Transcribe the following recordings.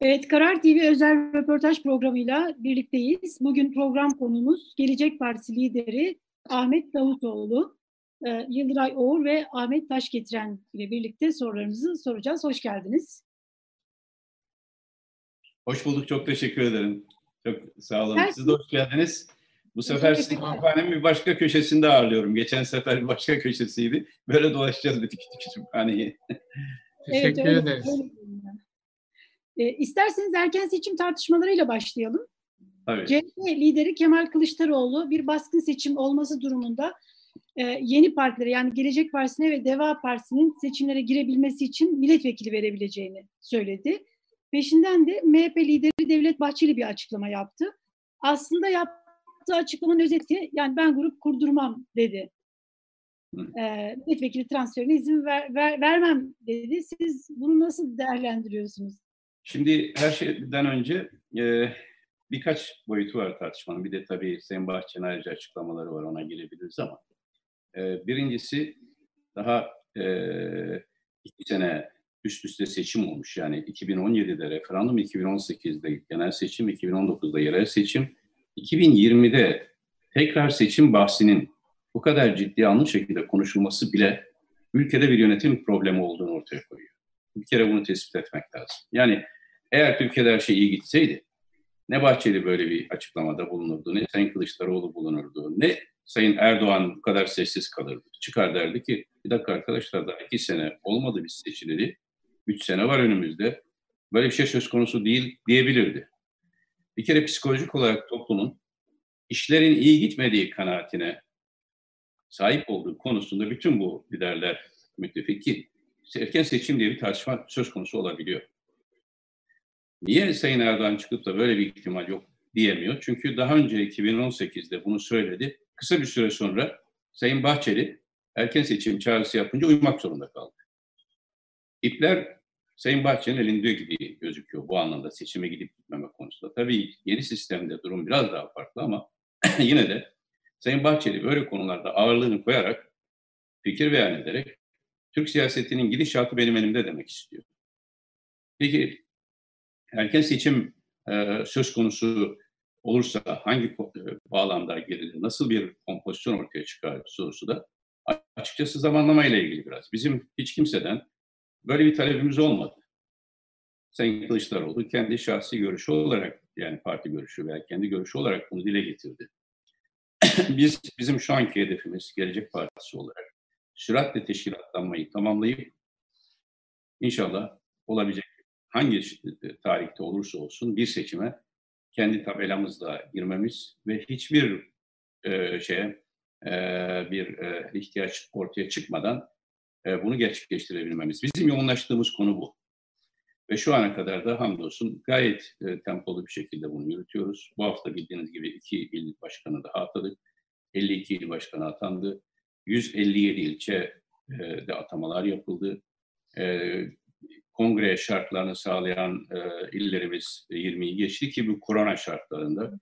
Evet, Karar TV özel röportaj programıyla birlikteyiz. Bugün program konumuz Gelecek Partisi lideri Ahmet Davutoğlu, e, Yıldıray Oğur ve Ahmet Taşgetiren ile birlikte sorularımızı soracağız. Hoş geldiniz. Hoş bulduk, çok teşekkür ederim. Çok sağ olun. Her Siz de hoş geldiniz. Bu sefer sizi kütüphanenin bir başka köşesinde ağırlıyorum. Geçen sefer bir başka köşesiydi. Böyle dolaşacağız bir kütüphaneyi. Teşekkür evet, ederiz. Öyle. E, isterseniz erken seçim tartışmalarıyla başlayalım. Tabii. CHP lideri Kemal Kılıçdaroğlu bir baskın seçim olması durumunda e, yeni partilere yani Gelecek Partisi'ne ve Deva Partisi'nin seçimlere girebilmesi için milletvekili verebileceğini söyledi. Peşinden de MHP lideri Devlet Bahçeli bir açıklama yaptı. Aslında yaptığı açıklamanın özeti yani ben grup kurdurmam dedi. E, milletvekili transferine izin ver, ver, vermem dedi. Siz bunu nasıl değerlendiriyorsunuz? Şimdi her şeyden önce e, birkaç boyutu var tartışmanın. Bir de tabii Sayın Bahçe'nin ayrıca açıklamaları var ona girebiliriz ama. E, birincisi daha e, iki sene üst üste seçim olmuş. Yani 2017'de referandum, 2018'de genel seçim, 2019'da yerel seçim. 2020'de tekrar seçim bahsinin bu kadar ciddi yanlış şekilde konuşulması bile ülkede bir yönetim problemi olduğunu ortaya koyuyor. Bir kere bunu tespit etmek lazım. Yani eğer Türkiye'de her şey iyi gitseydi ne Bahçeli böyle bir açıklamada bulunurdu, ne Sayın Kılıçdaroğlu bulunurdu, ne Sayın Erdoğan bu kadar sessiz kalırdı. Çıkar derdi ki bir dakika arkadaşlar daha iki sene olmadı biz seçileli, üç sene var önümüzde. Böyle bir şey söz konusu değil diyebilirdi. Bir kere psikolojik olarak toplumun işlerin iyi gitmediği kanaatine sahip olduğu konusunda bütün bu liderler müttefik ki erken seçim diye bir tartışma söz konusu olabiliyor. Niye Sayın Erdoğan çıkıp da böyle bir ihtimal yok diyemiyor? Çünkü daha önce 2018'de bunu söyledi. Kısa bir süre sonra Sayın Bahçeli erken seçim çağrısı yapınca uymak zorunda kaldı. İpler Sayın Bahçeli'nin elinde gibi gözüküyor bu anlamda seçime gidip gitmeme konusunda. Tabii yeni sistemde durum biraz daha farklı ama yine de Sayın Bahçeli böyle konularda ağırlığını koyarak fikir beyan ederek Türk siyasetinin gidişatı benim elimde demek istiyor. Peki erken seçim e, söz konusu olursa hangi e, bağlamda girilir, nasıl bir kompozisyon ortaya çıkar sorusu da açıkçası zamanlama ile ilgili biraz. Bizim hiç kimseden böyle bir talebimiz olmadı. Sayın Kılıçdaroğlu kendi şahsi görüşü olarak yani parti görüşü veya kendi görüşü olarak bunu dile getirdi. Biz bizim şu anki hedefimiz Gelecek Partisi olarak süratle teşkilatlanmayı tamamlayıp inşallah olabilecek hangi tarihte olursa olsun bir seçime kendi tabelamızla girmemiz ve hiçbir e, şeye e, bir e, ihtiyaç ortaya çıkmadan e, bunu gerçekleştirebilmemiz. Bizim yoğunlaştığımız konu bu. Ve şu ana kadar da hamdolsun gayet e, tempolu bir şekilde bunu yürütüyoruz. Bu hafta bildiğiniz gibi iki il başkanı daha atadık. 52 il başkanı atandı. 157 ilçe e, de atamalar yapıldı. E, kongre şartlarını sağlayan e, illerimiz 20'yi geçti ki bu korona şartlarında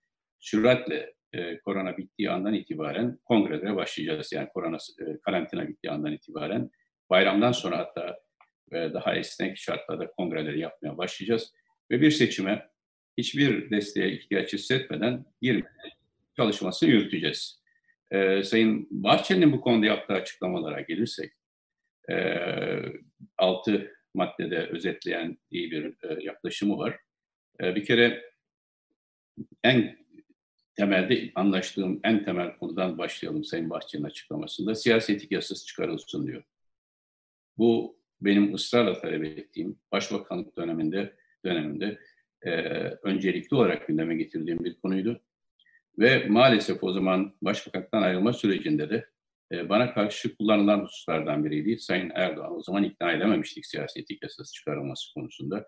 süratle e, korona bittiği andan itibaren kongrelere başlayacağız. Yani korona e, karantina bittiği andan itibaren bayramdan sonra hatta e, daha esnek şartlarda kongreleri yapmaya başlayacağız ve bir seçime hiçbir desteğe ihtiyaç hissetmeden girmeye çalışmasını yürüteceğiz. E, Sayın Bahçeli'nin bu konuda yaptığı açıklamalara gelirsek, e, altı maddede özetleyen iyi bir e, yaklaşımı var. E, bir kere en temelde anlaştığım en temel konudan başlayalım Sayın Bahçeli'nin açıklamasında. Siyasetik yasası çıkarılsın diyor. Bu benim ısrarla talep ettiğim başbakanlık döneminde döneminde e, öncelikli olarak gündeme getirdiğim bir konuydu. Ve maalesef o zaman başbakanlıktan ayrılma sürecinde de e, bana karşı kullanılan hususlardan biriydi. Sayın Erdoğan o zaman ikna edememiştik siyasi etik yasası çıkarılması konusunda.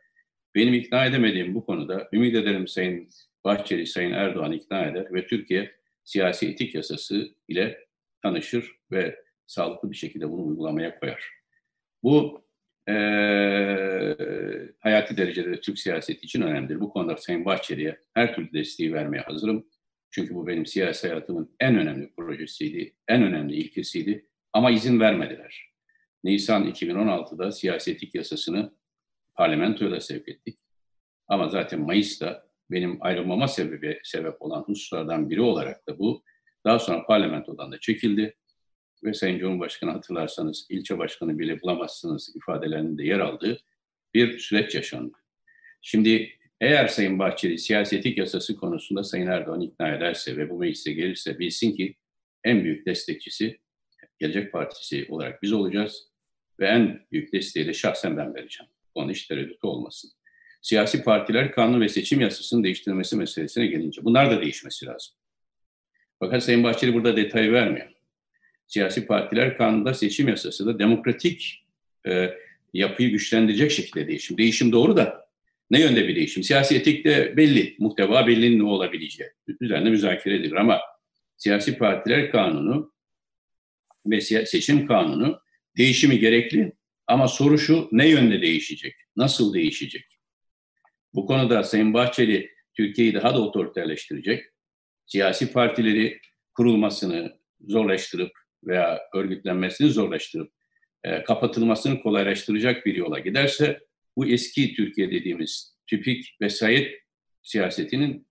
Benim ikna edemediğim bu konuda ümit ederim Sayın Bahçeli, Sayın Erdoğan ikna eder ve Türkiye siyasi etik yasası ile tanışır ve sağlıklı bir şekilde bunu uygulamaya koyar. Bu e, hayati derecede Türk siyaseti için önemlidir. Bu konuda Sayın Bahçeli'ye her türlü desteği vermeye hazırım. Çünkü bu benim siyasi hayatımın en önemli projesiydi, en önemli ilkesiydi. Ama izin vermediler. Nisan 2016'da siyasetik yasasını parlamentoya da sevk ettik. Ama zaten Mayıs'ta benim ayrılmama sebebi sebep olan hususlardan biri olarak da bu. Daha sonra parlamentodan da çekildi ve Sayın Cumhurbaşkanı hatırlarsanız ilçe başkanı bile bulamazsınız ifadelerinde yer aldığı bir süreç yaşandı. Şimdi eğer Sayın Bahçeli siyasetik yasası konusunda Sayın Erdoğan ikna ederse ve bu meclise gelirse bilsin ki en büyük destekçisi Gelecek Partisi olarak biz olacağız ve en büyük desteği de şahsen ben vereceğim. Onun hiç tereddütü olmasın. Siyasi partiler kanun ve seçim yasasının değiştirilmesi meselesine gelince bunlar da değişmesi lazım. Fakat Sayın Bahçeli burada detay vermiyor. Siyasi partiler kanunda seçim yasası da demokratik e, yapıyı güçlendirecek şekilde değişim. Değişim doğru da ne yönde bir değişim? Siyasi etikte belli, muhteva belli ne olabileceği. Üzerinde müzakere edilir ama siyasi partiler kanunu ve seçim kanunu değişimi gerekli ama soru şu ne yönde değişecek? Nasıl değişecek? Bu konuda Sayın Bahçeli Türkiye'yi daha da otoriterleştirecek. Siyasi partileri kurulmasını zorlaştırıp veya örgütlenmesini zorlaştırıp e, kapatılmasını kolaylaştıracak bir yola giderse bu eski Türkiye dediğimiz tipik vesayet siyasetinin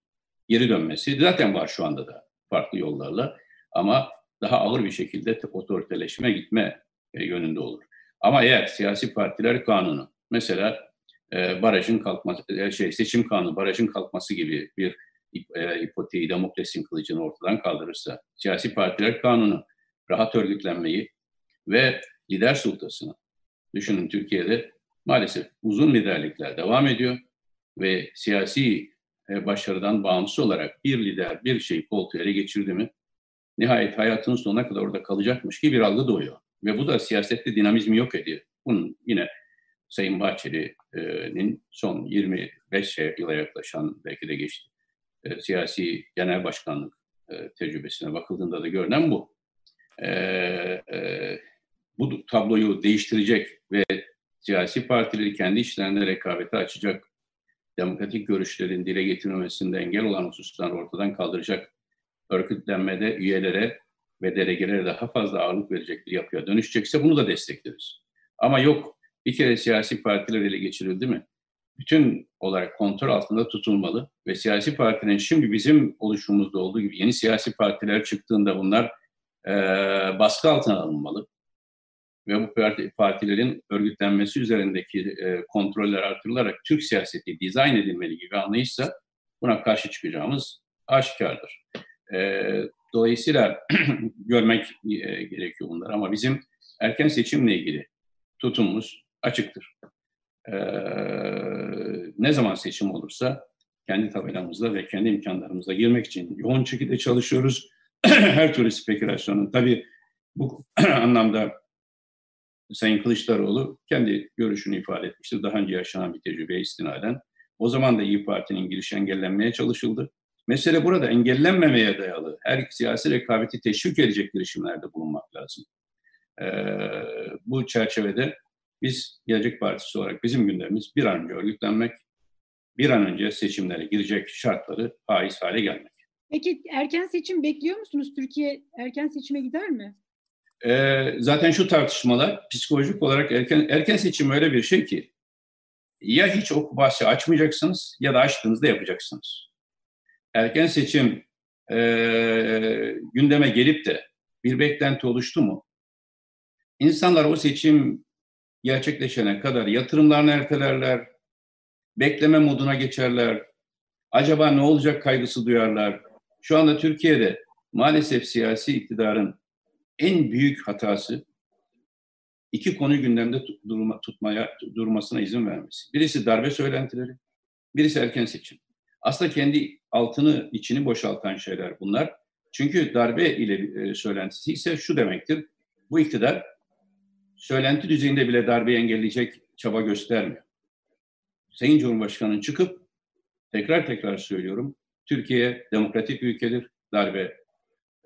geri dönmesi zaten var şu anda da farklı yollarla ama daha ağır bir şekilde otoriteleşme gitme e, yönünde olur. Ama eğer siyasi partiler kanunu mesela e, barajın kalkması e, şey seçim kanunu barajın kalkması gibi bir e, ipoteği demokrasinin kılıcını ortadan kaldırırsa siyasi partiler kanunu rahat örgütlenmeyi ve lider sultasını düşünün Türkiye'de maalesef uzun liderlikler devam ediyor ve siyasi e, başarıdan bağımsız olarak bir lider bir şey koltuğu ele geçirdi mi nihayet hayatının sonuna kadar orada kalacakmış gibi bir algı doğuyor. Ve bu da siyasette dinamizmi yok ediyor. Bunun yine Sayın Bahçeli'nin son 25 yıla yaklaşan belki de geçti e, siyasi genel başkanlık e, tecrübesine bakıldığında da görünen bu. Bu tabloyu değiştirecek ve siyasi partileri kendi işlerinde rekabete açacak, demokratik görüşlerin dile getirmemesinde engel olan hususları ortadan kaldıracak örgütlenmede üyelere ve delegelere daha fazla ağırlık verecek bir yapıya dönüşecekse bunu da destekleriz. Ama yok bir kere siyasi partiler ele geçirildi mi? Bütün olarak kontrol altında tutulmalı ve siyasi partinin şimdi bizim oluşumumuzda olduğu gibi yeni siyasi partiler çıktığında bunlar e, baskı altına alınmalı ve bu parti, partilerin örgütlenmesi üzerindeki e, kontroller artırılarak Türk siyaseti dizayn edilmeli gibi anlayışsa buna karşı çıkacağımız aşikardır. E, dolayısıyla görmek e, gerekiyor bunlar ama bizim erken seçimle ilgili tutumumuz açıktır. E, ne zaman seçim olursa kendi tabelamızda ve kendi imkanlarımızla girmek için yoğun şekilde çalışıyoruz. Her türlü spekülasyonun tabii bu anlamda Sayın Kılıçdaroğlu kendi görüşünü ifade etmiştir. Daha önce yaşanan bir tecrübeye istinaden. O zaman da İyi Parti'nin girişi engellenmeye çalışıldı. Mesele burada engellenmemeye dayalı her siyasi rekabeti teşvik edecek girişimlerde bulunmak lazım. Ee, bu çerçevede biz Gelecek Partisi olarak bizim gündemimiz bir an önce örgütlenmek, bir an önce seçimlere girecek şartları faiz hale gelmek. Peki erken seçim bekliyor musunuz? Türkiye erken seçime gider mi? Ee, zaten şu tartışmalar psikolojik olarak erken erken seçim öyle bir şey ki ya hiç o bahsi açmayacaksınız ya da açtığınızda yapacaksınız erken seçim e, gündeme gelip de bir beklenti oluştu mu? İnsanlar o seçim gerçekleşene kadar yatırımlarını ertelerler, bekleme moduna geçerler, acaba ne olacak kaygısı duyarlar. Şu anda Türkiye'de maalesef siyasi iktidarın en büyük hatası iki konu gündemde durma, tutmaya durmasına izin vermesi. Birisi darbe söylentileri, birisi erken seçim. Aslında kendi altını, içini boşaltan şeyler bunlar. Çünkü darbe ile e, söylentisi ise şu demektir. Bu iktidar söylenti düzeyinde bile darbeyi engelleyecek çaba göstermiyor. Sayın Cumhurbaşkanı'nın çıkıp tekrar tekrar söylüyorum. Türkiye demokratik ülkedir. Darbe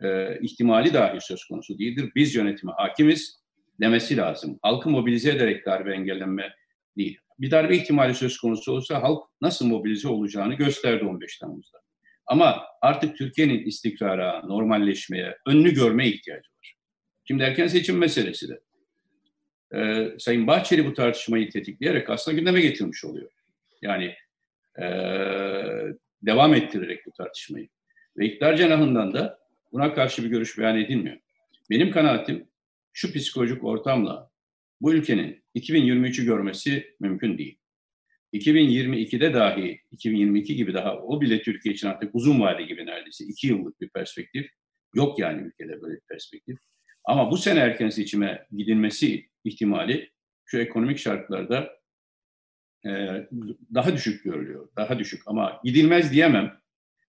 e, ihtimali dahi söz konusu değildir. Biz yönetime hakimiz demesi lazım. Halkı mobilize ederek darbe engellenme değil bir darbe ihtimali söz konusu olsa halk nasıl mobilize olacağını gösterdi 15 Temmuz'da. Ama artık Türkiye'nin istikrara, normalleşmeye, önünü görmeye ihtiyacı var. Şimdi erken seçim meselesi de. Ee, Sayın Bahçeli bu tartışmayı tetikleyerek aslında gündeme getirmiş oluyor. Yani e, devam ettirerek bu tartışmayı. Ve iktidar cenahından da buna karşı bir görüş beyan edilmiyor. Benim kanaatim şu psikolojik ortamla bu ülkenin 2023'ü görmesi mümkün değil. 2022'de dahi, 2022 gibi daha o bile Türkiye için artık uzun vade gibi neredeyse iki yıllık bir perspektif. Yok yani ülkede böyle bir perspektif. Ama bu sene erken seçime gidilmesi ihtimali şu ekonomik şartlarda e, daha düşük görülüyor. Daha düşük ama gidilmez diyemem.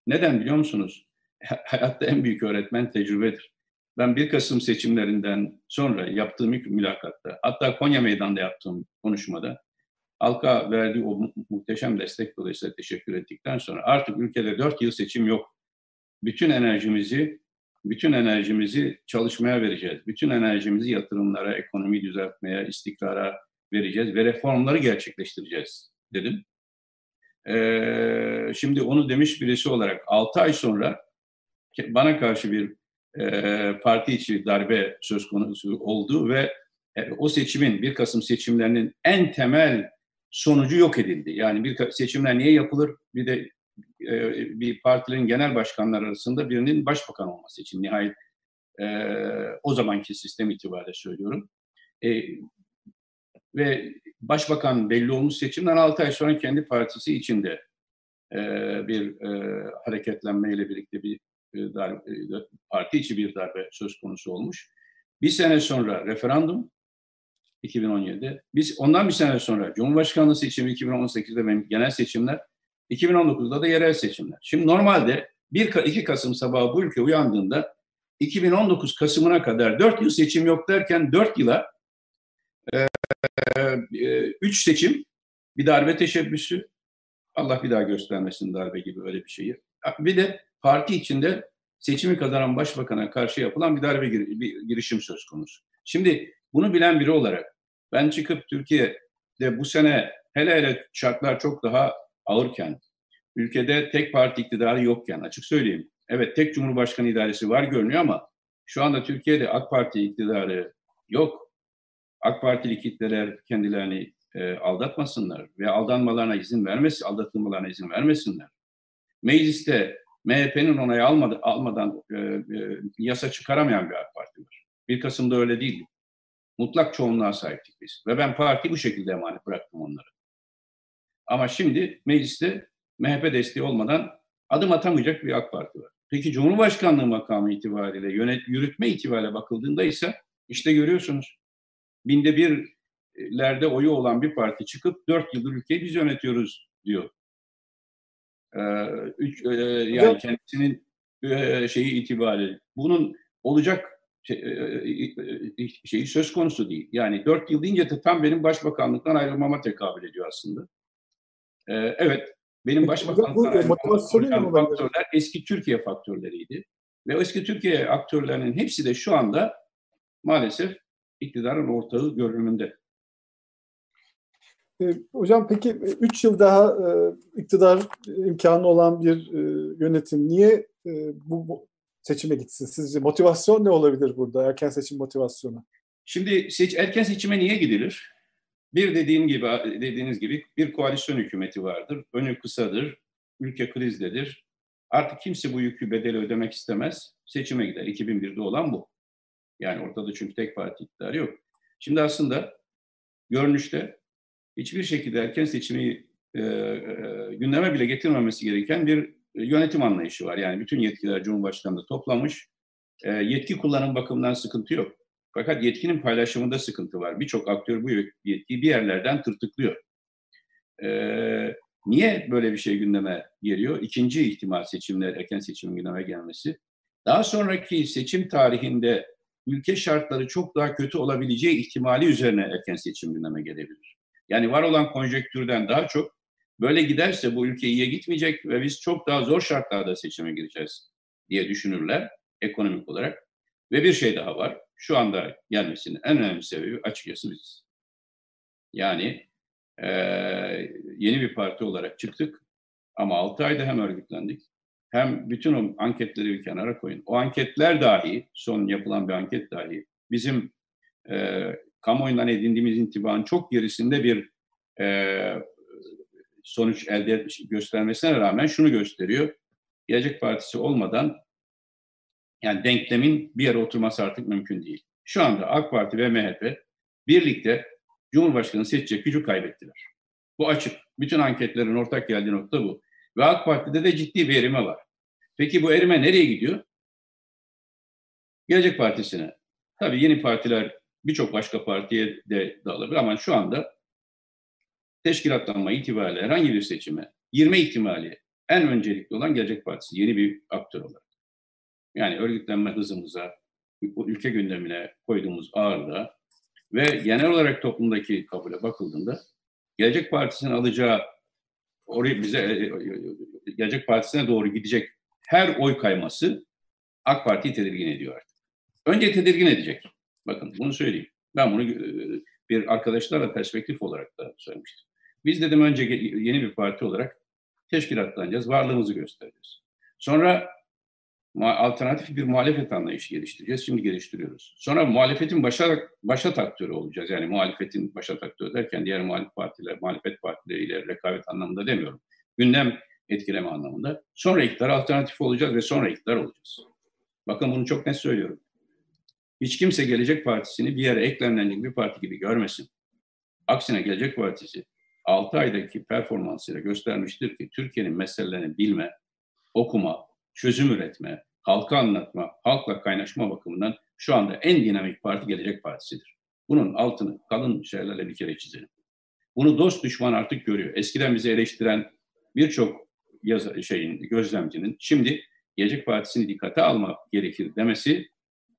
Neden biliyor musunuz? Hayatta en büyük öğretmen tecrübedir. Ben 1 Kasım seçimlerinden sonra yaptığım ilk mülakatta, hatta Konya Meydan'da yaptığım konuşmada halka verdiği o muhteşem destek dolayısıyla teşekkür ettikten sonra artık ülkede 4 yıl seçim yok. Bütün enerjimizi bütün enerjimizi çalışmaya vereceğiz. Bütün enerjimizi yatırımlara, ekonomi düzeltmeye, istikrara vereceğiz ve reformları gerçekleştireceğiz dedim. Ee, şimdi onu demiş birisi olarak 6 ay sonra bana karşı bir e, parti içi darbe söz konusu oldu ve e, o seçimin, 1 Kasım seçimlerinin en temel sonucu yok edildi. Yani bir seçimler niye yapılır? Bir de e, bir partilerin genel başkanları arasında birinin başbakan olması için nihayet e, o zamanki sistem itibariyle söylüyorum. E, ve başbakan belli olmuş seçimden 6 ay sonra kendi partisi içinde e, bir e, hareketlenmeyle birlikte bir darbe, e, parti içi bir darbe söz konusu olmuş. Bir sene sonra referandum 2017'de. Biz ondan bir sene sonra Cumhurbaşkanlığı seçimi 2018'de benim genel seçimler 2019'da da yerel seçimler. Şimdi normalde 1-2 Kasım sabahı bu ülke uyandığında 2019 Kasım'ına kadar 4 yıl seçim yok derken 4 yıla 3 e, e, seçim, bir darbe teşebbüsü, Allah bir daha göstermesin darbe gibi öyle bir şeyi. Bir de parti içinde seçimi kazanan başbakana karşı yapılan bir darbe bir girişim söz konusu. Şimdi bunu bilen biri olarak ben çıkıp Türkiye'de bu sene hele hele şartlar çok daha ağırken, ülkede tek parti iktidarı yokken açık söyleyeyim. Evet tek cumhurbaşkanı idaresi var görünüyor ama şu anda Türkiye'de AK Parti iktidarı yok. AK Partili kitleler kendilerini e, aldatmasınlar ve aldanmalarına izin vermesin, aldatılmalarına izin vermesinler. Mecliste MHP'nin onayı almadı, almadan e, e, yasa çıkaramayan bir AK Parti var. 1 Kasım'da öyle değildi. Mutlak çoğunluğa sahiptik biz. Ve ben parti bu şekilde emanet bıraktım onları. Ama şimdi mecliste MHP desteği olmadan adım atamayacak bir AK Parti var. Peki Cumhurbaşkanlığı makamı itibariyle, yönet, yürütme itibariyle bakıldığında ise işte görüyorsunuz. Binde birlerde oyu olan bir parti çıkıp dört yıldır ülkeyi biz yönetiyoruz diyor. Ee, üç, e, yani kendisinin e, şeyi itibariyle. Bunun olacak şey, e, şeyi söz konusu değil. Yani dört yıl deyince de tam benim başbakanlıktan ayrılmama tekabül ediyor aslında. Ee, evet, benim başbakanlıktan faktörler eski Türkiye faktörleriydi. Ve eski Türkiye aktörlerinin hepsi de şu anda maalesef iktidarın ortağı görünümünde. E, hocam peki 3 yıl daha e, iktidar imkanı olan bir e, yönetim niye e, bu, bu seçime gitsin? Sizce motivasyon ne olabilir burada? Erken seçim motivasyonu. Şimdi seç, erken seçime niye gidilir? Bir dediğim gibi dediğiniz gibi bir koalisyon hükümeti vardır. Önü kısadır. Ülke krizdedir. Artık kimse bu yükü bedeli ödemek istemez. Seçime gider. 2001'de olan bu. Yani ortada çünkü tek parti iktidarı yok. Şimdi aslında görünüşte hiçbir şekilde erken seçimi e, e, gündeme bile getirmemesi gereken bir yönetim anlayışı var. Yani bütün yetkiler Cumhurbaşkanı'nda toplamış. E, yetki kullanım bakımından sıkıntı yok. Fakat yetkinin paylaşımında sıkıntı var. Birçok aktör bu yetkiyi bir yerlerden tırtıklıyor. E, niye böyle bir şey gündeme geliyor? İkinci ihtimal seçimler, erken seçimin gündeme gelmesi. Daha sonraki seçim tarihinde ülke şartları çok daha kötü olabileceği ihtimali üzerine erken seçim gündeme gelebilir. Yani var olan konjektürden daha çok Böyle giderse bu ülke iyiye gitmeyecek ve biz çok daha zor şartlarda seçime gireceğiz diye düşünürler ekonomik olarak. Ve bir şey daha var. Şu anda gelmesinin en önemli sebebi açıkçası biz. Yani e, yeni bir parti olarak çıktık ama 6 ayda hem örgütlendik hem bütün o anketleri bir kenara koyun. O anketler dahi, son yapılan bir anket dahi bizim e, kamuoyundan edindiğimiz intibanın çok gerisinde bir e, sonuç elde etmiş, göstermesine rağmen şunu gösteriyor. Gelecek Partisi olmadan yani denklemin bir yere oturması artık mümkün değil. Şu anda AK Parti ve MHP birlikte Cumhurbaşkanı seçecek gücü kaybettiler. Bu açık. Bütün anketlerin ortak geldiği nokta bu. Ve AK Parti'de de ciddi bir erime var. Peki bu erime nereye gidiyor? Gelecek Partisi'ne. Tabii yeni partiler birçok başka partiye de dağılabilir ama şu anda teşkilatlanma itibariyle herhangi bir seçime girme ihtimali en öncelikli olan Gelecek Partisi yeni bir aktör olarak. Yani örgütlenme hızımıza, ülke gündemine koyduğumuz ağırlığa ve genel olarak toplumdaki kabule bakıldığında Gelecek Partisi'nin alacağı oraya bize e, e, Gelecek Partisi'ne doğru gidecek her oy kayması AK Parti'yi tedirgin ediyor artık. Önce tedirgin edecek. Bakın bunu söyleyeyim. Ben bunu e, bir arkadaşlarla perspektif olarak da söylemiştim. Biz dedim önce yeni bir parti olarak teşkilatlanacağız, varlığımızı göstereceğiz. Sonra alternatif bir muhalefet anlayışı geliştireceğiz. Şimdi geliştiriyoruz. Sonra muhalefetin başa, başa aktörü olacağız. Yani muhalefetin başa aktörü derken diğer muhalefet partiler, muhalefet partileriyle rekabet anlamında demiyorum. Gündem etkileme anlamında. Sonra iktidar alternatif olacağız ve sonra iktidar olacağız. Bakın bunu çok net söylüyorum. Hiç kimse Gelecek Partisi'ni bir yere eklemlenecek bir parti gibi görmesin. Aksine Gelecek Partisi 6 aydaki performansıyla göstermiştir ki Türkiye'nin meselelerini bilme, okuma, çözüm üretme, halka anlatma, halkla kaynaşma bakımından şu anda en dinamik parti Gelecek Partisi'dir. Bunun altını kalın şeylerle bir kere çizelim. Bunu dost düşman artık görüyor. Eskiden bizi eleştiren birçok şeyin, gözlemcinin şimdi Gelecek Partisi'ni dikkate almak gerekir demesi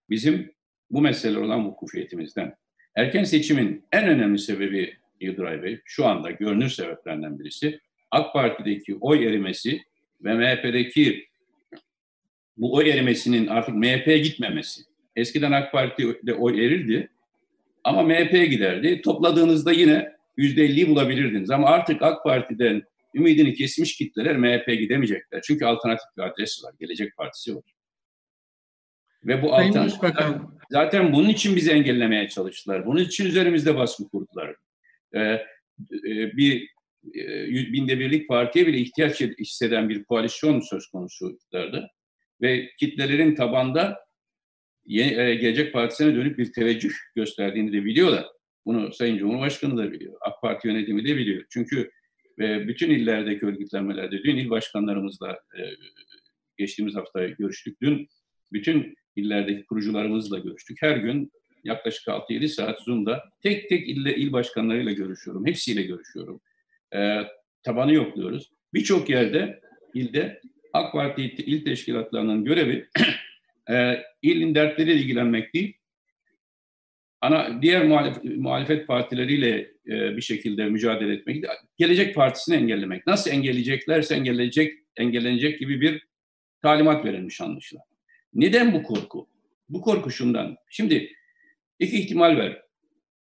bizim bu mesele olan vukufiyetimizden. Erken seçimin en önemli sebebi Yıldıray Bey, şu anda görünür sebeplerinden birisi AK Parti'deki oy erimesi ve MHP'deki bu oy erimesinin artık MHP'ye gitmemesi. Eskiden AK Parti'de oy erirdi ama MHP'ye giderdi. Topladığınızda yine %50'yi bulabilirdiniz. Ama artık AK Parti'den ümidini kesmiş kitleler MHP'ye gidemeyecekler. Çünkü alternatif bir adres var. Gelecek Partisi var. Ve bu alternatif zaten bunun için bizi engellemeye çalıştılar. Bunun için üzerimizde baskı kurdular. Ee, e, bir e, binde birlik partiye bile ihtiyaç hisseden bir koalisyon söz konusu iktidarda ve kitlelerin tabanda yeni, e, Gelecek Partisi'ne dönük bir teveccüh gösterdiğini de biliyorlar. Bunu Sayın Cumhurbaşkanı da biliyor. AK Parti yönetimi de biliyor. Çünkü bütün illerdeki örgütlenmelerde dün il başkanlarımızla geçtiğimiz hafta görüştük. Dün bütün illerdeki kurucularımızla görüştük. Her gün yaklaşık 6-7 saat Zoom'da tek tek ille, il başkanlarıyla görüşüyorum. Hepsiyle görüşüyorum. E, tabanı yokluyoruz. Birçok yerde, ilde AK Parti il teşkilatlarının görevi e, ilin dertleriyle ilgilenmek değil, ana diğer muhalef, muhalefet partileriyle e, bir şekilde mücadele etmek, gelecek partisini engellemek. Nasıl engelleyeceklerse engellenecek, engellenecek gibi bir talimat verilmiş anlaşılan. Neden bu korku? Bu korku şundan. Şimdi iki ihtimal var.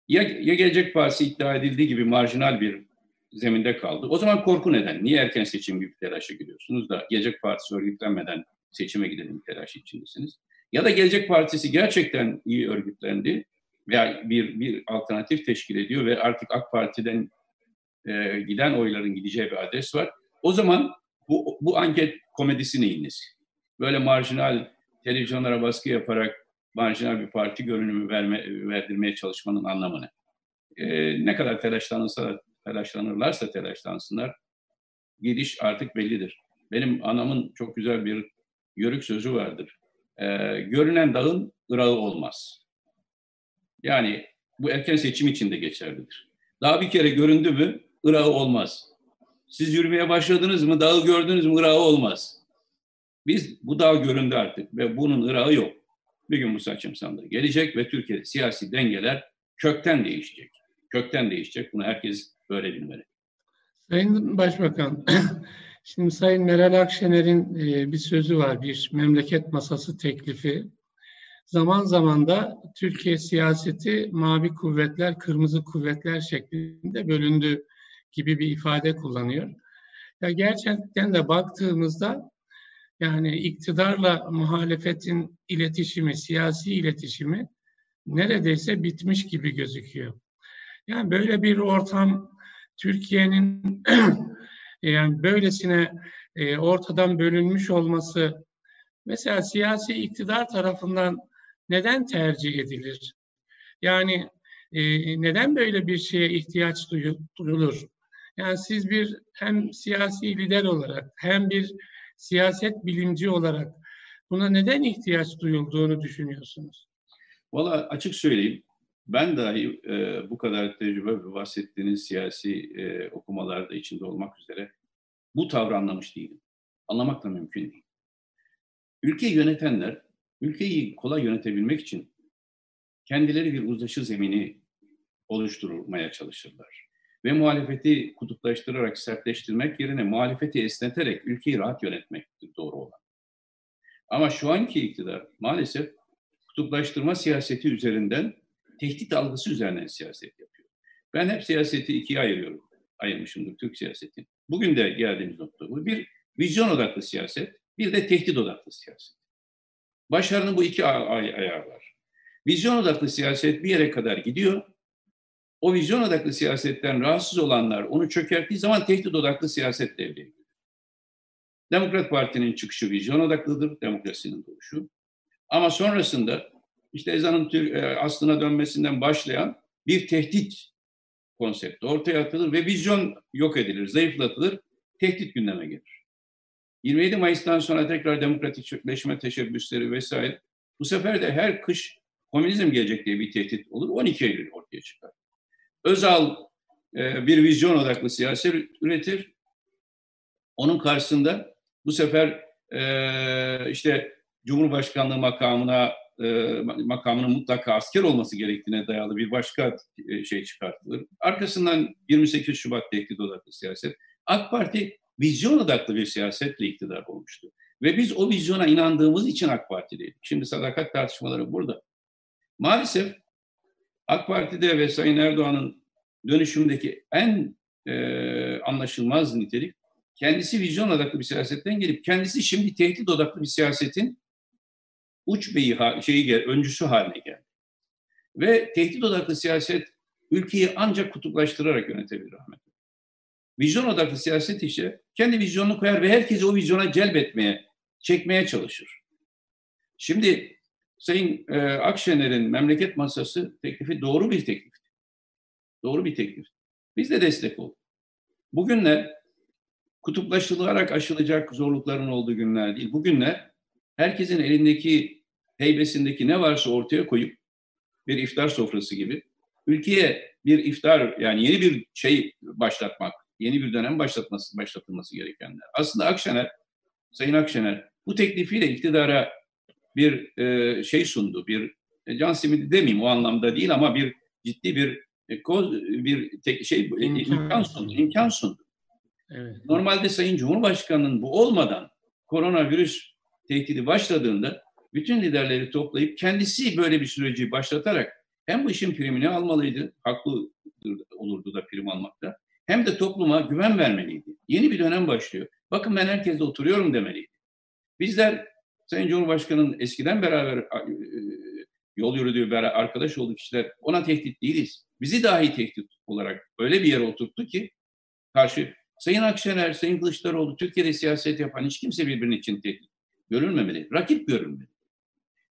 Ya, ya Gelecek Partisi iddia edildiği gibi marjinal bir zeminde kaldı. O zaman korku neden? Niye erken seçim gibi telaşa gidiyorsunuz da Gelecek Partisi örgütlenmeden seçime gidelim telaşı içindesiniz? Ya da Gelecek Partisi gerçekten iyi örgütlendi veya bir, bir alternatif teşkil ediyor ve artık AK Parti'den e, giden oyların gideceği bir adres var. O zaman bu, bu anket komedisi neyin nesi? Böyle marjinal televizyonlara baskı yaparak marjinal bir parti görünümü verme, verdirmeye çalışmanın anlamı ne? E, ne kadar telaşlanırsa telaşlanırlarsa telaşlansınlar. Gidiş artık bellidir. Benim anamın çok güzel bir yörük sözü vardır. Ee, görünen dağın ırağı olmaz. Yani bu erken seçim için de geçerlidir. Daha bir kere göründü mü ırağı olmaz. Siz yürümeye başladınız mı dağı gördünüz mü ırağı olmaz. Biz bu dağ göründü artık ve bunun ırağı yok. Bir gün bu saçım sandığı gelecek ve Türkiye'de siyasi dengeler kökten değişecek. Kökten değişecek. Bunu herkes böyle bilmeli. Sayın Başbakan, şimdi Sayın Meral Akşener'in e, bir sözü var, bir memleket masası teklifi. Zaman zaman da Türkiye siyaseti mavi kuvvetler, kırmızı kuvvetler şeklinde bölündü gibi bir ifade kullanıyor. Ya gerçekten de baktığımızda yani iktidarla muhalefetin iletişimi, siyasi iletişimi neredeyse bitmiş gibi gözüküyor. Yani böyle bir ortam Türkiye'nin yani böylesine e, ortadan bölünmüş olması mesela siyasi iktidar tarafından neden tercih edilir? Yani e, neden böyle bir şeye ihtiyaç duyulur? Yani siz bir hem siyasi lider olarak hem bir siyaset bilimci olarak buna neden ihtiyaç duyulduğunu düşünüyorsunuz? Valla açık söyleyeyim. Ben dahi e, bu kadar tecrübe ve bahsettiğiniz siyasi e, okumalarda içinde olmak üzere bu tavrı anlamış değilim. Anlamak da mümkün değil. Ülkeyi yönetenler, ülkeyi kolay yönetebilmek için kendileri bir uzlaşı zemini oluşturmaya çalışırlar. Ve muhalefeti kutuplaştırarak sertleştirmek yerine muhalefeti esneterek ülkeyi rahat yönetmektir doğru olan. Ama şu anki iktidar maalesef kutuplaştırma siyaseti üzerinden tehdit algısı üzerinden siyaset yapıyor. Ben hep siyaseti ikiye ayırıyorum. Ayırmışımdır Türk siyaseti. Bugün de geldiğimiz nokta bu. Bir vizyon odaklı siyaset, bir de tehdit odaklı siyaset. Başarının bu iki ay ayağı var. Vizyon odaklı siyaset bir yere kadar gidiyor. O vizyon odaklı siyasetten rahatsız olanlar onu çökerttiği zaman tehdit odaklı siyaset devreye giriyor. Demokrat Parti'nin çıkışı vizyon odaklıdır, demokrasinin doğuşu. Ama sonrasında işte ezanın e, aslına dönmesinden başlayan bir tehdit konsepti ortaya atılır ve vizyon yok edilir, zayıflatılır, tehdit gündeme gelir. 27 Mayıs'tan sonra tekrar demokratikleşme teşebbüsleri vesaire. Bu sefer de her kış komünizm gelecek diye bir tehdit olur. 12 Eylül ortaya çıkar. Özal e, bir vizyon odaklı siyaset üretir. Onun karşısında bu sefer e, işte Cumhurbaşkanlığı makamına e, makamının mutlaka asker olması gerektiğine dayalı bir başka şey çıkartılır. Arkasından 28 Şubat tehdit odaklı siyaset. AK Parti vizyon odaklı bir siyasetle iktidar olmuştu. Ve biz o vizyona inandığımız için AK Parti'deydik. Şimdi sadakat tartışmaları burada. Maalesef AK Parti'de ve Sayın Erdoğan'ın dönüşümdeki en e, anlaşılmaz nitelik kendisi vizyon odaklı bir siyasetten gelip kendisi şimdi tehdit odaklı bir siyasetin uç beyi şeyi öncüsü haline geldi. Ve tehdit odaklı siyaset ülkeyi ancak kutuplaştırarak yönetebilir Ahmet. Vizyon odaklı siyaset ise kendi vizyonunu koyar ve herkesi o vizyona celbetmeye, çekmeye çalışır. Şimdi Sayın e, Akşener'in memleket masası teklifi doğru bir teklif. Doğru bir teklif. Biz de destek olduk. Bugünler kutuplaşılarak aşılacak zorlukların olduğu günler değil. Bugünler herkesin elindeki heybesindeki ne varsa ortaya koyup bir iftar sofrası gibi ülkeye bir iftar yani yeni bir şey başlatmak, yeni bir dönem başlatması başlatılması gerekenler. Aslında Akşener, Sayın Akşener bu teklifiyle iktidara bir e, şey sundu, bir e, can simidi demeyeyim o anlamda değil ama bir ciddi bir e, koz, bir tek şey imkan, imkan sundu, imkan sundu. Evet. Normalde Sayın Cumhurbaşkanı'nın bu olmadan koronavirüs tehdidi başladığında bütün liderleri toplayıp kendisi böyle bir süreci başlatarak hem bu işin primini almalıydı, haklı olurdu da prim almakta, hem de topluma güven vermeliydi. Yeni bir dönem başlıyor. Bakın ben herkesle oturuyorum demeliydi. Bizler Sayın Cumhurbaşkanı'nın eskiden beraber e, yol yürüdüğü, beraber arkadaş olduğu kişiler ona tehdit değiliz. Bizi dahi tehdit olarak öyle bir yere oturttu ki karşı Sayın Akşener, Sayın Kılıçdaroğlu, Türkiye'de siyaset yapan hiç kimse birbirinin için tehdit görülmemeli. Rakip görülmeli.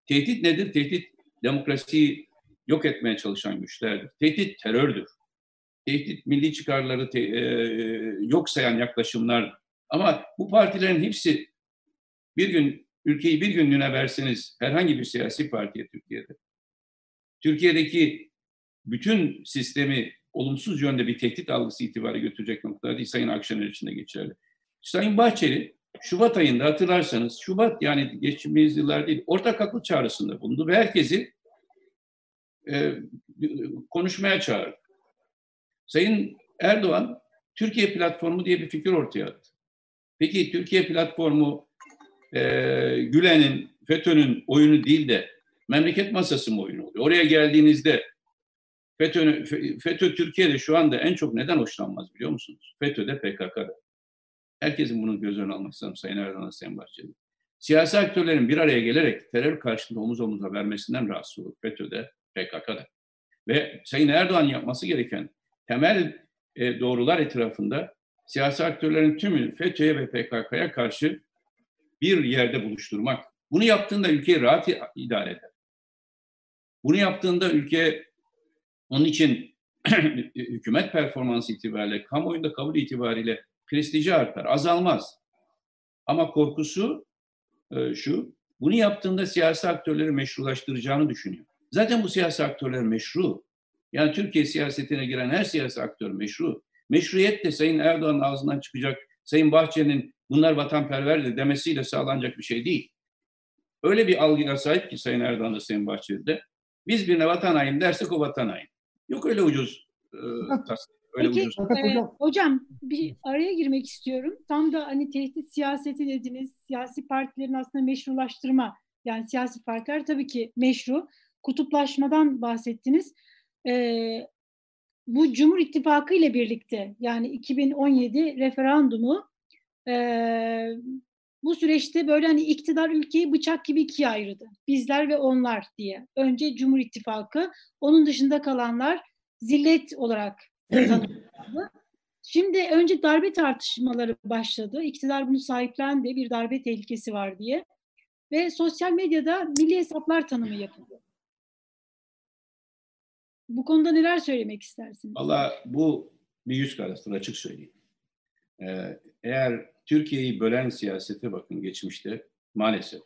Tehdit nedir? Tehdit demokrasiyi yok etmeye çalışan güçlerdir. Tehdit terördür. Tehdit milli çıkarları te, e, yok sayan yaklaşımlar. Ama bu partilerin hepsi bir gün ülkeyi bir günlüğüne verseniz herhangi bir siyasi partiye Türkiye'de Türkiye'deki bütün sistemi olumsuz yönde bir tehdit algısı itibariyle götürecek noktalar değil. Sayın Akşener için de geçerli. Sayın Bahçeli Şubat ayında hatırlarsanız, Şubat yani geçtiğimiz yıllar değil, ortak akıl çağrısında bulundu ve herkesi e, konuşmaya çağırdı. Sayın Erdoğan, Türkiye platformu diye bir fikir ortaya attı. Peki Türkiye platformu e, Gülen'in, FETÖ'nün oyunu değil de memleket masası mı oyunu oluyor? Oraya geldiğinizde FETÖ, FETÖ Türkiye'de şu anda en çok neden hoşlanmaz biliyor musunuz? FETÖ'de PKK'da. Herkesin bunu göz önüne almak istedim Sayın Erdoğan, Sayın Bahçeli. Siyasi aktörlerin bir araya gelerek terör karşısında omuz omuza vermesinden rahatsız olur FETÖ'de, PKK'da. Ve Sayın Erdoğan yapması gereken temel e, doğrular etrafında siyasi aktörlerin tümünü FETÖ'ye ve PKK'ya karşı bir yerde buluşturmak. Bunu yaptığında ülkeyi rahat idare eder. Bunu yaptığında ülke onun için hükümet performansı itibariyle, kamuoyunda kabul itibariyle prestiji artar, azalmaz. Ama korkusu e, şu, bunu yaptığında siyasi aktörleri meşrulaştıracağını düşünüyor. Zaten bu siyasi aktörler meşru. Yani Türkiye siyasetine giren her siyasi aktör meşru. Meşruiyet de Sayın Erdoğan'ın ağzından çıkacak, Sayın Bahçeli'nin bunlar vatanperverdir demesiyle sağlanacak bir şey değil. Öyle bir algıya sahip ki Sayın Erdoğan da Sayın Bahçeli de. Biz birine vatan hain dersek o vatan hain. Yok öyle ucuz e, Öyle Peki ucuz. E, hocam bir araya girmek istiyorum. Tam da hani tehdit siyaseti dediniz. Siyasi partilerin aslında meşrulaştırma. Yani siyasi partiler tabii ki meşru. Kutuplaşmadan bahsettiniz. E, bu Cumhur İttifakı ile birlikte yani 2017 referandumu e, bu süreçte böyle hani iktidar ülkeyi bıçak gibi ikiye ayırdı. Bizler ve onlar diye. Önce Cumhur İttifakı, onun dışında kalanlar zillet olarak tanımlandı. Şimdi önce darbe tartışmaları başladı. İktidar bunu sahiplendi, bir darbe tehlikesi var diye. Ve sosyal medyada milli hesaplar tanımı yapıldı. Bu konuda neler söylemek istersiniz? Valla bu bir yüz karasıdır açık söyleyeyim. Ee, eğer Türkiye'yi bölen siyasete bakın geçmişte maalesef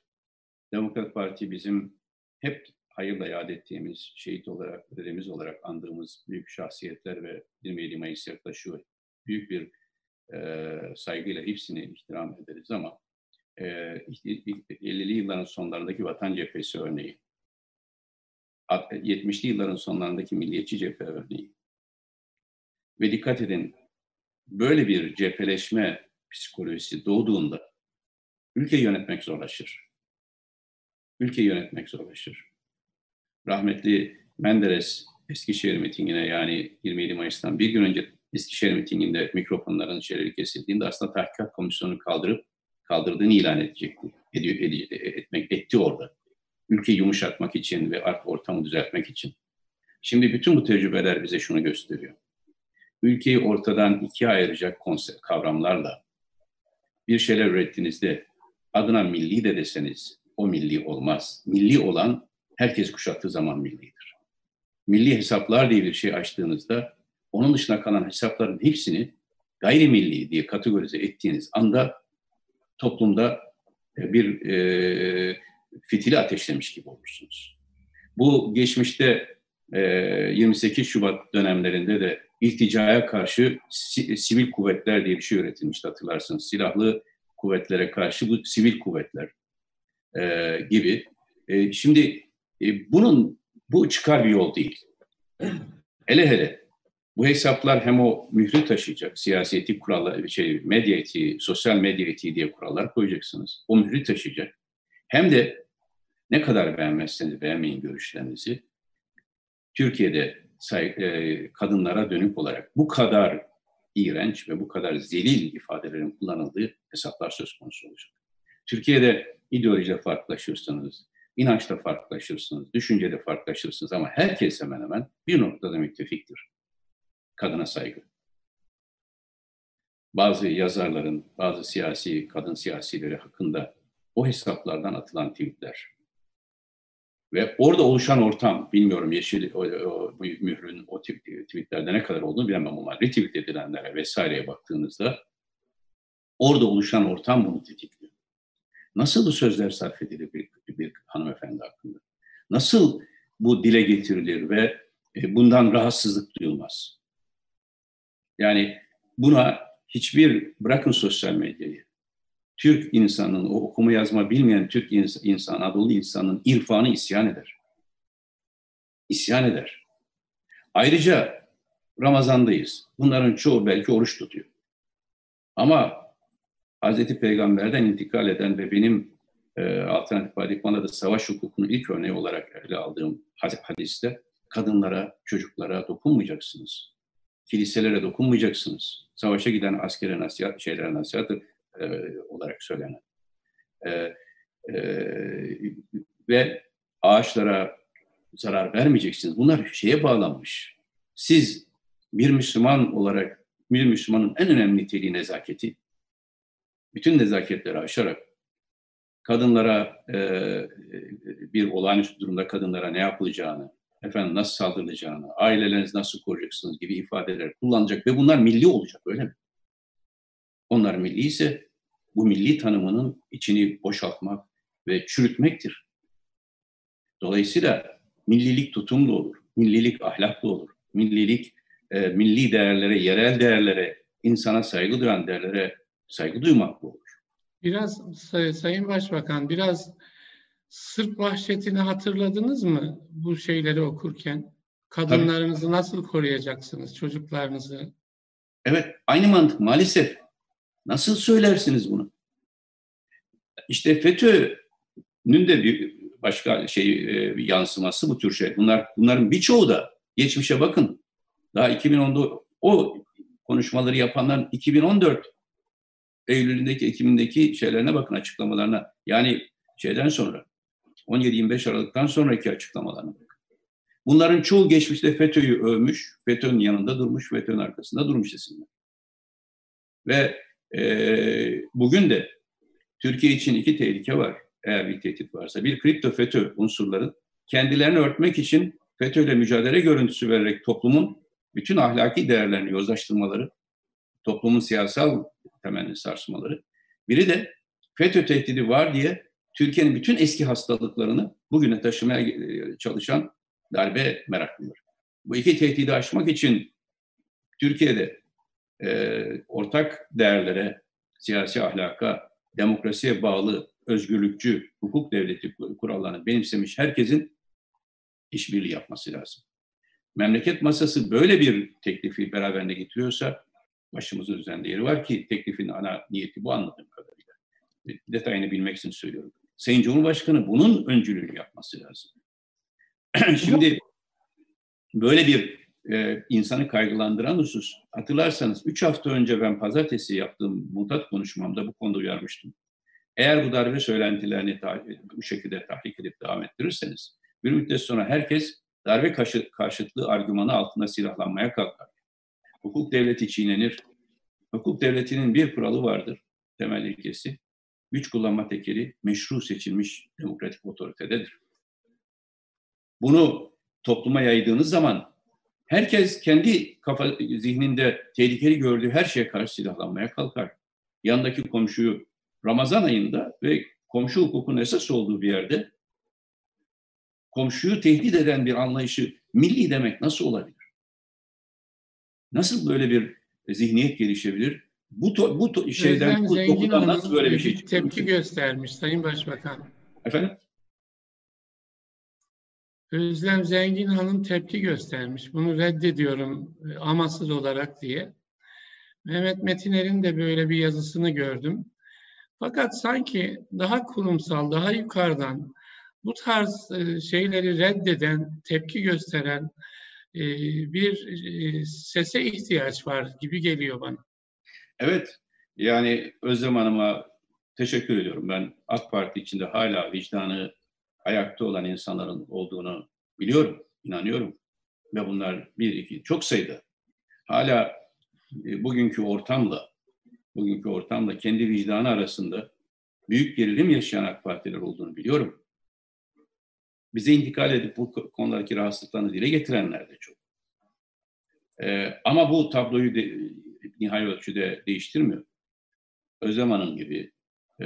Demokrat Parti bizim hep hayırla yad ettiğimiz, şehit olarak, dedemiz olarak andığımız büyük şahsiyetler ve 27 Mayıs yaklaşıyor. Büyük bir e, saygıyla hepsini ihtiram ederiz ama e, 50'li yılların sonlarındaki Vatan Cephesi örneği, 70'li yılların sonlarındaki Milliyetçi Cephe örneği. Ve dikkat edin, böyle bir cepheleşme psikolojisi doğduğunda ülke yönetmek zorlaşır. Ülke yönetmek zorlaşır. Rahmetli Menderes Eskişehir mitingine yani 27 Mayıs'tan bir gün önce Eskişehir mitinginde mikrofonların şeyleri kesildiğinde aslında tahkikat komisyonu kaldırıp kaldırdığını ilan edecekti. Ediyor, ed, etmek, etti orada. Ülkeyi yumuşatmak için ve artık ortamı düzeltmek için. Şimdi bütün bu tecrübeler bize şunu gösteriyor. Ülkeyi ortadan ikiye ayıracak konsept, kavramlarla bir şeyler ürettiğinizde adına milli de deseniz o milli olmaz. Milli olan herkes kuşattığı zaman millidir. Milli hesaplar diye bir şey açtığınızda onun dışına kalan hesapların hepsini gayrimilli diye kategorize ettiğiniz anda toplumda e, bir e, fitili ateşlemiş gibi olursunuz. Bu geçmişte e, 28 Şubat dönemlerinde de ilticaya karşı sivil kuvvetler diye bir şey üretilmişti hatırlarsınız. Silahlı kuvvetlere karşı bu sivil kuvvetler e, gibi. E, şimdi e, bunun bu çıkar bir yol değil. Hele hele bu hesaplar hem o mührü taşıyacak, siyasi etik kurallar, şey, medya etiği, sosyal medya etiği diye kurallar koyacaksınız. O mührü taşıyacak. Hem de ne kadar beğenmezseniz beğenmeyin görüşlerinizi, Türkiye'de kadınlara dönük olarak bu kadar iğrenç ve bu kadar zelil ifadelerin kullanıldığı hesaplar söz konusu olacak. Türkiye'de ideolojide farklılaşırsanız, inançta farklılaşırsınız, düşüncede farklılaşırsınız ama herkes hemen hemen bir noktada müttefiktir. Kadına saygı. Bazı yazarların, bazı siyasi, kadın siyasileri hakkında o hesaplardan atılan tweetler ve orada oluşan ortam, bilmiyorum yeşil o, o, bu mührün o tweetlerde ne kadar olduğunu bilemem ama retweet edilenlere vesaireye baktığınızda orada oluşan ortam bunu tetikliyor. Nasıl bu sözler sarf edilir bir, bir hanımefendi hakkında? Nasıl bu dile getirilir ve e, bundan rahatsızlık duyulmaz? Yani buna hiçbir, bırakın sosyal medyayı, Türk insanının, o okuma yazma bilmeyen Türk insan, Anadolu insanının irfanı isyan eder. İsyan eder. Ayrıca Ramazan'dayız. Bunların çoğu belki oruç tutuyor. Ama Hazreti Peygamber'den intikal eden ve benim e, alternatif paradigmada da savaş hukukunun ilk örneği olarak ele aldığım hadiste kadınlara, çocuklara dokunmayacaksınız. Kiliselere dokunmayacaksınız. Savaşa giden askere nasihat, şeylere nasihatı e, olarak söylenen. E, e, ve ağaçlara zarar vermeyeceksiniz. Bunlar şeye bağlanmış. Siz bir Müslüman olarak bir Müslümanın en önemli niteliği nezaketi. Bütün nezaketleri aşarak kadınlara e, bir olağanüstü durumda kadınlara ne yapılacağını, efendim nasıl saldırılacağını, ailelerinizi nasıl koruyacaksınız gibi ifadeler kullanacak ve bunlar milli olacak öyle mi? Onlar milli ise bu milli tanımının içini boşaltmak ve çürütmektir. Dolayısıyla millilik tutumlu olur, millilik ahlaklı olur, millilik e, milli değerlere, yerel değerlere, insana saygı duyan değerlere saygı duymakla olur. Biraz say, Sayın Başbakan, biraz Sırp vahşetini hatırladınız mı bu şeyleri okurken? Kadınlarınızı Tabii. nasıl koruyacaksınız, çocuklarınızı? Evet, aynı mantık maalesef. Nasıl söylersiniz bunu? İşte FETÖ'nün de bir başka şey e, yansıması bu tür şey. Bunlar bunların birçoğu da geçmişe bakın. Daha 2010'da o konuşmaları yapanların 2014 Eylül'ündeki, Ekim'indeki şeylerine bakın açıklamalarına. Yani şeyden sonra 17-25 Aralık'tan sonraki açıklamalarına bakın. Bunların çoğu geçmişte FETÖ'yü övmüş, FETÖ'nün yanında durmuş, FETÖ'nün arkasında durmuş isimler. Ve e, bugün de Türkiye için iki tehlike var eğer bir tehdit varsa. Bir kripto FETÖ unsurları kendilerini örtmek için FETÖ ile mücadele görüntüsü vererek toplumun bütün ahlaki değerlerini yozlaştırmaları, toplumun siyasal temelini sarsmaları. Biri de FETÖ tehdidi var diye Türkiye'nin bütün eski hastalıklarını bugüne taşımaya e, çalışan darbe meraklıları. Bu iki tehdidi aşmak için Türkiye'de e, ortak değerlere, siyasi ahlaka, demokrasiye bağlı, özgürlükçü, hukuk devleti kurallarını benimsemiş herkesin işbirliği yapması lazım. Memleket masası böyle bir teklifi beraberinde getiriyorsa başımızın üzerinde yeri var ki teklifin ana niyeti bu anladığım kadarıyla. Detayını bilmek için söylüyorum. Sayın Cumhurbaşkanı bunun öncülüğünü yapması lazım. Şimdi böyle bir e, insanı kaygılandıran husus. Hatırlarsanız 3 hafta önce ben pazartesi yaptığım mutat konuşmamda bu konuda uyarmıştım. Eğer bu darbe söylentilerini bu şekilde tahrik edip devam ettirirseniz bir müddet sonra herkes darbe karşıtlığı argümanı altında silahlanmaya kalkar. Hukuk devleti çiğnenir. Hukuk devletinin bir kuralı vardır, temel ilkesi. Güç kullanma tekeri meşru seçilmiş demokratik otoritededir. Bunu topluma yaydığınız zaman herkes kendi kafa zihninde tehlikeli gördüğü her şeye karşı silahlanmaya kalkar. Yanındaki komşuyu Ramazan ayında ve komşu hukukun esas olduğu bir yerde komşuyu tehdit eden bir anlayışı milli demek nasıl olabilir? Nasıl böyle bir zihniyet gelişebilir? Bu to, bu to, şeyden Özlem bu nasıl böyle bir şey çıkıyor? Tepki göstermiş Sayın Başbakan. Efendim? Özlem Zengin Hanım tepki göstermiş. Bunu reddediyorum e, amasız olarak diye. Mehmet Metiner'in de böyle bir yazısını gördüm. Fakat sanki daha kurumsal, daha yukarıdan bu tarz e, şeyleri reddeden, tepki gösteren e, bir sese ihtiyaç var gibi geliyor bana. Evet, yani Özlem Hanım'a teşekkür ediyorum. Ben AK Parti içinde hala vicdanı ayakta olan insanların olduğunu biliyorum, inanıyorum. Ve bunlar bir, iki, çok sayıda. Hala bugünkü ortamla, bugünkü ortamla kendi vicdanı arasında büyük gerilim yaşayan AK Partiler olduğunu biliyorum bize intikal edip bu konudaki rahatsızlıklarını dile getirenler de çok. Ee, ama bu tabloyu de, nihai ölçüde değiştirmiyor. Özlem Hanım gibi e,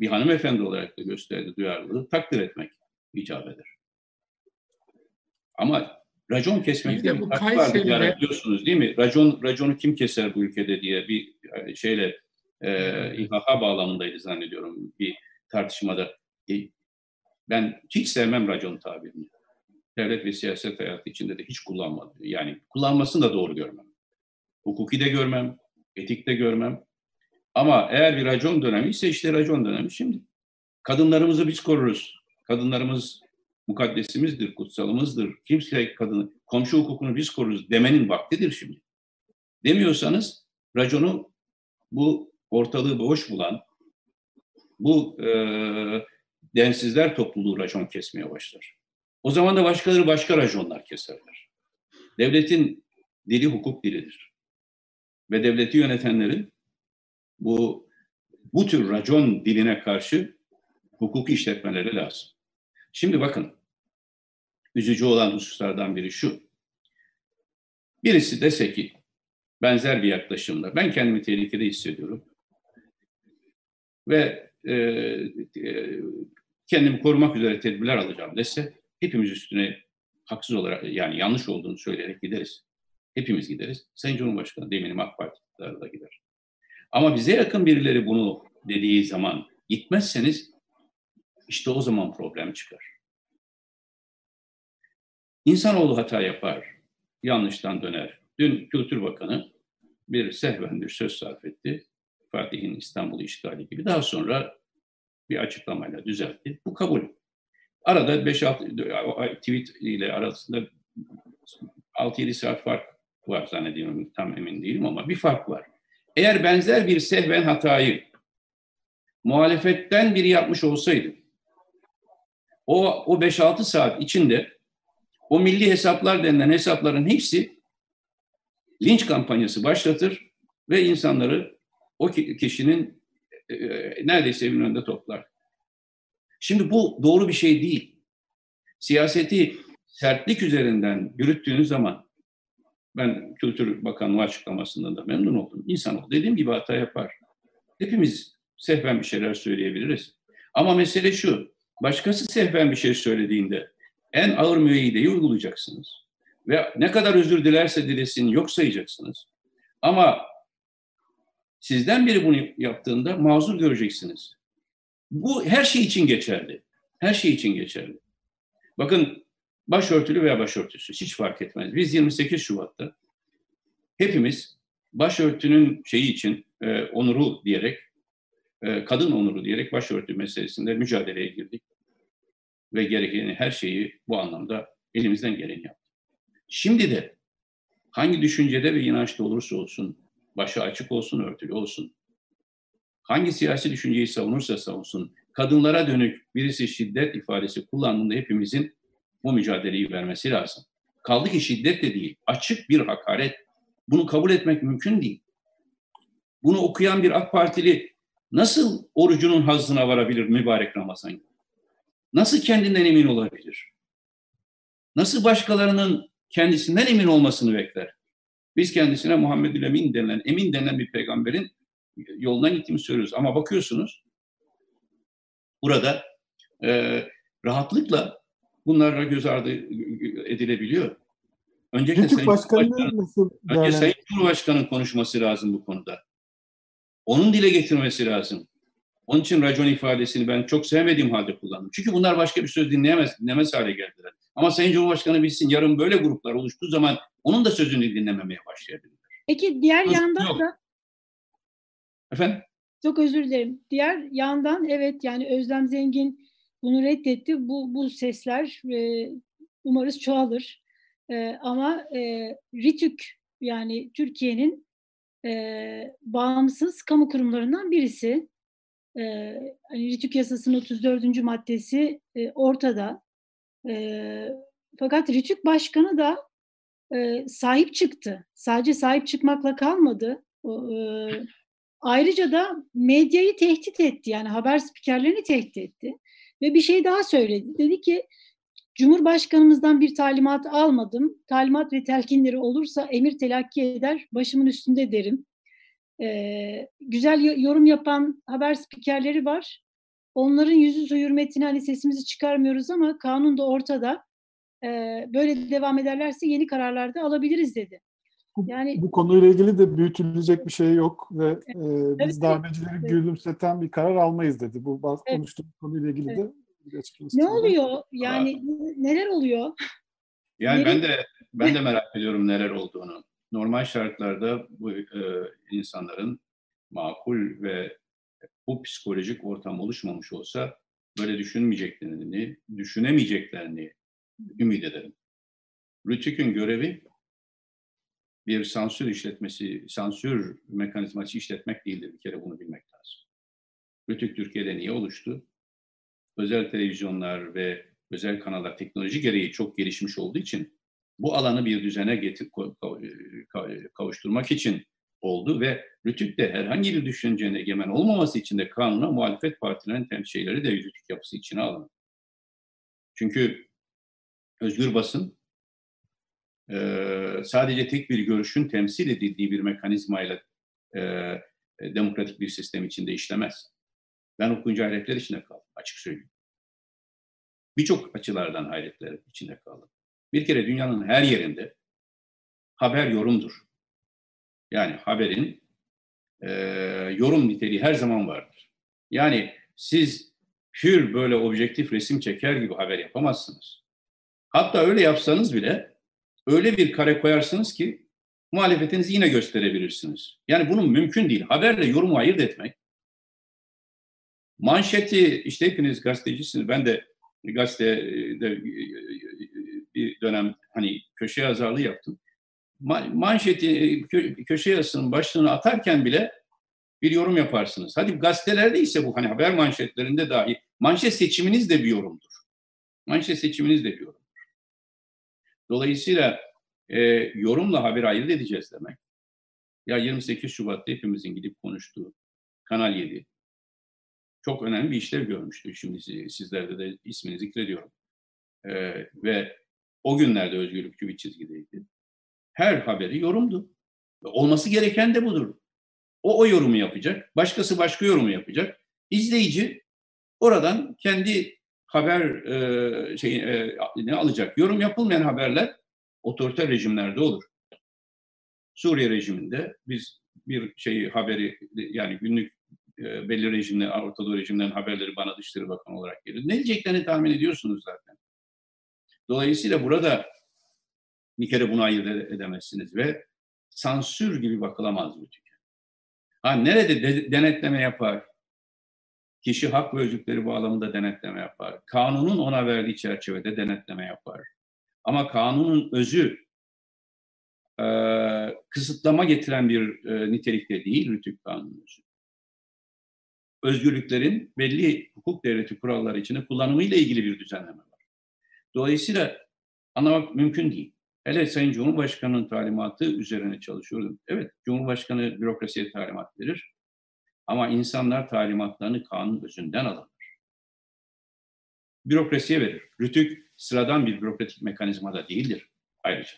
bir hanımefendi olarak da gösterdiği duyarlılığı takdir etmek icap eder. Ama racon kesmek de bu Kayseri'de biliyorsunuz değil mi? Racon raconu kim keser bu ülkede diye bir şeyle e, İHH bağlamındaydı zannediyorum bir tartışmada. E, ben hiç sevmem racon tabirini. Devlet ve siyaset hayatı içinde de hiç kullanmadım. Yani kullanmasını da doğru görmem. Hukuki de görmem, etik de görmem. Ama eğer bir racon dönemi ise işte racon dönemi şimdi. Kadınlarımızı biz koruruz. Kadınlarımız mukaddesimizdir, kutsalımızdır. Kimse kadını, komşu hukukunu biz koruruz demenin vaktidir şimdi. Demiyorsanız raconu bu ortalığı boş bulan, bu e, densizler topluluğu racon kesmeye başlar. O zaman da başkaları başka raconlar keserler. Devletin dili hukuk dilidir. ve devleti yönetenlerin bu bu tür racon diline karşı hukuku işletmeleri lazım. Şimdi bakın, üzücü olan hususlardan biri şu. Birisi dese ki, benzer bir yaklaşımla, ben kendimi tehlikede hissediyorum ve e, e, kendimi korumak üzere tedbirler alacağım dese, hepimiz üstüne haksız olarak, yani yanlış olduğunu söyleyerek gideriz. Hepimiz gideriz. Sayın Cumhurbaşkanı da eminim AK Parti da gider. Ama bize yakın birileri bunu dediği zaman gitmezseniz işte o zaman problem çıkar. İnsanoğlu hata yapar, yanlıştan döner. Dün Kültür Bakanı bir sehven bir söz sarf etti. Fatih'in İstanbul'u işgali gibi. Daha sonra bir açıklamayla düzeltti. Bu kabul. Arada 5-6 tweet ile arasında 6-7 saat fark var zannediyorum. Tam emin değilim ama bir fark var. Eğer benzer bir sehven hatayı muhalefetten biri yapmış olsaydı o, o 5-6 saat içinde o milli hesaplar denilen hesapların hepsi linç kampanyası başlatır ve insanları o kişinin e, e, neredeyse evin önünde toplar. Şimdi bu doğru bir şey değil. Siyaseti sertlik üzerinden yürüttüğünüz zaman ben Kültür Bakanlığı açıklamasından da memnun oldum. İnsan dediğim gibi hata yapar. Hepimiz sehven bir şeyler söyleyebiliriz. Ama mesele şu, başkası sehven bir şey söylediğinde en ağır müeyyideyi uygulayacaksınız. Ve ne kadar özür dilerse dilesin yok sayacaksınız. Ama sizden biri bunu yaptığında mazur göreceksiniz. Bu her şey için geçerli. Her şey için geçerli. Bakın başörtülü veya başörtüsü hiç fark etmez. Biz 28 Şubat'ta hepimiz başörtünün şeyi için e, onuru diyerek, e, kadın onuru diyerek başörtü meselesinde mücadeleye girdik ve gerekeni her şeyi bu anlamda elimizden geleni yaptık. Şimdi de hangi düşüncede ve inançta olursa olsun, başı açık olsun, örtülü olsun, hangi siyasi düşünceyi savunursa savunsun, kadınlara dönük birisi şiddet ifadesi kullandığında hepimizin bu mücadeleyi vermesi lazım. Kaldı ki şiddet de değil, açık bir hakaret. Bunu kabul etmek mümkün değil. Bunu okuyan bir AK Partili nasıl orucunun hazzına varabilir mübarek Ramazan gibi? nasıl kendinden emin olabilir? Nasıl başkalarının kendisinden emin olmasını bekler? Biz kendisine Muhammedül Emin denilen, emin denilen bir peygamberin yolundan gittiğini söylüyoruz. Ama bakıyorsunuz burada e, rahatlıkla bunlarla göz ardı edilebiliyor. Öncelikle Sayın Cumhurbaşkanı nasıl önce Sayın Cumhurbaşkanı'nın konuşması lazım bu konuda. Onun dile getirmesi lazım. Onun için racon ifadesini ben çok sevmediğim halde kullandım. Çünkü bunlar başka bir söz dinleyemez, dinlemez hale geldiler. Ama Sayın Cumhurbaşkanı bilsin yarın böyle gruplar oluştuğu zaman onun da sözünü dinlememeye başlayabilirler. Peki diğer yandan yok. da... Efendim? Çok özür dilerim. Diğer yandan evet yani Özlem Zengin bunu reddetti. Bu, bu sesler e, umarız çoğalır. E, ama e, RİTÜK yani Türkiye'nin e, bağımsız kamu kurumlarından birisi e, hani Ritük Yasası'nın 34. maddesi e, ortada. E, fakat Ritük Başkanı da e, sahip çıktı. Sadece sahip çıkmakla kalmadı. E, ayrıca da medyayı tehdit etti. Yani haber spikerlerini tehdit etti. Ve bir şey daha söyledi. Dedi ki Cumhurbaşkanımızdan bir talimat almadım. Talimat ve telkinleri olursa emir telakki eder, başımın üstünde derim. E, güzel yorum yapan haber spikerleri var. Onların yüzü su hürmetine hani sesimizi çıkarmıyoruz ama kanun da ortada. E, böyle devam ederlerse yeni kararlar da alabiliriz dedi. Yani bu konuyla ilgili de büyütülecek bir şey yok ve e, biz evet, darbecileri evet. gülümseten bir karar almayız dedi. Bu evet. konuştuğumuz konuyla ilgili evet. de ne oluyor? Yani neler oluyor? Yani Neler? ben de ben de merak ediyorum neler olduğunu normal şartlarda bu e, insanların makul ve bu psikolojik ortam oluşmamış olsa böyle düşünmeyeceklerini, düşünemeyeceklerini ümit ederim. Rütük'ün görevi bir sansür işletmesi, sansür mekanizması işletmek değildir. Bir kere bunu bilmek lazım. Rütük Türkiye'de niye oluştu? Özel televizyonlar ve özel kanallar teknoloji gereği çok gelişmiş olduğu için bu alanı bir düzene getir, kavuşturmak için oldu ve Rütük'te herhangi bir düşüncenin egemen olmaması için de kanuna muhalefet partilerinin temsilcileri de Rütük yapısı içine alındı. Çünkü özgür basın e, sadece tek bir görüşün temsil edildiği bir mekanizmayla e, demokratik bir sistem içinde işlemez. Ben okuyunca hayretler içinde kaldım, açık söyleyeyim. Birçok açılardan hayretler içinde kaldım. Bir kere dünyanın her yerinde haber yorumdur. Yani haberin e, yorum niteliği her zaman vardır. Yani siz hür böyle objektif resim çeker gibi haber yapamazsınız. Hatta öyle yapsanız bile öyle bir kare koyarsınız ki muhalefetinizi yine gösterebilirsiniz. Yani bunun mümkün değil. Haberle yorumu ayırt etmek. Manşeti işte hepiniz gazetecisiniz. Ben de gazetede bir dönem hani köşe yazarlığı yaptım. Manşeti köşe yazısının başlığını atarken bile bir yorum yaparsınız. Hadi gazetelerde ise bu hani haber manşetlerinde dahi manşet seçiminiz de bir yorumdur. Manşet seçiminiz de bir yorumdur. Dolayısıyla e, yorumla haberi ayırt edeceğiz demek. Ya 28 Şubat'ta hepimizin gidip konuştuğu Kanal 7 çok önemli bir işlev görmüştü. Şimdi sizlerde de ismini zikrediyorum. E, ve o günlerde özgürlükçü bir çizgideydi. Her haberi yorumdu. Olması gereken de budur. O o yorumu yapacak, başkası başka yorumu yapacak. İzleyici oradan kendi haber e, şey e, ne alacak? Yorum yapılmayan haberler otoriter rejimlerde olur. Suriye rejiminde biz bir şeyi haberi yani günlük e, belli rejimler, Orta Doğu haberleri bana Dışişleri Bakanı olarak gelir. Ne diyeceklerini tahmin ediyorsunuz zaten. Dolayısıyla burada bir kere bunu ayırt edemezsiniz ve sansür gibi bakılamaz bu. Ha nerede de, denetleme yapar? Kişi hak ve özgürlükleri bağlamında denetleme yapar. Kanunun ona verdiği çerçevede denetleme yapar. Ama kanunun özü e, kısıtlama getiren bir e, nitelikte değil Rütük Kanunu özü. Özgürlüklerin belli hukuk devleti kuralları içinde kullanımıyla ilgili bir düzenleme var. Dolayısıyla anlamak mümkün değil. Hele Sayın Cumhurbaşkanı'nın talimatı üzerine çalışıyordum. Evet, Cumhurbaşkanı bürokrasiye talimat verir. Ama insanlar talimatlarını kanun özünden alırlar. Bürokrasiye verir. Rütük sıradan bir bürokratik mekanizma da değildir ayrıca.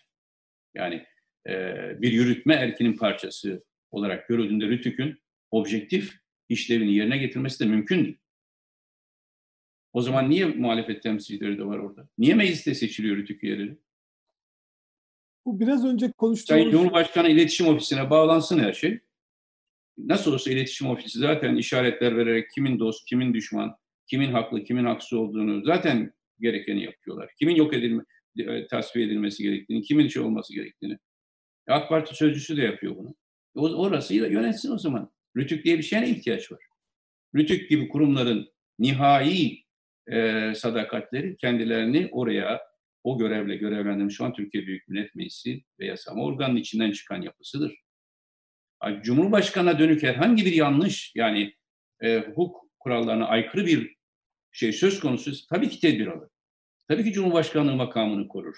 Yani e, bir yürütme erkinin parçası olarak görüldüğünde Rütük'ün objektif işlevini yerine getirmesi de mümkün değil. O zaman niye muhalefet temsilcileri de var orada? Niye mecliste seçiliyor Rütük üyeleri? Bu biraz önce konuştuğumuz... Sayın Cumhurbaşkanı iletişim ofisine bağlansın her şey. Nasıl olsa iletişim ofisi zaten işaretler vererek kimin dost, kimin düşman, kimin haklı, kimin haksız olduğunu zaten gerekeni yapıyorlar. Kimin yok edilme, e, tasfiye edilmesi gerektiğini, kimin şey olması gerektiğini. AK Parti sözcüsü de yapıyor bunu. O, orası yönetsin o zaman. Rütük diye bir şeye ihtiyaç var? Rütük gibi kurumların nihai e, sadakatleri kendilerini oraya o görevle görevlendirmiş an Türkiye Büyük Millet Meclisi ve yasama organının içinden çıkan yapısıdır. Cumhurbaşkanına dönük herhangi bir yanlış yani e, hukuk kurallarına aykırı bir şey söz konusu tabii ki tedbir alır. Tabii ki Cumhurbaşkanlığı makamını korur.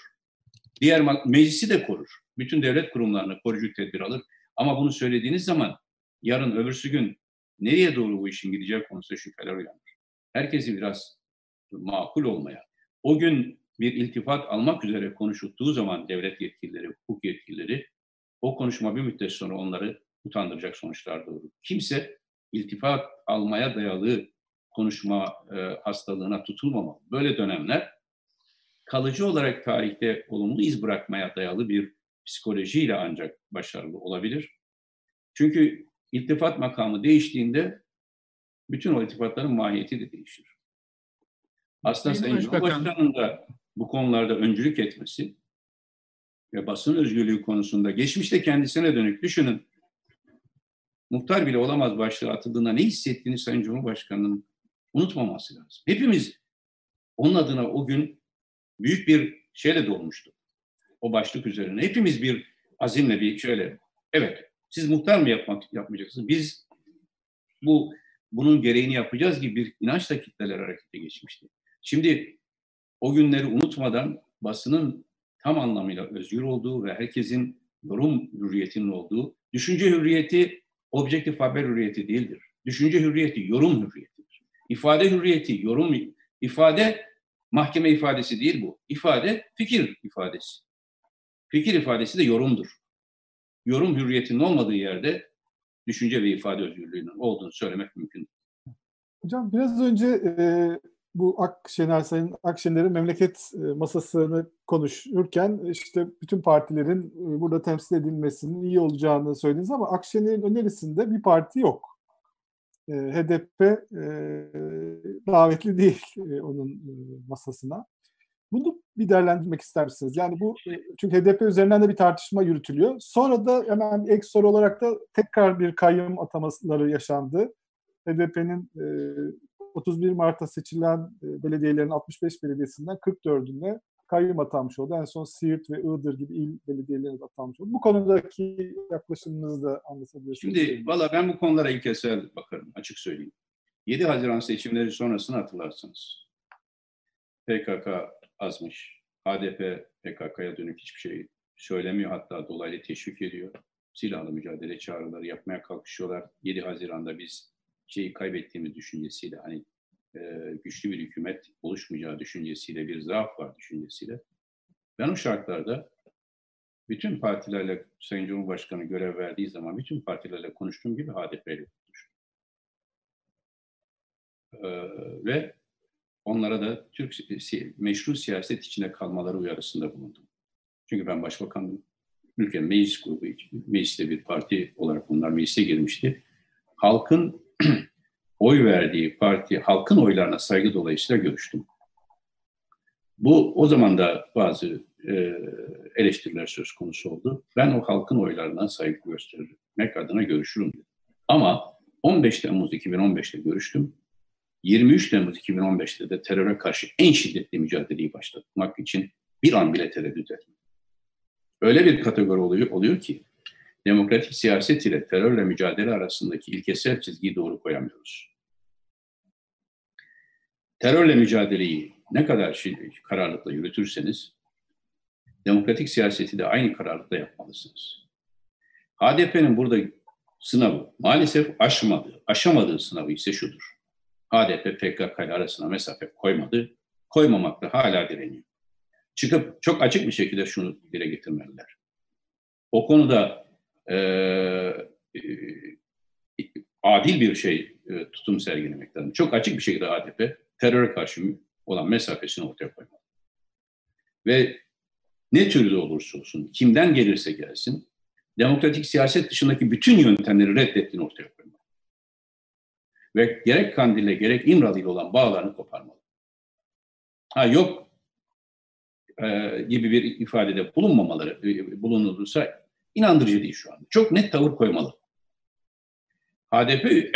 Diğer meclisi de korur. Bütün devlet kurumlarına koruyucu tedbir alır. Ama bunu söylediğiniz zaman yarın öbürsü gün nereye doğru bu işin gideceği konusunda şüpheler uyanır. Herkesi biraz makul olmaya, o gün bir iltifat almak üzere konuşulduğu zaman devlet yetkilileri, hukuk yetkilileri o konuşma bir müddet sonra onları utandıracak sonuçlar doğurur. Kimse iltifat almaya dayalı konuşma e, hastalığına tutulmamalı. Böyle dönemler kalıcı olarak tarihte olumlu iz bırakmaya dayalı bir psikolojiyle ancak başarılı olabilir. Çünkü iltifat makamı değiştiğinde bütün o iltifatların mahiyeti de değişir. Aslında Sayın Cumhurbaşkanı'nın da bu konularda öncülük etmesi ve basın özgürlüğü konusunda geçmişte kendisine dönük düşünün. Muhtar bile olamaz başlığı atıldığında ne hissettiğini Sayın Cumhurbaşkanı'nın unutmaması lazım. Hepimiz onun adına o gün büyük bir şeyle dolmuştu. O başlık üzerine. Hepimiz bir azimle bir şöyle, evet siz muhtar mı yapmak yapmayacaksınız? Biz bu bunun gereğini yapacağız gibi bir inançla kitleler harekete geçmişti. Şimdi o günleri unutmadan basının tam anlamıyla özgür olduğu ve herkesin yorum hürriyetinin olduğu, düşünce hürriyeti objektif haber hürriyeti değildir. Düşünce hürriyeti yorum hürriyetidir. İfade hürriyeti, yorum, ifade mahkeme ifadesi değil bu. İfade fikir ifadesi. Fikir ifadesi de yorumdur. Yorum hürriyetinin olmadığı yerde düşünce ve ifade özgürlüğünün olduğunu söylemek mümkün. Hocam biraz önce e, bu Akşener Sayın Akşener'in memleket e, masasını konuşurken işte bütün partilerin e, burada temsil edilmesinin iyi olacağını söylediniz ama Akşener'in önerisinde bir parti yok. E, HDP davetli değil onun masasına. Bunu bir değerlendirmek ister misiniz? Yani bu çünkü HDP üzerinden de bir tartışma yürütülüyor. Sonra da hemen ek soru olarak da tekrar bir kayyum atamaları yaşandı. HDP'nin 31 Mart'ta seçilen e, belediyelerin 65 belediyesinden 44'üne kayyum atanmış oldu. En son Siirt ve Iğdır gibi il belediyelerine atanmış oldu. Bu konudaki yaklaşımınızı da anlatabilirsiniz. Şimdi valla ben bu konulara ilk eser bakarım açık söyleyeyim. 7 Haziran seçimleri sonrasını hatırlarsınız. PKK azmış. HDP PKK'ya dönük hiçbir şey söylemiyor hatta dolaylı teşvik ediyor. Silahlı mücadele çağrıları yapmaya kalkışıyorlar. 7 Haziran'da biz şeyi kaybettiğimiz düşüncesiyle hani e, güçlü bir hükümet oluşmayacağı düşüncesiyle bir zaaf var düşüncesiyle. Ben o şartlarda bütün partilerle Sayın Cumhurbaşkanı görev verdiği zaman bütün partilerle konuştuğum gibi HDP ile konuştum. Ee, ve onlara da Türk meşru siyaset içine kalmaları uyarısında bulundum. Çünkü ben başbakandım. Ülkenin meclis grubu, mecliste bir parti olarak bunlar meclise girmişti. Halkın oy verdiği parti halkın oylarına saygı dolayısıyla görüştüm. Bu o zaman da bazı e, eleştiriler söz konusu oldu. Ben o halkın oylarına saygı göstermek adına görüşürüm dedim. Ama 15 Temmuz 2015'te görüştüm. 23 Temmuz 2015'te de teröre karşı en şiddetli mücadeleyi başlatmak için bir an bile tereddüt etmedim. Öyle bir kategori oluyor, oluyor ki demokratik siyaset ile terörle mücadele arasındaki ilkesel çizgiyi doğru koyamıyoruz. Terörle mücadeleyi ne kadar kararlılıkla yürütürseniz demokratik siyaseti de aynı kararlılıkla yapmalısınız. HDP'nin burada sınavı maalesef aşmadı. Aşamadığı sınavı ise şudur. HDP PKK ile arasına mesafe koymadı. Koymamakta hala direniyor. Çıkıp çok açık bir şekilde şunu dile getirmeliler. O konuda e, e, adil bir şey e, tutum sergilemek lazım. Çok açık bir şekilde HDP teröre karşı olan mesafesini ortaya koymalı. Ve ne türlü olursa olsun, kimden gelirse gelsin, demokratik siyaset dışındaki bütün yöntemleri reddettiğini ortaya koymalı. Ve gerek Kandil'le gerek İmralı ile olan bağlarını koparmalı. Ha yok e, gibi bir ifadede bulunmamaları e, bulunulursa inandırıcı değil şu an. Çok net tavır koymalı. HDP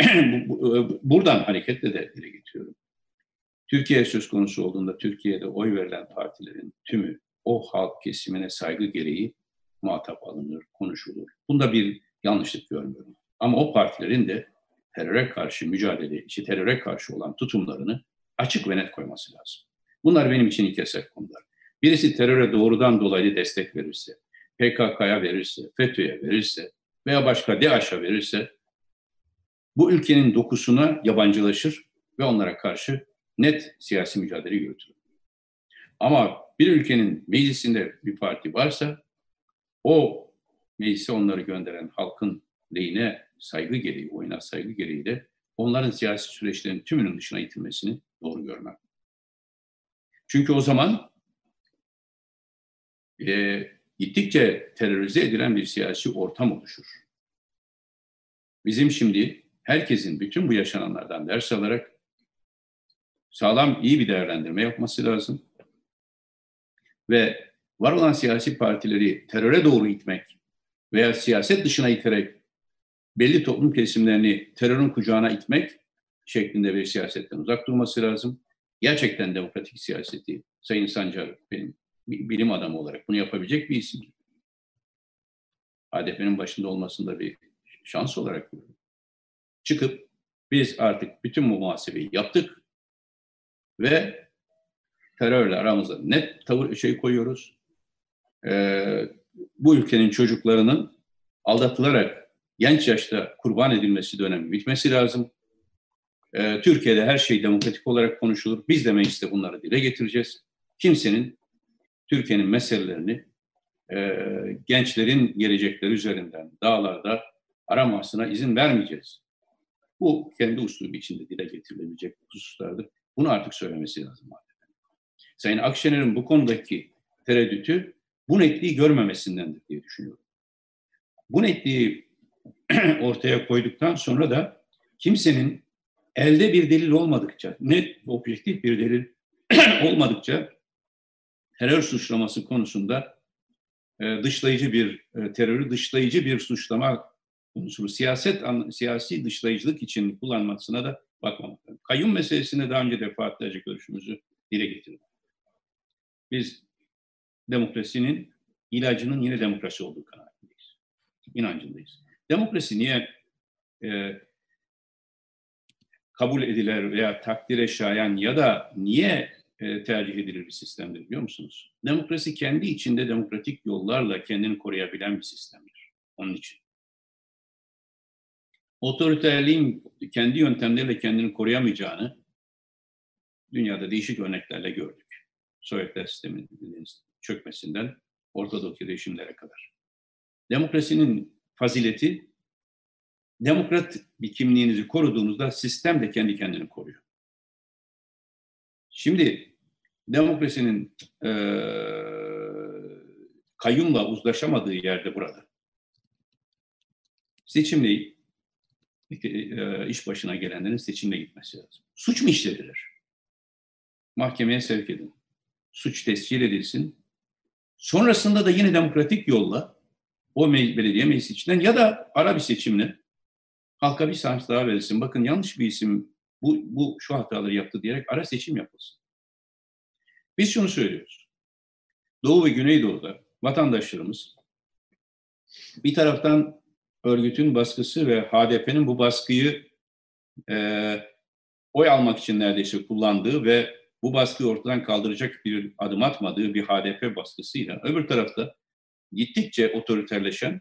buradan hareketle de dile getiriyorum. Türkiye söz konusu olduğunda Türkiye'de oy verilen partilerin tümü o halk kesimine saygı gereği muhatap alınır, konuşulur. Bunda bir yanlışlık görmüyorum. Ama o partilerin de teröre karşı mücadele, işte teröre karşı olan tutumlarını açık ve net koyması lazım. Bunlar benim için ilk konular. Birisi teröre doğrudan dolaylı destek verirse, PKK'ya verirse, FETÖ'ye verirse veya başka DAEŞ'e verirse bu ülkenin dokusuna yabancılaşır ve onlara karşı net siyasi mücadele yürütür. Ama bir ülkenin meclisinde bir parti varsa o meclise onları gönderen halkın lehine saygı gereği, oyuna saygı gereği de onların siyasi süreçlerin tümünün dışına itilmesini doğru görmem. Çünkü o zaman e, gittikçe terörize edilen bir siyasi ortam oluşur. Bizim şimdi herkesin bütün bu yaşananlardan ders alarak sağlam, iyi bir değerlendirme yapması lazım. Ve var olan siyasi partileri teröre doğru itmek veya siyaset dışına iterek belli toplum kesimlerini terörün kucağına itmek şeklinde bir siyasetten uzak durması lazım. Gerçekten demokratik siyaseti Sayın Sancar benim bilim adamı olarak bunu yapabilecek bir isim. HDP'nin başında olmasında bir şans olarak. Çıkıp biz artık bütün bu muhasebeyi yaptık ve terörle aramızda net tavır şey koyuyoruz. Ee, bu ülkenin çocuklarının aldatılarak genç yaşta kurban edilmesi dönemi bitmesi lazım. Ee, Türkiye'de her şey demokratik olarak konuşulur. Biz de mecliste bunları dile getireceğiz. Kimsenin Türkiye'nin meselelerini e, gençlerin gelecekleri üzerinden dağlarda aramasına izin vermeyeceğiz. Bu kendi uslubu içinde dile getirilebilecek hususlardır. Bunu artık söylemesi lazım. Sayın Akşener'in bu konudaki tereddütü bu netliği görmemesindendir diye düşünüyorum. Bu netliği ortaya koyduktan sonra da kimsenin elde bir delil olmadıkça, net, objektif bir delil olmadıkça terör suçlaması konusunda e, dışlayıcı bir e, terörü dışlayıcı bir suçlama konusunu siyaset siyasi dışlayıcılık için kullanmasına da bakmamak. Kayyum meselesine daha önce defaatlerce görüşümüzü dile getirdik. Biz demokrasinin ilacının yine demokrasi olduğu kanaatindeyiz. İnancındayız. Demokrasi niye e, kabul edilir veya takdire şayan ya da niye e, tercih edilir bir sistemdir biliyor musunuz? Demokrasi kendi içinde demokratik yollarla kendini koruyabilen bir sistemdir. Onun için. Otoriterliğin kendi yöntemleriyle kendini koruyamayacağını dünyada değişik örneklerle gördük. Sovyetler sisteminin çökmesinden Ortadoğu rejimlere kadar. Demokrasinin fazileti demokrat bir kimliğinizi koruduğunuzda sistem de kendi kendini koruyor. Şimdi demokrasinin e, kayyumla uzlaşamadığı yerde burada seçimle e, iş başına gelenlerin seçimle gitmesi lazım. Suç mu işlediler? Mahkemeye sevk edin. Suç tescil edilsin. Sonrasında da yine demokratik yolla o belediye meclisi içinden ya da ara bir seçimle halka bir şans daha verilsin. Bakın yanlış bir isim bu, bu şu hataları yaptı diyerek ara seçim yapılsın. Biz şunu söylüyoruz. Doğu ve Güneydoğu'da vatandaşlarımız bir taraftan örgütün baskısı ve HDP'nin bu baskıyı e, oy almak için neredeyse kullandığı ve bu baskıyı ortadan kaldıracak bir adım atmadığı bir HDP baskısıyla öbür tarafta gittikçe otoriterleşen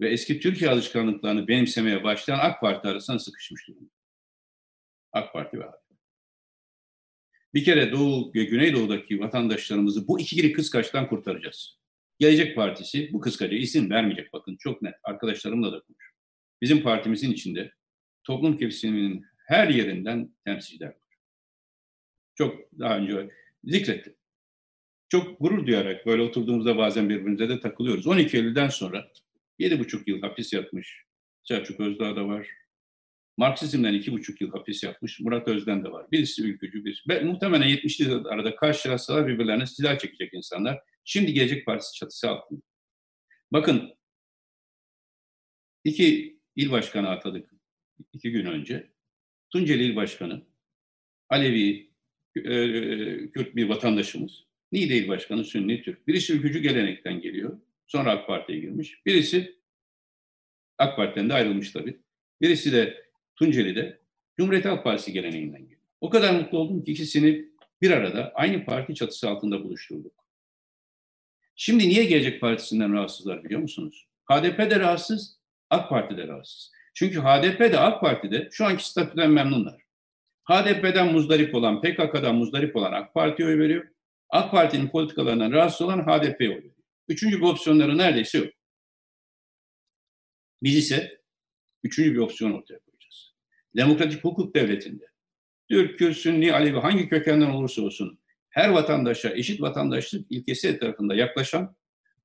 ve eski Türkiye alışkanlıklarını benimsemeye başlayan AK Parti arasında sıkışmış durumda. AK Parti ve HDP. Bir kere Doğu ve Güneydoğu'daki vatandaşlarımızı bu ikili kıskaçtan kurtaracağız. Gelecek Partisi bu kıskaca isim vermeyecek bakın çok net. Arkadaşlarımla da konuş. Bizim partimizin içinde toplum kesiminin her yerinden temsilciler var. Çok daha önce zikrettim. Çok gurur duyarak böyle oturduğumuzda bazen birbirimize de takılıyoruz. 12 Eylül'den sonra 7,5 yıl hapis yatmış Selçuk Özdağ da var. Marksizmden 2,5 yıl hapis yatmış Murat Özden de var. Birisi ülkücü, birisi. Ve muhtemelen 70'li arada karşılaşsalar birbirlerine silah çekecek insanlar. Şimdi Gelecek Partisi çatısı altında. Bakın iki il başkanı atadık iki gün önce. Tunceli il başkanı Alevi e, Kürt bir vatandaşımız. Niğde il başkanı Sünni Türk. Birisi ülkücü gelenekten geliyor. Sonra AK Parti'ye girmiş. Birisi AK Parti'den de ayrılmış tabii. Birisi de Tunceli'de Cumhuriyet Halk Partisi geleneğinden geliyor. O kadar mutlu oldum ki ikisini bir arada aynı parti çatısı altında buluşturduk. Şimdi niye Gelecek Partisi'nden rahatsızlar biliyor musunuz? HDP de rahatsız, AK Parti de rahatsız. Çünkü HDP de AK Parti'de şu anki statüden memnunlar. HDP'den muzdarip olan, PKK'dan muzdarip olan AK Parti'ye oy veriyor. AK Parti'nin politikalarından rahatsız olan HDP'ye oy veriyor. Üçüncü bir opsiyonları neredeyse yok. Biz ise üçüncü bir opsiyon ortaya. Demokratik hukuk devletinde Türk, Kürt, Sünni, Alevi hangi kökenden olursa olsun her vatandaşa eşit vatandaşlık ilkesi etrafında yaklaşan,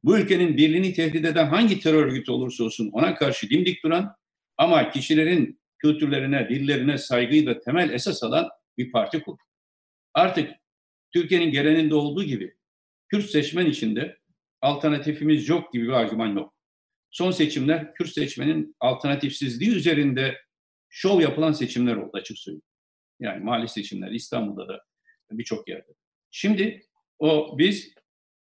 bu ülkenin birliğini tehdit eden hangi terör örgütü olursa olsun ona karşı dimdik duran ama kişilerin kültürlerine, dillerine saygıyı da temel esas alan bir parti kurdu. Artık Türkiye'nin geleninde olduğu gibi Kürt seçmen içinde alternatifimiz yok gibi bir argüman yok. Son seçimler Kürt seçmenin alternatifsizliği üzerinde şov yapılan seçimler oldu açık söyleyeyim. Yani mahalle seçimler İstanbul'da da birçok yerde. Şimdi o biz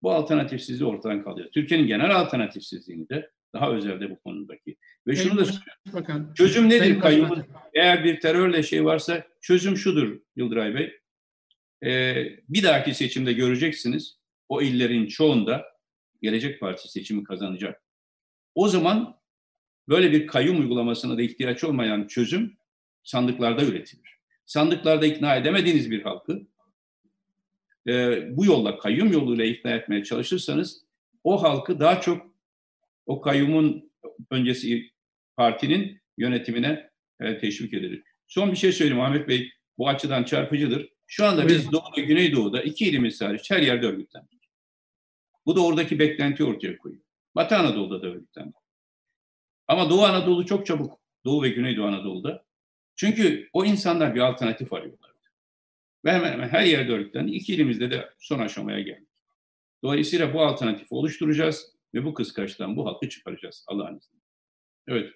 bu alternatifsizliği ortadan kaldırıyoruz. Türkiye'nin genel alternatifsizliğini de daha özelde bu konudaki. Ve şunu da söylüyorum. Çözüm nedir kayyumun? Eğer bir terörle şey varsa çözüm şudur Yıldıray Bey. Ee, bir dahaki seçimde göreceksiniz o illerin çoğunda Gelecek Partisi seçimi kazanacak. O zaman böyle bir kayyum uygulamasına da ihtiyaç olmayan çözüm sandıklarda üretilir. Sandıklarda ikna edemediğiniz bir halkı e, bu yolla kayyum yoluyla ikna etmeye çalışırsanız o halkı daha çok o kayyumun öncesi partinin yönetimine e, teşvik edilir. Son bir şey söyleyeyim Ahmet Bey. Bu açıdan çarpıcıdır. Şu anda biz Doğu ve Güneydoğu'da iki ilimiz hariç her yerde örgütlendik. Bu da oradaki beklenti ortaya koyuyor. Batı Anadolu'da da örgütlendik. Ama Doğu Anadolu çok çabuk. Doğu ve Güneydoğu Anadolu'da. Çünkü o insanlar bir alternatif arıyorlar. Ve hemen hemen her yerde örgütlendi. İki ilimizde de son aşamaya geldik. Dolayısıyla bu alternatifi oluşturacağız ve bu kıskaçtan bu halkı çıkaracağız Allah'ın izniyle. Evet.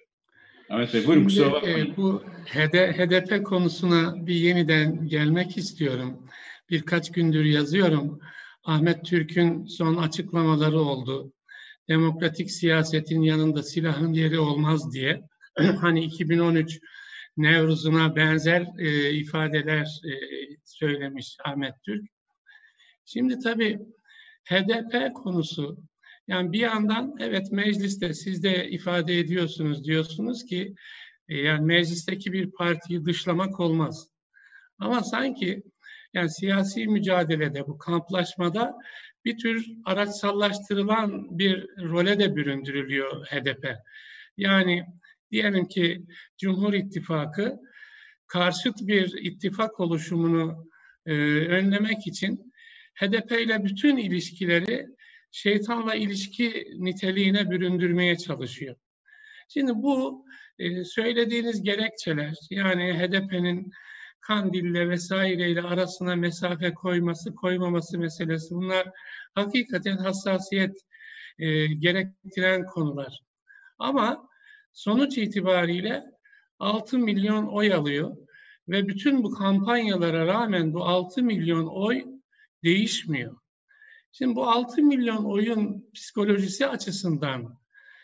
Ahmet Bey buyurun kusura bakmayın. E, bu HDP konusuna bir yeniden gelmek istiyorum. Birkaç gündür yazıyorum. Ahmet Türk'ün son açıklamaları oldu. Demokratik siyasetin yanında silahın yeri olmaz diye. hani 2013 Nevruz'una benzer e, ifadeler e, söylemiş Ahmet Türk. Şimdi tabii HDP konusu yani bir yandan evet mecliste siz de ifade ediyorsunuz diyorsunuz ki e, yani meclisteki bir partiyi dışlamak olmaz. Ama sanki yani siyasi mücadelede bu kamplaşmada bir tür araçsallaştırılan bir role de büründürülüyor HDP. Yani diyelim ki Cumhur İttifakı karşıt bir ittifak oluşumunu e, önlemek için HDP ile bütün ilişkileri şeytanla ilişki niteliğine büründürmeye çalışıyor. Şimdi bu e, söylediğiniz gerekçeler yani HDP'nin Kandil'le vesaireyle arasına mesafe koyması, koymaması meselesi bunlar hakikaten hassasiyet e, gerektiren konular. Ama sonuç itibariyle 6 milyon oy alıyor ve bütün bu kampanyalara rağmen bu 6 milyon oy değişmiyor. Şimdi bu 6 milyon oyun psikolojisi açısından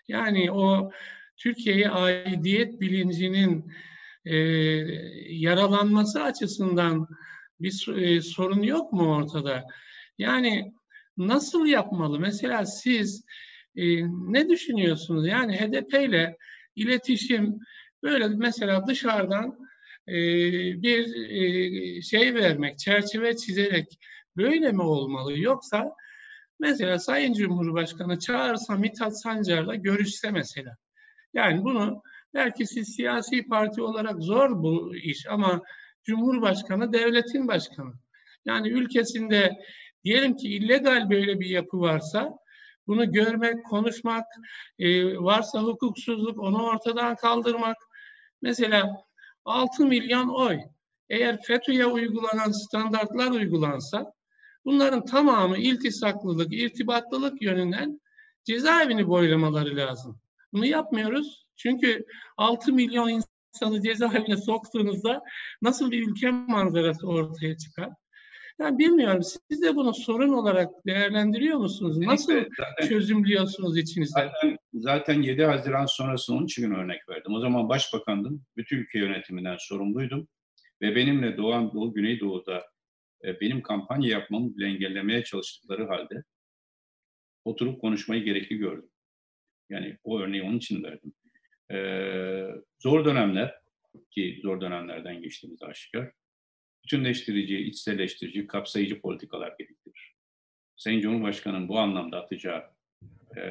yani o Türkiye'ye aidiyet bilincinin e, yaralanması açısından bir e, sorun yok mu ortada? Yani nasıl yapmalı? Mesela siz e, ne düşünüyorsunuz? Yani HDP ile iletişim böyle mesela dışarıdan e, bir e, şey vermek, çerçeve çizerek böyle mi olmalı? Yoksa mesela Sayın Cumhurbaşkanı çağırsa Mithat Sancar'la görüşse mesela. Yani bunu belki siz siyasi parti olarak zor bu iş ama Cumhurbaşkanı devletin başkanı. Yani ülkesinde diyelim ki illegal böyle bir yapı varsa bunu görmek, konuşmak, e, varsa hukuksuzluk onu ortadan kaldırmak. Mesela 6 milyon oy eğer FETÖ'ye uygulanan standartlar uygulansa bunların tamamı iltisaklılık, irtibatlılık yönünden cezaevini boylamaları lazım. Bunu yapmıyoruz. Çünkü 6 milyon insanı cezaevine soktuğunuzda nasıl bir ülke manzarası ortaya çıkar? Yani bilmiyorum. Siz de bunu sorun olarak değerlendiriyor musunuz? Nasıl zaten, çözümlüyorsunuz içinizde? Zaten, zaten 7 Haziran sonrası onun için örnek verdim. O zaman başbakandım. Bütün ülke yönetiminden sorumluydum. Ve benimle Doğu Doğu, Güneydoğu'da e, benim kampanya yapmamı bile engellemeye çalıştıkları halde oturup konuşmayı gerekli gördüm. Yani o örneği onun için verdim. Ee, zor dönemler ki zor dönemlerden geçtiğimiz aşikar bütünleştirici, içselleştirici, kapsayıcı politikalar gerektirir. Sayın Cumhurbaşkanı'nın bu anlamda atacağı e,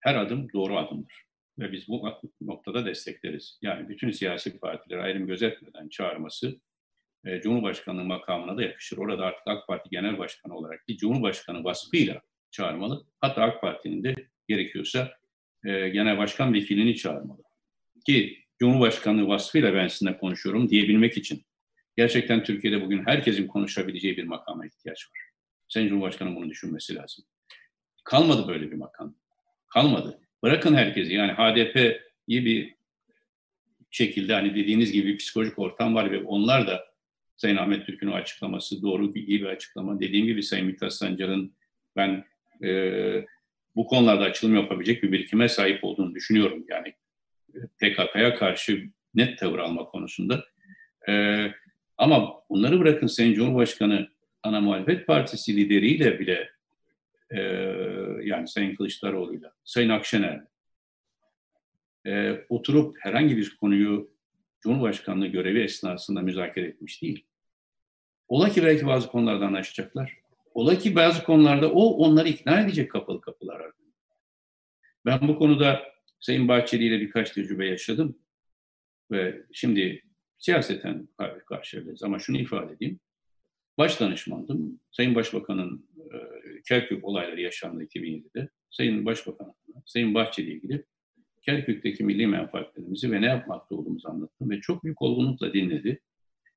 her adım doğru adımdır. Ve biz bu noktada destekleriz. Yani bütün siyasi partileri ayrım gözetmeden çağırması e, Cumhurbaşkanlığı makamına da yakışır. Orada artık AK Parti Genel Başkanı olarak bir Cumhurbaşkanı vasfıyla çağırmalı. Hatta AK Parti'nin de gerekiyorsa e, Genel Başkan vekilini çağırmalı. Ki Cumhurbaşkanlığı vasfıyla ben sizinle konuşuyorum diyebilmek için gerçekten Türkiye'de bugün herkesin konuşabileceği bir makama ihtiyaç var. Sayın Cumhurbaşkanı bunu düşünmesi lazım. Kalmadı böyle bir makam. Kalmadı. Bırakın herkesi yani HDP'yi bir şekilde hani dediğiniz gibi bir psikolojik ortam var ve onlar da Sayın Ahmet Türk'ün açıklaması doğru iyi bir açıklama. Dediğim gibi Sayın Mithat Sancar'ın ben e, bu konularda açılım yapabilecek bir birikime sahip olduğunu düşünüyorum. Yani PKK'ya karşı net tavır alma konusunda. E, ama bunları bırakın Sayın Cumhurbaşkanı ana muhalefet partisi lideriyle bile e, yani Sayın Kılıçdaroğlu'yla, Sayın Akşener'le e, oturup herhangi bir konuyu Cumhurbaşkanlığı görevi esnasında müzakere etmiş değil. Ola ki belki bazı konulardan anlaşacaklar. Ola ki bazı konularda o onları ikna edecek kapalı kapılar ardında. Ben bu konuda Sayın Bahçeli ile birkaç tecrübe yaşadım. Ve şimdi siyaseten karşılayacağız. Ama şunu ifade edeyim. Baş danışmandım. Sayın Başbakan'ın e, Kerkük olayları yaşandı 2007'de. Sayın Başbakan, Sayın Bahçeli ile ilgili Kerkük'teki milli menfaatlerimizi ve ne yapmakta olduğumuzu anlattım ve çok büyük olgunlukla dinledi.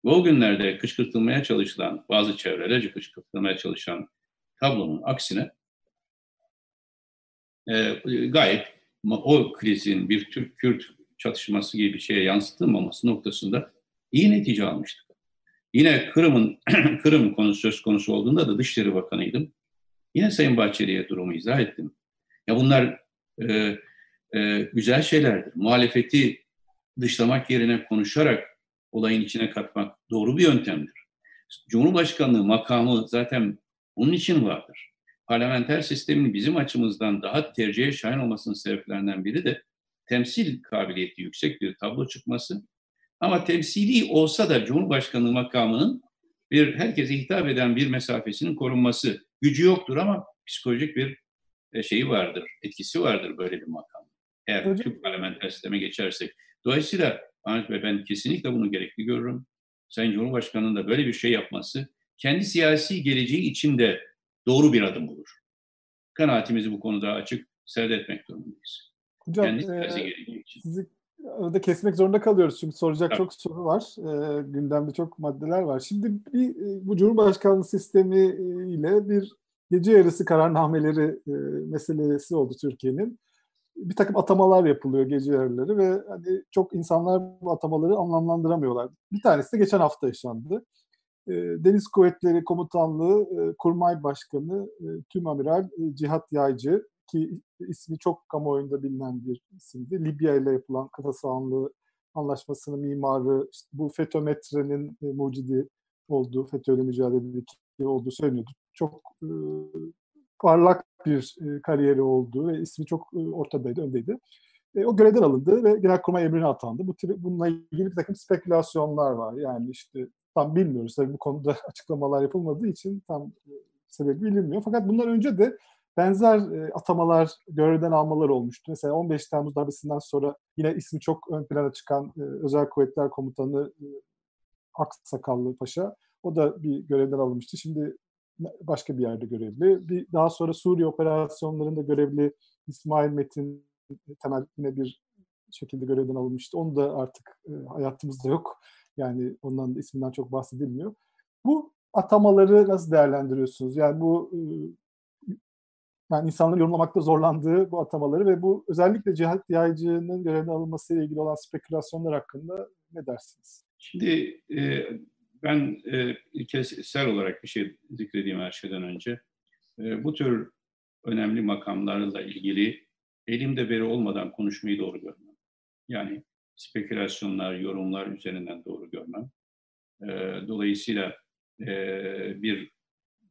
O günlerde kışkırtılmaya çalışılan, bazı çevrelerce kışkırtılmaya çalışan tablonun aksine e, gayet o krizin bir Türk-Kürt çatışması gibi bir şeye yansıtılmaması noktasında iyi netice almıştık. Yine Kırım'ın Kırım konusu söz konusu olduğunda da Dışişleri Bakanıydım. Yine Sayın Bahçeli'ye durumu izah ettim. Ya bunlar e, e, güzel şeylerdir. Muhalefeti dışlamak yerine konuşarak olayın içine katmak doğru bir yöntemdir. Cumhurbaşkanlığı makamı zaten bunun için vardır. Parlamenter sistemin bizim açımızdan daha tercihe şahin olmasının sebeplerinden biri de temsil kabiliyeti yüksek bir tablo çıkması. Ama temsili olsa da Cumhurbaşkanlığı makamının bir herkese hitap eden bir mesafesinin korunması gücü yoktur ama psikolojik bir e, şeyi vardır, etkisi vardır böyle bir makam. Eğer Hocam. Türk parlamenter sisteme geçersek. Dolayısıyla Bey ben kesinlikle bunu gerekli görürüm. Sayın Cumhurbaşkanı'nın da böyle bir şey yapması kendi siyasi geleceği için de doğru bir adım olur. Kanaatimizi bu konuda açık seyretmek durumundayız. Hocam, kendi siyasi e, geleceği için. Sizi orada kesmek zorunda kalıyoruz çünkü soracak evet. çok soru var. E, gündemde çok maddeler var. Şimdi bir, e, bu Cumhurbaşkanlığı sistemi ile bir gece yarısı kararnameleri e, meselesi oldu Türkiye'nin bir takım atamalar yapılıyor gece yarıları ve hani çok insanlar bu atamaları anlamlandıramıyorlar. Bir tanesi de geçen hafta yaşandı. Deniz Kuvvetleri Komutanlığı Kurmay Başkanı Tüm Amiral Cihat Yaycı ki ismi çok kamuoyunda bilinen bir isimdi. Libya ile yapılan kıta sahanlığı anlaşmasının mimarı, işte bu FETÖ metrenin mucidi olduğu, FETÖ ile mücadeledeki olduğu söyleniyordu. Çok parlak bir e, kariyeri olduğu ve ismi çok e, ortadaydı, öndeydi. E, o görevden alındı ve Genelkurmay emrine atandı. Bu bununla ilgili bir takım spekülasyonlar var. Yani işte tam bilmiyoruz. Tabii bu konuda açıklamalar yapılmadığı için tam e, sebebi bilinmiyor. Fakat bundan önce de benzer atamalar, görevden almalar olmuştu. Mesela 15 Temmuz darbesinden sonra yine ismi çok ön plana çıkan Özel Kuvvetler Komutanı e, Aksakallı Paşa o da bir görevden alınmıştı. Şimdi başka bir yerde görevli. Bir daha sonra Suriye operasyonlarında görevli İsmail Metin temel yine bir şekilde görevden alınmıştı. Onu da artık e, hayatımızda yok. Yani ondan da isminden çok bahsedilmiyor. Bu atamaları nasıl değerlendiriyorsunuz? Yani bu e, yani insanların yorumlamakta zorlandığı bu atamaları ve bu özellikle cihat yaycının görevden alınması ile ilgili olan spekülasyonlar hakkında ne dersiniz? Şimdi e, ben e, ilkesel olarak bir şey zikredeyim her şeyden önce. E, bu tür önemli makamlarla ilgili elimde veri olmadan konuşmayı doğru görmem. Yani spekülasyonlar, yorumlar üzerinden doğru görmem. E, dolayısıyla e, bir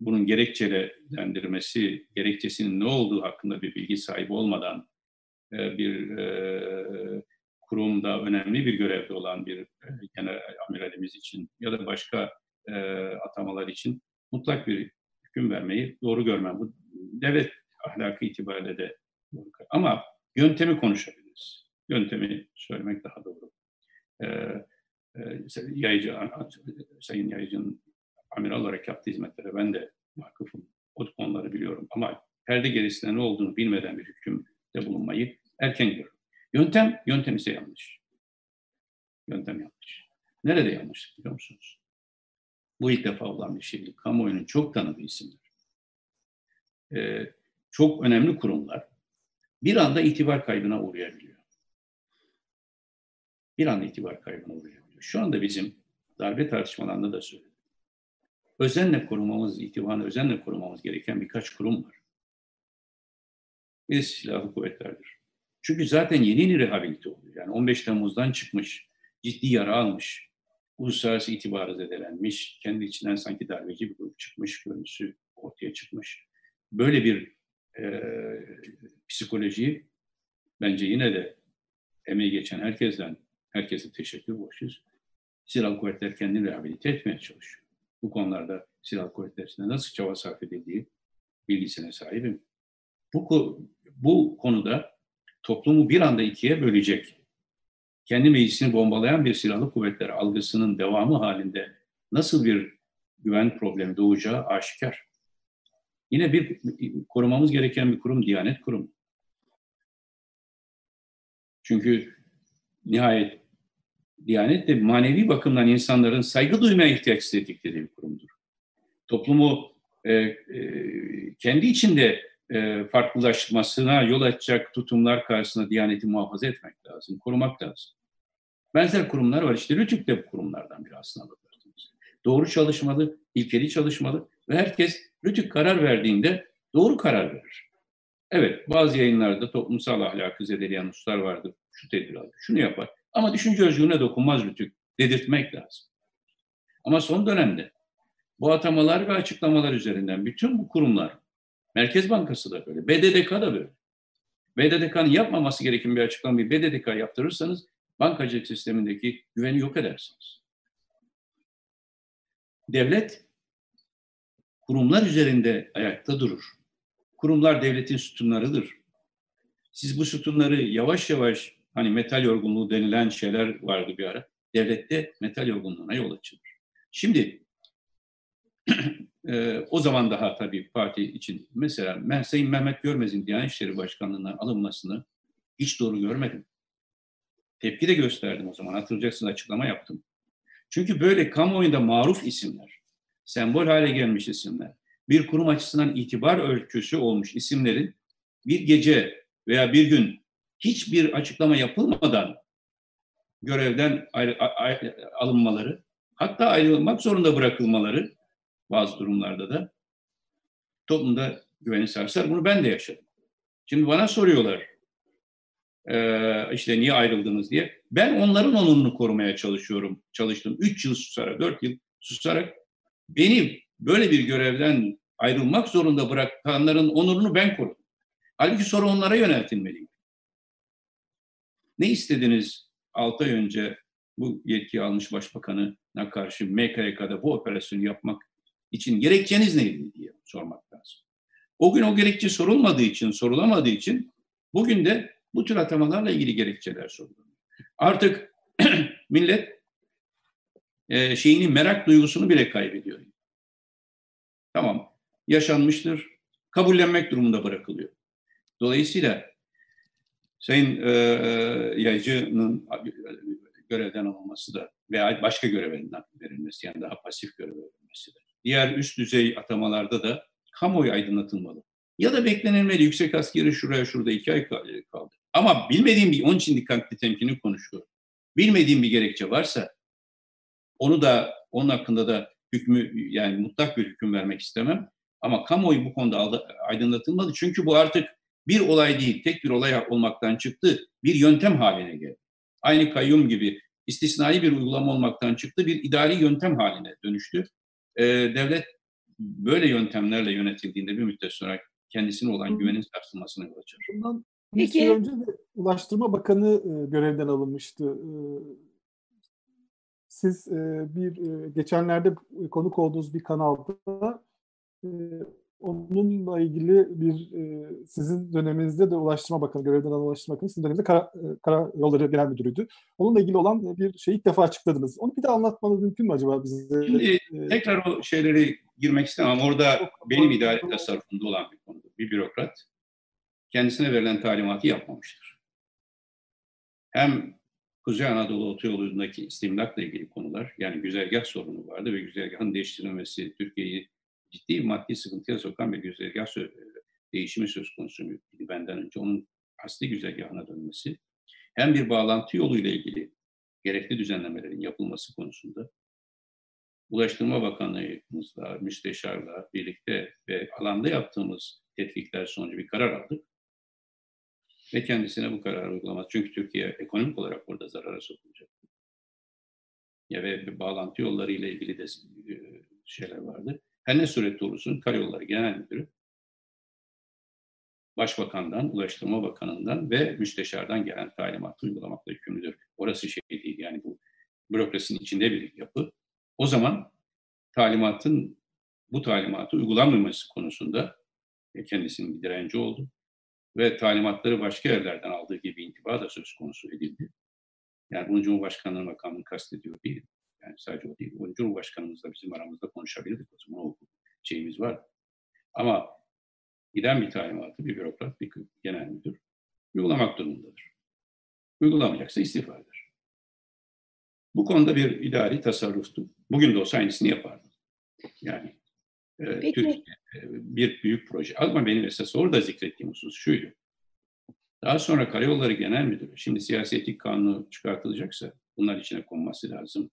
bunun gerekçelendirmesi, gerekçesinin ne olduğu hakkında bir bilgi sahibi olmadan e, bir e, kurumda önemli bir görevde olan bir e, genel amiralimiz için ya da başka e, atamalar için mutlak bir hüküm vermeyi doğru görmem. Bu devlet ahlakı itibariyle de doğru. Ama yöntemi konuşabiliriz. Yöntemi söylemek daha doğru. Ee, e, yayıcı, Sayın Yayıcı'nın amiral olarak yaptığı hizmetlere ben de vakıfım. O konuları biliyorum ama perde gerisinde ne olduğunu bilmeden bir hükümde bulunmayı erken görüyorum. Yöntem, yöntem ise yanlış. Yöntem yanlış. Nerede yanlış biliyor musunuz? Bu ilk defa olan bir şey değil. Kamuoyunun çok tanıdığı isimler. Ee, çok önemli kurumlar bir anda itibar kaybına uğrayabiliyor. Bir anda itibar kaybına uğrayabiliyor. Şu anda bizim darbe tartışmalarında da söyledim. Özenle korumamız, itibarını özenle korumamız gereken birkaç kurum var. Birisi silahlı kuvvetlerdir. Çünkü zaten yeni yeni rehabilite oluyor. Yani 15 Temmuz'dan çıkmış, ciddi yara almış, uluslararası itibarı zedelenmiş, kendi içinden sanki darbeci bir grup çıkmış, görüntüsü ortaya çıkmış. Böyle bir e, psikolojiyi bence yine de emeği geçen herkesten, herkese teşekkür borçluyuz. Silahlı kuvvetler kendini rehabilite etmeye çalışıyor. Bu konularda silahlı kuvvetler içinde nasıl çaba sarf edildiği bilgisine sahibim. Bu, bu konuda toplumu bir anda ikiye bölecek, kendi meclisini bombalayan bir silahlı kuvvetler algısının devamı halinde nasıl bir güven problemi doğacağı aşikar. Yine bir korumamız gereken bir kurum Diyanet Kurumu. Çünkü nihayet Diyanet de manevi bakımdan insanların saygı duymaya ihtiyaç hissettikleri bir kurumdur. Toplumu e, e, kendi içinde e, farklılaşmasına yol açacak tutumlar karşısında Diyaneti muhafaza etmek lazım, korumak lazım. Benzer kurumlar var. İşte Rütük de bu kurumlardan biri aslında bakarsanız. Doğru çalışmalı, ilkeli çalışmalı ve herkes Rütük karar verdiğinde doğru karar verir. Evet, bazı yayınlarda toplumsal ahlakı zedeleyen hususlar vardır. Şu tedbir alır, şunu yapar. Ama düşünce özgürlüğüne dokunmaz Rütük. Dedirtmek lazım. Ama son dönemde bu atamalar ve açıklamalar üzerinden bütün bu kurumlar, Merkez Bankası da böyle, BDDK da böyle. BDDK'nın yapmaması gereken bir açıklamayı BDDK yaptırırsanız bankacılık sistemindeki güveni yok edersiniz. Devlet kurumlar üzerinde ayakta durur. Kurumlar devletin sütunlarıdır. Siz bu sütunları yavaş yavaş hani metal yorgunluğu denilen şeyler vardı bir ara. Devlette metal yorgunluğuna yol açılır. Şimdi e, o zaman daha tabii parti için mesela Sayın Mehmet Görmez'in Diyanet İşleri Başkanlığı'na alınmasını hiç doğru görmedim. Tepki de gösterdim o zaman. Hatırlayacaksınız açıklama yaptım. Çünkü böyle kamuoyunda maruf isimler, sembol hale gelmiş isimler, bir kurum açısından itibar ölçüsü olmuş isimlerin bir gece veya bir gün hiçbir açıklama yapılmadan görevden ayrı, ayrı, alınmaları, hatta ayrılmak zorunda bırakılmaları bazı durumlarda da toplumda güveni sarsar. Bunu ben de yaşadım. Şimdi bana soruyorlar, e, işte niye ayrıldınız diye. Ben onların onurunu korumaya çalışıyorum, çalıştım. Üç yıl susarak, dört yıl susarak beni böyle bir görevden ayrılmak zorunda bırakanların onurunu ben korudum. Halbuki soru onlara yöneltilmeliydi. Ne istediniz 6 ay önce bu yetkiyi almış başbakanına karşı MKYK'da bu operasyonu yapmak için gerekçeniz neydi diye sormak lazım. O gün o gerekçe sorulmadığı için, sorulamadığı için bugün de bu tür atamalarla ilgili gerekçeler soruluyor. Artık millet e, şeyini merak duygusunu bile kaybediyor. Tamam, yaşanmıştır, kabullenmek durumunda bırakılıyor. Dolayısıyla Sayın e, Yaycı'nın görevden alınması da veya başka görevinden verilmesi yani daha pasif görev verilmesi de. Diğer üst düzey atamalarda da kamuoyu aydınlatılmalı. Ya da beklenilmeli yüksek askeri şuraya şurada iki ay kaldı. Ama bilmediğim bir, onun için dikkatli temkini konuşuyorum. Bilmediğim bir gerekçe varsa onu da, onun hakkında da hükmü yani mutlak bir hüküm vermek istemem. Ama kamuoyu bu konuda aydınlatılmalı. Çünkü bu artık bir olay değil, tek bir olay olmaktan çıktı, bir yöntem haline geldi. Aynı kayyum gibi istisnai bir uygulama olmaktan çıktı, bir idari yöntem haline dönüştü. Ee, devlet böyle yöntemlerle yönetildiğinde bir müddet sonra kendisine olan güvenin sarsılmasına yol açar. Bundan bir süre önce de Ulaştırma Bakanı e, görevden alınmıştı. E, siz e, bir geçenlerde konuk olduğunuz bir kanalda onunla ilgili bir sizin döneminizde de Ulaştırma Bakanı, görevden alan Ulaştırma Bakanı, sizin döneminizde Kara, Kara Yolları Genel Müdürüydü. Onunla ilgili olan bir şeyi ilk defa açıkladınız. Onu bir de anlatmanız mümkün mü acaba bize? Şimdi tekrar o şeyleri girmek istemem. Orada benim idare tasarrufumda olan bir konu. Bir bürokrat kendisine verilen talimatı yapmamıştır. Hem Kuzey Anadolu Otoyolu'ndaki istimlakla ilgili konular, yani güzergah sorunu vardı ve güzergahın değiştirilmesi Türkiye'yi ciddi maddi sıkıntıya sokan bir güzergah değişimi söz konusu idi benden önce. Onun asli güzergahına dönmesi, hem bir bağlantı yoluyla ilgili gerekli düzenlemelerin yapılması konusunda Ulaştırma Bakanlığımızla, müsteşarla birlikte ve alanda yaptığımız tetkikler sonucu bir karar aldık ve kendisine bu kararı uygulamaz. Çünkü Türkiye ekonomik olarak burada zarara sokulacak. Ya ve bir bağlantı yolları ile ilgili de e, şeyler vardı. Her ne surette olursun Karayolları Genel Müdürü Başbakandan, Ulaştırma Bakanı'ndan ve Müsteşar'dan gelen talimatı uygulamakla yükümlüdür. Orası şey değil yani bu bürokrasinin içinde bir yapı. O zaman talimatın bu talimatı uygulanmaması konusunda e, kendisinin bir direnci oldu. Ve talimatları başka yerlerden aldığı gibi intiba da söz konusu edildi. Yani bunu Cumhurbaşkanlığı makamını kastediyor değil. Yani sadece o değil. Bunu Cumhurbaşkanımızla bizim aramızda konuşabilirdik o zaman o şeyimiz var. Ama giden bir talimatı bir bürokrat, bir genel müdür uygulamak durumundadır. Uygulamayacaksa istifa eder. Bu konuda bir idari tasarruftu. Bugün de olsa aynısını yapardı. Yani e, Türkiye e, bir büyük proje. Ama benim esas orada zikrettiğim husus şuydu. Daha sonra Karayolları Genel Müdürü, şimdi siyasi etik kanunu çıkartılacaksa bunlar içine konması lazım.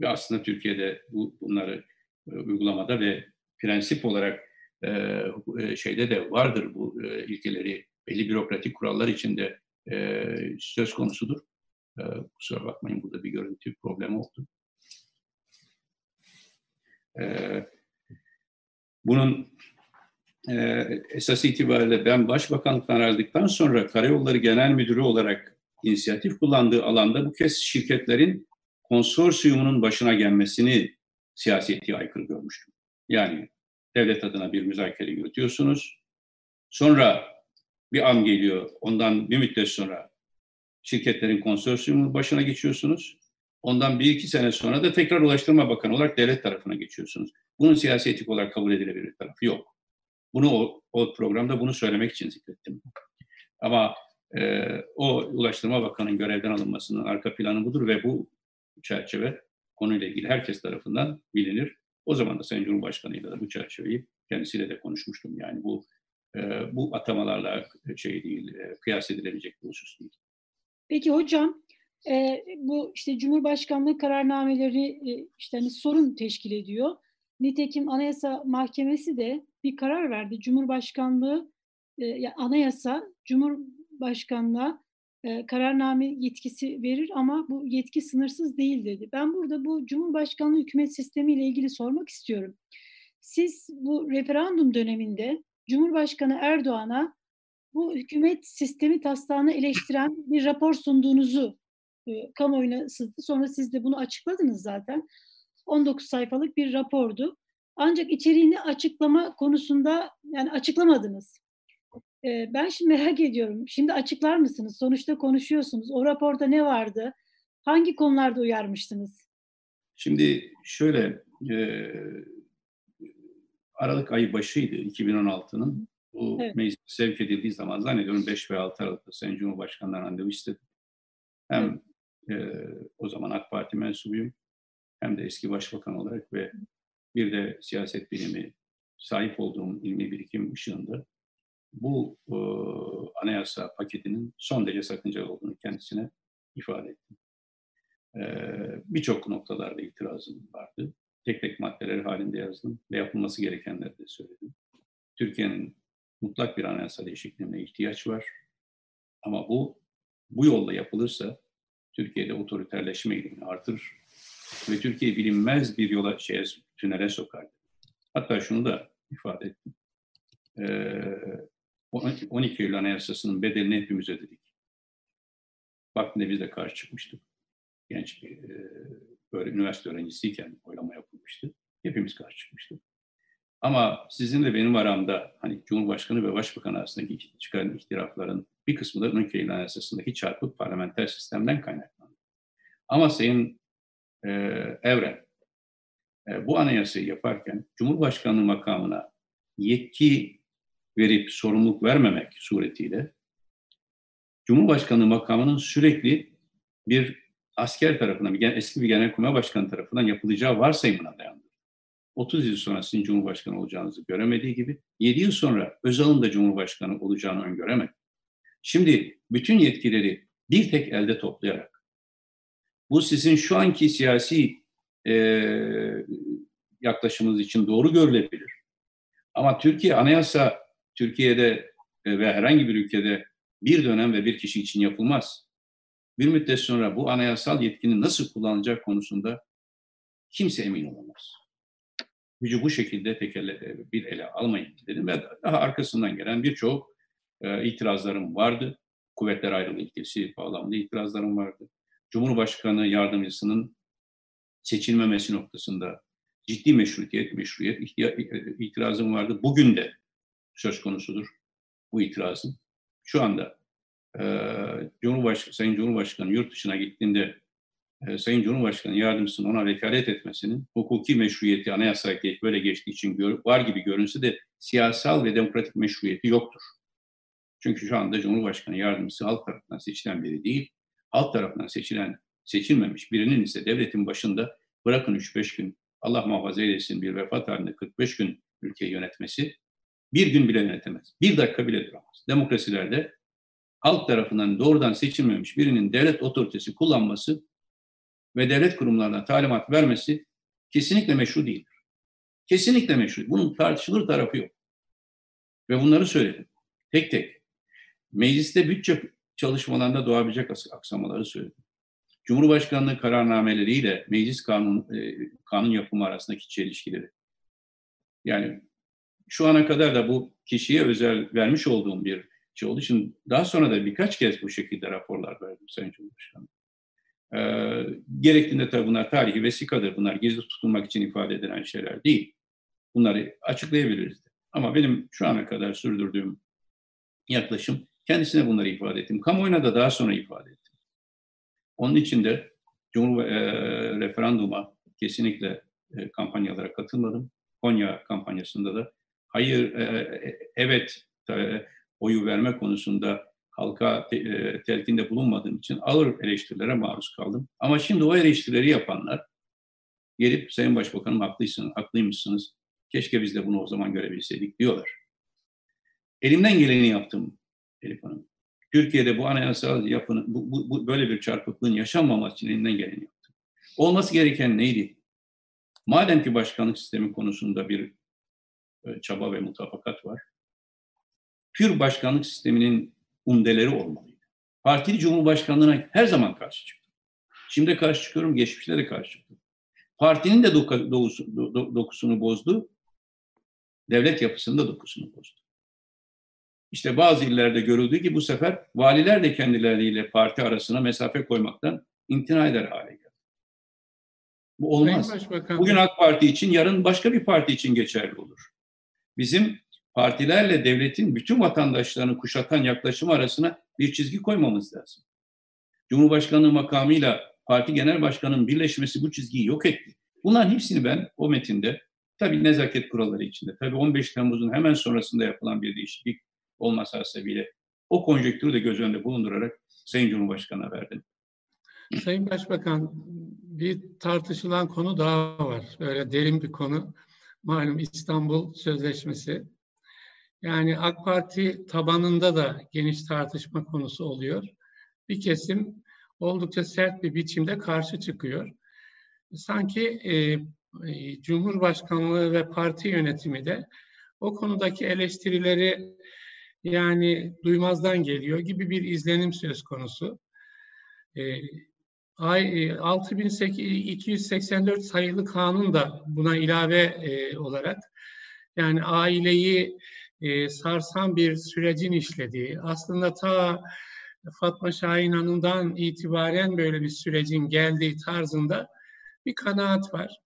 Ve aslında Türkiye'de bu bunları e, uygulamada ve prensip olarak e, e, şeyde de vardır bu e, ilkeleri belli bürokratik kurallar içinde e, söz konusudur. E, kusura bakmayın burada bir görüntü problemi oldu. E, bunun e, esas itibariyle ben başbakanlıktan ayrıldıktan sonra Karayolları Genel Müdürü olarak inisiyatif kullandığı alanda bu kez şirketlerin konsorsiyumunun başına gelmesini siyaseti aykırı görmüştüm. Yani devlet adına bir müzakere yürütüyorsunuz. Sonra bir an geliyor, ondan bir müddet sonra şirketlerin konsorsiyumunun başına geçiyorsunuz. Ondan bir iki sene sonra da tekrar Ulaştırma Bakanı olarak devlet tarafına geçiyorsunuz. Bunun siyasi etik olarak kabul edilebilir tarafı yok. Bunu o, o programda bunu söylemek için zikrettim. Ama e, o Ulaştırma Bakanı'nın görevden alınmasının arka planı budur ve bu çerçeve konuyla ilgili herkes tarafından bilinir. O zaman da Sayın Cumhurbaşkanı'yla da bu çerçeveyi kendisiyle de konuşmuştum. Yani bu e, bu atamalarla şey değil, e, kıyas edilebilecek bir husus değil. Peki hocam, e, bu işte Cumhurbaşkanlığı kararnameleri e, işte hani sorun teşkil ediyor. Nitekim Anayasa Mahkemesi de bir karar verdi. Cumhurbaşkanlığı e, anayasa Cumhurbaşkanlığa kararname yetkisi verir ama bu yetki sınırsız değil dedi. Ben burada bu Cumhurbaşkanlığı hükümet sistemi ile ilgili sormak istiyorum. Siz bu referandum döneminde Cumhurbaşkanı Erdoğan'a bu hükümet sistemi taslağını eleştiren bir rapor sunduğunuzu e, kamuoyuna sızdı. Sonra siz de bunu açıkladınız zaten. 19 sayfalık bir rapordu. Ancak içeriğini açıklama konusunda yani açıklamadınız. Ben şimdi merak ediyorum. Şimdi açıklar mısınız? Sonuçta konuşuyorsunuz. O raporda ne vardı? Hangi konularda uyarmıştınız? Şimdi şöyle e, Aralık ayı başıydı 2016'nın. Bu evet. meclis sevk edildiği zaman zannediyorum 5 ve 6 Aralık'ta Sayın Cumhurbaşkanı'ndan randevu istedim. Hem evet. e, o zaman AK Parti mensubuyum hem de eski başbakan olarak ve bir de siyaset bilimi sahip olduğum ilmi birikim ışığında bu e, anayasa paketinin son derece sakıncalı olduğunu kendisine ifade ettim. E, Birçok noktalarda itirazım vardı. Tek tek maddeler halinde yazdım ve yapılması gerekenleri de söyledim. Türkiye'nin mutlak bir anayasa değişikliğine ihtiyaç var. Ama bu bu yolla yapılırsa Türkiye'de otoriterleşme eğilimini artırır ve Türkiye bilinmez bir yola şeye, tünele sokar. Hatta şunu da ifade ettim. Ee, 12 Eylül Anayasası'nın bedelini hepimiz ödedik. Vaktinde biz de karşı çıkmıştık. Genç bir böyle üniversite öğrencisiyken oylama yapılmıştı. Hepimiz karşı çıkmıştık. Ama sizin de benim aramda hani Cumhurbaşkanı ve Başbakan arasındaki çıkan ihtilafların bir kısmı da 12 Eylül Anayasası'ndaki çarpık parlamenter sistemden kaynaklandı. Ama Sayın e, Evren e, bu anayasayı yaparken Cumhurbaşkanlığı makamına yetki verip sorumluluk vermemek suretiyle Cumhurbaşkanlığı makamının sürekli bir asker tarafından, bir eski bir genelkurmay başkanı tarafından yapılacağı varsayımına dayandı. 30 yıl sonra sizin Cumhurbaşkanı olacağınızı göremediği gibi 7 yıl sonra Özal'ın da Cumhurbaşkanı olacağını öngöremedi. Şimdi bütün yetkileri bir tek elde toplayarak bu sizin şu anki siyasi e, yaklaşımınız için doğru görülebilir. Ama Türkiye anayasa Türkiye'de e, ve herhangi bir ülkede bir dönem ve bir kişi için yapılmaz. Bir müddet sonra bu anayasal yetkinin nasıl kullanılacak konusunda kimse emin olamaz. gücü bu şekilde tekelle, bir ele almayın dedim ve daha arkasından gelen birçok e, itirazlarım vardı. Kuvvetler ayrılığı ilkesi bağlamında itirazlarım vardı. Cumhurbaşkanı yardımcısının seçilmemesi noktasında ciddi meşrutiyet, meşruiyet itirazım vardı. Bugün de söz konusudur bu itirazım. Şu anda e, Cumhurbaşkanı, Sayın Cumhurbaşkanı yurt dışına gittiğinde e, Sayın Cumhurbaşkanı yardımcısının ona vekalet etmesinin hukuki meşruiyeti anayasa ekleyip böyle geçtiği için gör, var gibi görünse de siyasal ve demokratik meşruiyeti yoktur. Çünkü şu anda Cumhurbaşkanı yardımcısı halk tarafından seçilen biri değil, halk tarafından seçilen, seçilmemiş birinin ise devletin başında bırakın 3-5 gün, Allah muhafaza eylesin bir vefat halinde 45 gün ülkeyi yönetmesi, bir gün bile yönetemez. Bir dakika bile duramaz. Demokrasilerde halk tarafından doğrudan seçilmemiş birinin devlet otoritesi kullanması ve devlet kurumlarına talimat vermesi kesinlikle meşru değildir. Kesinlikle meşru. Bunun tartışılır tarafı yok. Ve bunları söyledim. Tek tek. Mecliste bütçe çalışmalarında doğabilecek aksamaları söyledim. Cumhurbaşkanlığı kararnameleriyle meclis kanun, e, kanun yapımı arasındaki çelişkileri. Yani şu ana kadar da bu kişiye özel vermiş olduğum bir şey olduğu için daha sonra da birkaç kez bu şekilde raporlar verdim Sayın Cumhurbaşkanı. E, gerektiğinde tabii bunlar tarihi vesikadır. Bunlar gizli tutulmak için ifade edilen şeyler değil. Bunları açıklayabiliriz. Ama benim şu ana kadar sürdürdüğüm yaklaşım kendisine bunları ifade ettim. Kamuoyuna da daha sonra ifade ettim. Onun için de Cumhur e, referanduma kesinlikle e, kampanyalara katılmadım. Konya kampanyasında da hayır, e, e evet e, oyu verme konusunda halka te, e, telkinde bulunmadığım için ağır eleştirilere maruz kaldım. Ama şimdi o eleştirileri yapanlar gelip Sayın Başbakanım haklısınız, haklıymışsınız, keşke biz de bunu o zaman görebilseydik diyorlar. Elimden geleni yaptım Elif Hanım. Türkiye'de bu anayasal yapının, bu, bu, bu, böyle bir çarpıklığın yaşanmaması için elinden geleni yaptım. Olması gereken neydi? Madem ki başkanlık sistemi konusunda bir çaba ve mutabakat var, pür başkanlık sisteminin umdeleri olmalıydı. Partili Cumhurbaşkanlığına her zaman karşı çıktım. Şimdi karşı çıkıyorum, geçmişte de karşı çıktım. Partinin de doku, dokusu, do, dokusunu bozdu, devlet yapısının da dokusunu bozdu. İşte bazı illerde görüldüğü gibi bu sefer valiler de kendileriyle parti arasına mesafe koymaktan imtina eder hale geldi. Bu olmaz. Bugün AK Parti için, yarın başka bir parti için geçerli olur. Bizim partilerle devletin bütün vatandaşlarını kuşatan yaklaşım arasına bir çizgi koymamız lazım. Cumhurbaşkanlığı makamıyla parti genel başkanının birleşmesi bu çizgiyi yok etti. Bunların hepsini ben o metinde tabii nezaket kuralları içinde, tabii 15 Temmuz'un hemen sonrasında yapılan bir değişiklik olması hasebiyle o konjektürü de göz önünde bulundurarak Sayın Cumhurbaşkanı'na verdim. Sayın Başbakan, bir tartışılan konu daha var. Böyle derin bir konu. Malum İstanbul Sözleşmesi. Yani AK Parti tabanında da geniş tartışma konusu oluyor. Bir kesim oldukça sert bir biçimde karşı çıkıyor. Sanki e, e, Cumhurbaşkanlığı ve parti yönetimi de o konudaki eleştirileri yani duymazdan geliyor gibi bir izlenim söz konusu. E, 6284 e, sayılı kanun da buna ilave e, olarak yani aileyi e, sarsan bir sürecin işlediği, aslında ta Fatma Şahin Hanım'dan itibaren böyle bir sürecin geldiği tarzında bir kanaat var.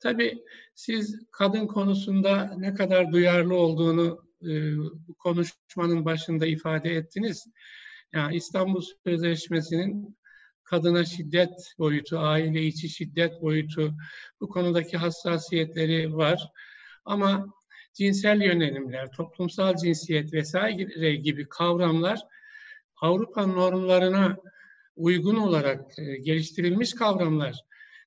Tabii siz kadın konusunda ne kadar duyarlı olduğunu e, konuşmanın başında ifade ettiniz. Yani İstanbul Sözleşmesi'nin kadına şiddet boyutu, aile içi şiddet boyutu bu konudaki hassasiyetleri var. Ama cinsel yönelimler, toplumsal cinsiyet vesaire gibi kavramlar Avrupa normlarına uygun olarak e, geliştirilmiş kavramlar.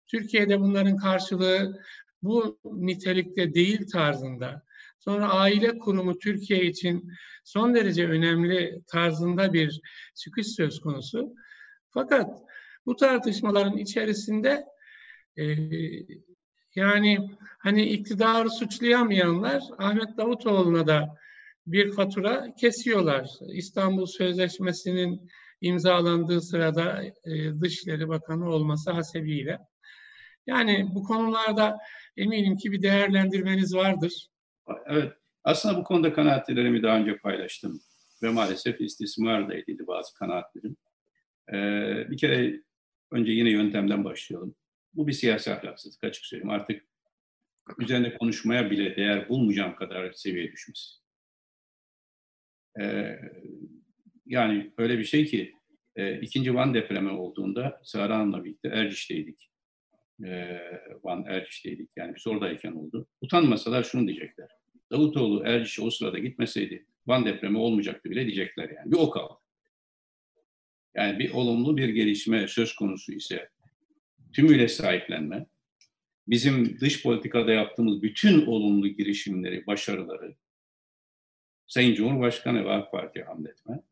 Türkiye'de bunların karşılığı bu nitelikte değil tarzında. Sonra aile kurumu Türkiye için son derece önemli tarzında bir çıkış söz konusu. Fakat bu tartışmaların içerisinde e, yani hani iktidarı suçlayamayanlar Ahmet Davutoğlu'na da bir fatura kesiyorlar. İstanbul Sözleşmesi'nin imzalandığı sırada e, Dışişleri Bakanı olması hasebiyle. Yani bu konularda eminim ki bir değerlendirmeniz vardır. Evet, aslında bu konuda kanaatlerimi daha önce paylaştım ve maalesef istismar da edildi bazı kanaatlerim. Ee, bir kere önce yine yöntemden başlayalım. Bu bir siyasi ahlaksızlık açık söyleyeyim. Artık üzerine konuşmaya bile değer bulmayacağım kadar seviye düşmesi. Ee, yani öyle bir şey ki e, ikinci Van depremi olduğunda Sara Hanım'la birlikte Erciş'teydik. E, Van Erciş'teydik. Yani biz oradayken oldu. Utanmasalar şunu diyecekler. Davutoğlu Erciş'e o sırada gitmeseydi Van depremi olmayacaktı bile diyecekler yani. Bir o kaldı. Yani bir olumlu bir gelişme söz konusu ise tümüyle sahiplenme, bizim dış politikada yaptığımız bütün olumlu girişimleri, başarıları Sayın Cumhurbaşkanı ve AK Parti'ye hamletme.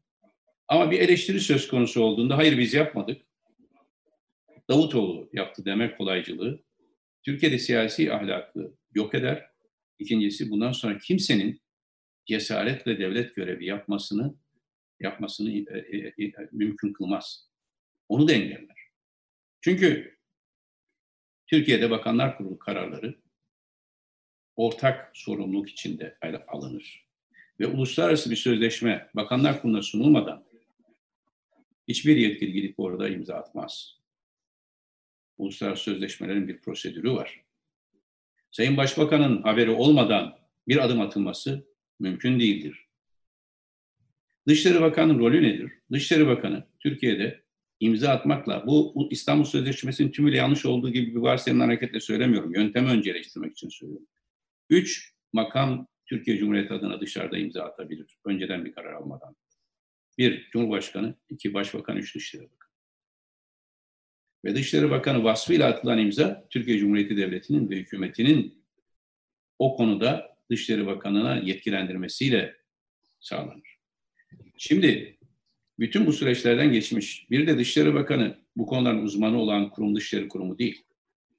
Ama bir eleştiri söz konusu olduğunda hayır biz yapmadık. Davutoğlu yaptı demek kolaycılığı Türkiye'de siyasi ahlakı yok eder. İkincisi bundan sonra kimsenin cesaretle devlet görevi yapmasını yapmasını e, e, e, mümkün kılmaz. Onu da engeller. Çünkü Türkiye'de Bakanlar Kurulu kararları ortak sorumluluk içinde alınır. Ve uluslararası bir sözleşme Bakanlar Kurulu'na sunulmadan hiçbir yetkili gidip orada imza atmaz. Uluslararası sözleşmelerin bir prosedürü var. Sayın Başbakan'ın haberi olmadan bir adım atılması mümkün değildir. Dışişleri Bakanı'nın rolü nedir? Dışişleri Bakanı Türkiye'de imza atmakla bu İstanbul Sözleşmesi'nin tümüyle yanlış olduğu gibi bir varsayımdan hareketle söylemiyorum. Yöntemi önce eleştirmek için söylüyorum. Üç, makam Türkiye Cumhuriyeti adına dışarıda imza atabilir. Önceden bir karar almadan. Bir, Cumhurbaşkanı. iki Başbakan. Üç, Dışişleri Bakanı. Ve Dışişleri Bakanı vasfıyla atılan imza Türkiye Cumhuriyeti Devleti'nin ve hükümetinin o konuda Dışişleri Bakanı'na yetkilendirmesiyle sağlanır. Şimdi bütün bu süreçlerden geçmiş. Bir de Dışişleri Bakanı bu konuların uzmanı olan kurum Dışişleri Kurumu değil.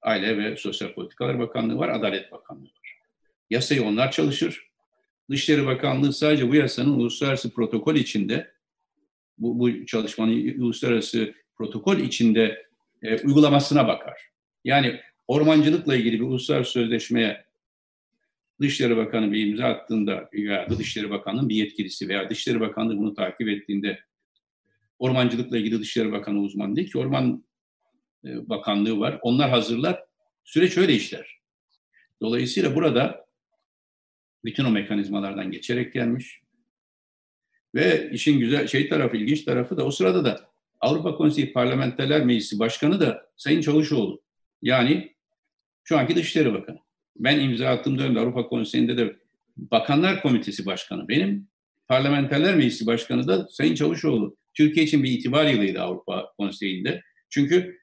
Aile ve Sosyal Politikalar Bakanlığı var, Adalet Bakanlığı var. Yasayı onlar çalışır. Dışişleri Bakanlığı sadece bu yasanın uluslararası protokol içinde, bu, bu çalışmanın uluslararası protokol içinde e, uygulamasına bakar. Yani ormancılıkla ilgili bir uluslararası sözleşmeye Dışişleri Bakanı bir imza attığında veya Dışişleri Bakanı'nın bir yetkilisi veya Dışişleri Bakanlığı bunu takip ettiğinde ormancılıkla ilgili Dışişleri Bakanı uzman değil ki Orman e, Bakanlığı var. Onlar hazırlar. Süreç öyle işler. Dolayısıyla burada bütün o mekanizmalardan geçerek gelmiş. Ve işin güzel şey tarafı, ilginç tarafı da o sırada da Avrupa Konseyi Parlamenterler Meclisi Başkanı da Sayın Çavuşoğlu. Yani şu anki Dışişleri Bakanı. Ben imza attığım dönemde Avrupa Konseyi'nde de Bakanlar Komitesi Başkanı benim. Parlamenterler Meclisi Başkanı da Sayın Çavuşoğlu. Türkiye için bir itibar yılıydı Avrupa Konseyi'nde. Çünkü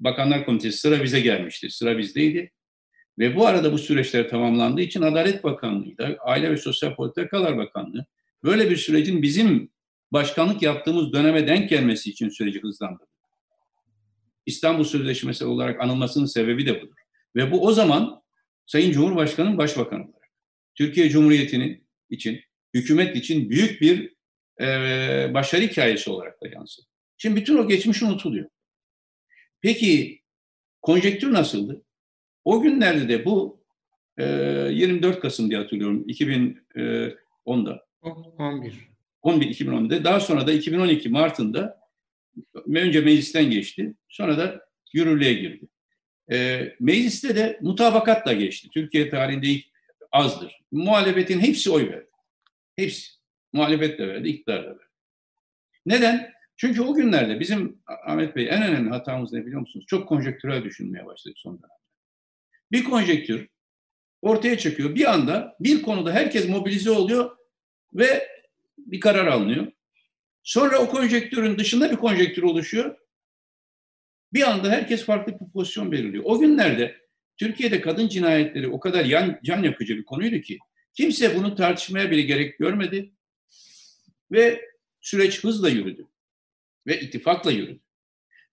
Bakanlar Komitesi sıra bize gelmişti. Sıra bizdeydi. Ve bu arada bu süreçler tamamlandığı için Adalet Bakanlığı da Aile ve Sosyal Politikalar Bakanlığı böyle bir sürecin bizim başkanlık yaptığımız döneme denk gelmesi için süreci hızlandırdı. İstanbul Sözleşmesi olarak anılmasının sebebi de budur. Ve bu o zaman Sayın Cumhurbaşkanı'nın başbakanı olarak Türkiye Cumhuriyeti'nin için, hükümet için büyük bir e, başarı hikayesi olarak da yansıdı. Şimdi bütün o geçmiş unutuluyor. Peki konjektür nasıldı? O günlerde de bu e, 24 Kasım diye hatırlıyorum 2010'da. 11. 11 2010'da. Daha sonra da 2012 Mart'ında önce meclisten geçti. Sonra da yürürlüğe girdi. E, mecliste de mutabakatla geçti. Türkiye tarihinde ilk azdır. Muhalefetin hepsi oy verdi. Hepsi. Muhalefet de verdi, iktidar da verdi. Neden? Çünkü o günlerde bizim Ahmet Bey en önemli hatamız ne biliyor musunuz? Çok konjektürel düşünmeye başladık son dönemde. Bir konjektür ortaya çıkıyor. Bir anda bir konuda herkes mobilize oluyor ve bir karar alınıyor. Sonra o konjektürün dışında bir konjektür oluşuyor. Bir anda herkes farklı bir pozisyon belirliyor. O günlerde Türkiye'de kadın cinayetleri o kadar yan, can yakıcı bir konuydu ki kimse bunu tartışmaya bile gerek görmedi ve süreç hızla yürüdü ve ittifakla yürüdü.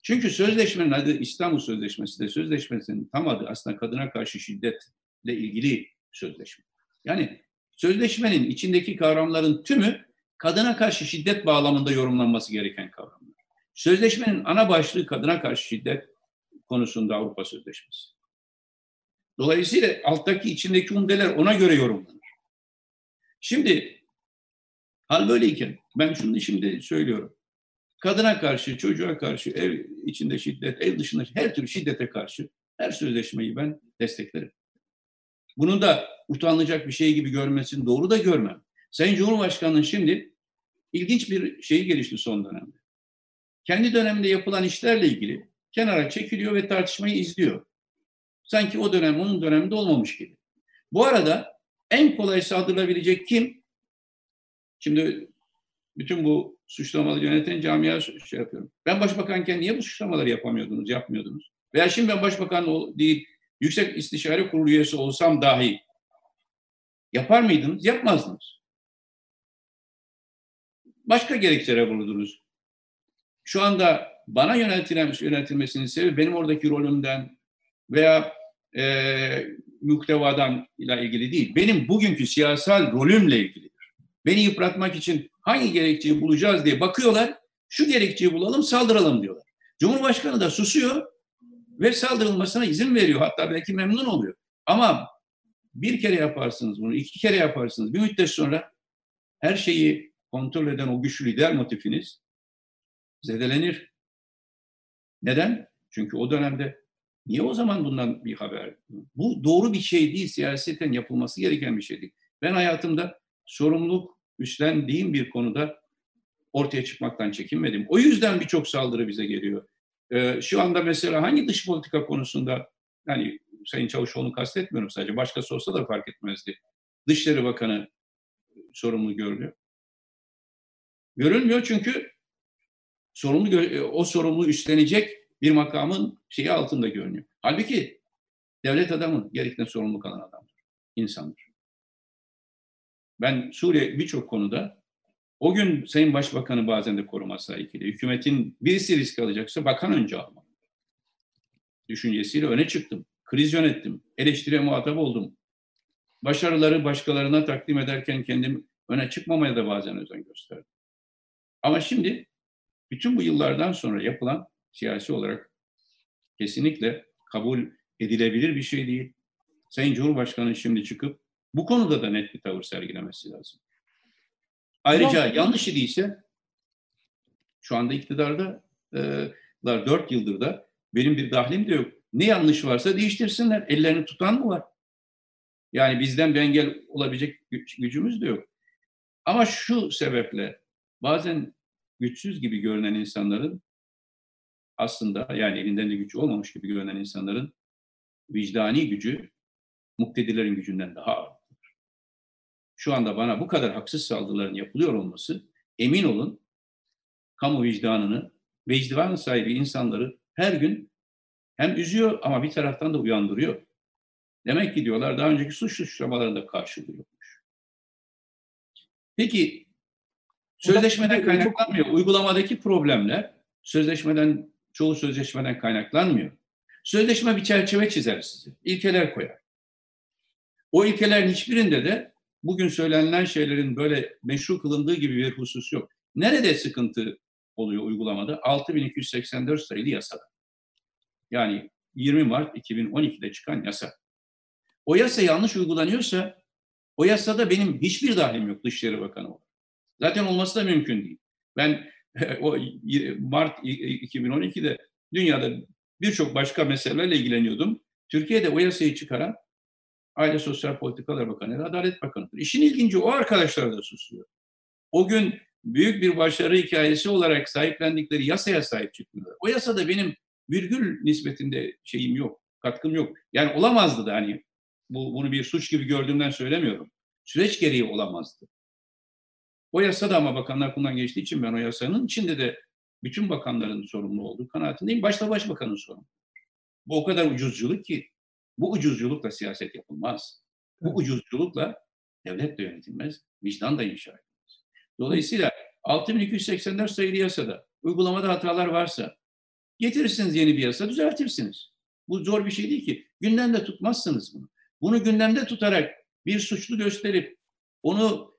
Çünkü sözleşmenin adı İstanbul Sözleşmesi de sözleşmesinin tam adı aslında kadına karşı şiddetle ilgili sözleşme. Yani sözleşmenin içindeki kavramların tümü kadına karşı şiddet bağlamında yorumlanması gereken kavramlar. Sözleşmenin ana başlığı kadına karşı şiddet konusunda Avrupa Sözleşmesi. Dolayısıyla alttaki içindeki umdeler ona göre yorumlanır. Şimdi hal böyleyken ben şunu şimdi söylüyorum. Kadına karşı, çocuğa karşı, ev içinde şiddet, ev dışında her türlü şiddete karşı her sözleşmeyi ben desteklerim. Bunu da utanılacak bir şey gibi görmesini doğru da görmem. Sayın Cumhurbaşkanı'nın şimdi ilginç bir şeyi gelişti son dönemde. Kendi döneminde yapılan işlerle ilgili kenara çekiliyor ve tartışmayı izliyor. Sanki o dönem onun döneminde olmamış gibi. Bu arada en kolay saldırılabilecek kim? Şimdi bütün bu suçlamaları yöneten camia şey yapıyorum. Ben başbakanken niye bu suçlamaları yapamıyordunuz, yapmıyordunuz? Veya şimdi ben başbakan değil, Yüksek İstişare Kurulu üyesi olsam dahi yapar mıydınız? Yapmazdınız. Başka gerekçelere bulundunuz. Şu anda bana yöneltilen, yöneltilmesinin sebebi benim oradaki rolümden veya e, muhtevadan ile ilgili değil. Benim bugünkü siyasal rolümle ilgilidir. Beni yıpratmak için hangi gerekçeyi bulacağız diye bakıyorlar. Şu gerekçeyi bulalım, saldıralım diyorlar. Cumhurbaşkanı da susuyor ve saldırılmasına izin veriyor. Hatta belki memnun oluyor. Ama bir kere yaparsınız bunu, iki kere yaparsınız. Bir müddet sonra her şeyi kontrol eden o güçlü lider motifiniz zedelenir. Neden? Çünkü o dönemde niye o zaman bundan bir haber? Bu doğru bir şey değil, siyaseten yapılması gereken bir şey değil. Ben hayatımda sorumluluk üstlendiğim bir konuda ortaya çıkmaktan çekinmedim. O yüzden birçok saldırı bize geliyor. Ee, şu anda mesela hangi dış politika konusunda, yani Sayın Çavuşoğlu'nu kastetmiyorum sadece, başkası olsa da fark etmezdi. Dışişleri Bakanı sorumlu görülüyor. Görülmüyor çünkü sorumlu o sorumlu üstlenecek bir makamın şeyi altında görünüyor. Halbuki devlet adamı gerekten sorumluluk alan adamdır, insandır. Ben Suriye birçok konuda o gün Sayın Başbakanı bazen de koruması ilgili. Hükümetin birisi risk alacaksa bakan önce almalı. Düşüncesiyle öne çıktım. Kriz yönettim. Eleştiriye muhatap oldum. Başarıları başkalarına takdim ederken kendim öne çıkmamaya da bazen özen gösterdim. Ama şimdi bütün bu yıllardan sonra yapılan siyasi olarak kesinlikle kabul edilebilir bir şey değil. Sayın Cumhurbaşkanı şimdi çıkıp bu konuda da net bir tavır sergilemesi lazım. Ayrıca Ama... yanlış idiyse şu anda iktidarda e, 4 yıldır da benim bir dahlim de yok. Ne yanlış varsa değiştirsinler. Ellerini tutan mı var? Yani bizden bir engel olabilecek gücümüz de yok. Ama şu sebeple bazen güçsüz gibi görünen insanların aslında yani elinden de gücü olmamış gibi görünen insanların vicdani gücü muktedilerin gücünden daha ağır şu anda bana bu kadar haksız saldırıların yapılıyor olması emin olun kamu vicdanını, vicdan sahibi insanları her gün hem üzüyor ama bir taraftan da uyandırıyor. Demek ki diyorlar daha önceki suç suçlamalarında karşılıyormuş. Peki sözleşmeden kaynaklanmıyor. Uygulamadaki problemler sözleşmeden çoğu sözleşmeden kaynaklanmıyor. Sözleşme bir çerçeve çizer size. ilkeler koyar. O ilkelerin hiçbirinde de bugün söylenen şeylerin böyle meşru kılındığı gibi bir husus yok. Nerede sıkıntı oluyor uygulamada? 6284 sayılı yasada. Yani 20 Mart 2012'de çıkan yasa. O yasa yanlış uygulanıyorsa o yasada benim hiçbir dahlim yok Dışişleri Bakanı olarak. Zaten olması da mümkün değil. Ben o Mart 2012'de dünyada birçok başka meselelerle ilgileniyordum. Türkiye'de o yasayı çıkaran Aile Sosyal Politikalar Bakanı, Adalet Bakanı'dır. İşin ilginci o arkadaşlar da susuyor. O gün büyük bir başarı hikayesi olarak sahiplendikleri yasaya sahip çıkmıyorlar. O yasada benim virgül nispetinde şeyim yok, katkım yok. Yani olamazdı da hani bu, bunu bir suç gibi gördüğümden söylemiyorum. Süreç gereği olamazdı. O yasa da ama bakanlar kullan geçtiği için ben o yasanın içinde de bütün bakanların sorumlu olduğu kanaatindeyim. Başta başbakanın sorumlu. Bu o kadar ucuzculuk ki bu ucuzculukla siyaset yapılmaz. Bu ucuzculukla devlet de yönetilmez, vicdan da inşa edilmez. Dolayısıyla 6284 sayılı yasada uygulamada hatalar varsa getirirsiniz yeni bir yasa düzeltirsiniz. Bu zor bir şey değil ki. Gündemde tutmazsınız bunu. Bunu gündemde tutarak bir suçlu gösterip onu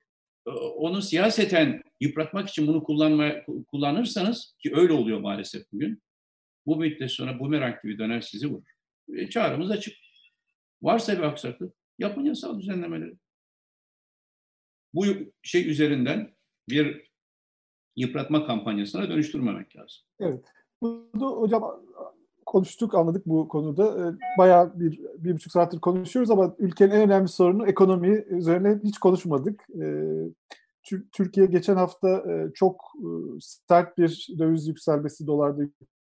onu siyaseten yıpratmak için bunu kullanma, kullanırsanız ki öyle oluyor maalesef bugün. Bu müddet sonra bumerang gibi döner sizi vurur. E, çağrımız açık. Varsa bir aksaklık yapın yasal düzenlemeleri. Bu şey üzerinden bir yıpratma kampanyasına dönüştürmemek lazım. Evet. Bunu hocam konuştuk, anladık bu konuda. Ee, bayağı bir, bir buçuk saattir konuşuyoruz ama ülkenin en önemli sorunu ekonomi üzerine hiç konuşmadık. Ee, Türkiye geçen hafta e, çok e, sert bir döviz yükselmesi, dolarda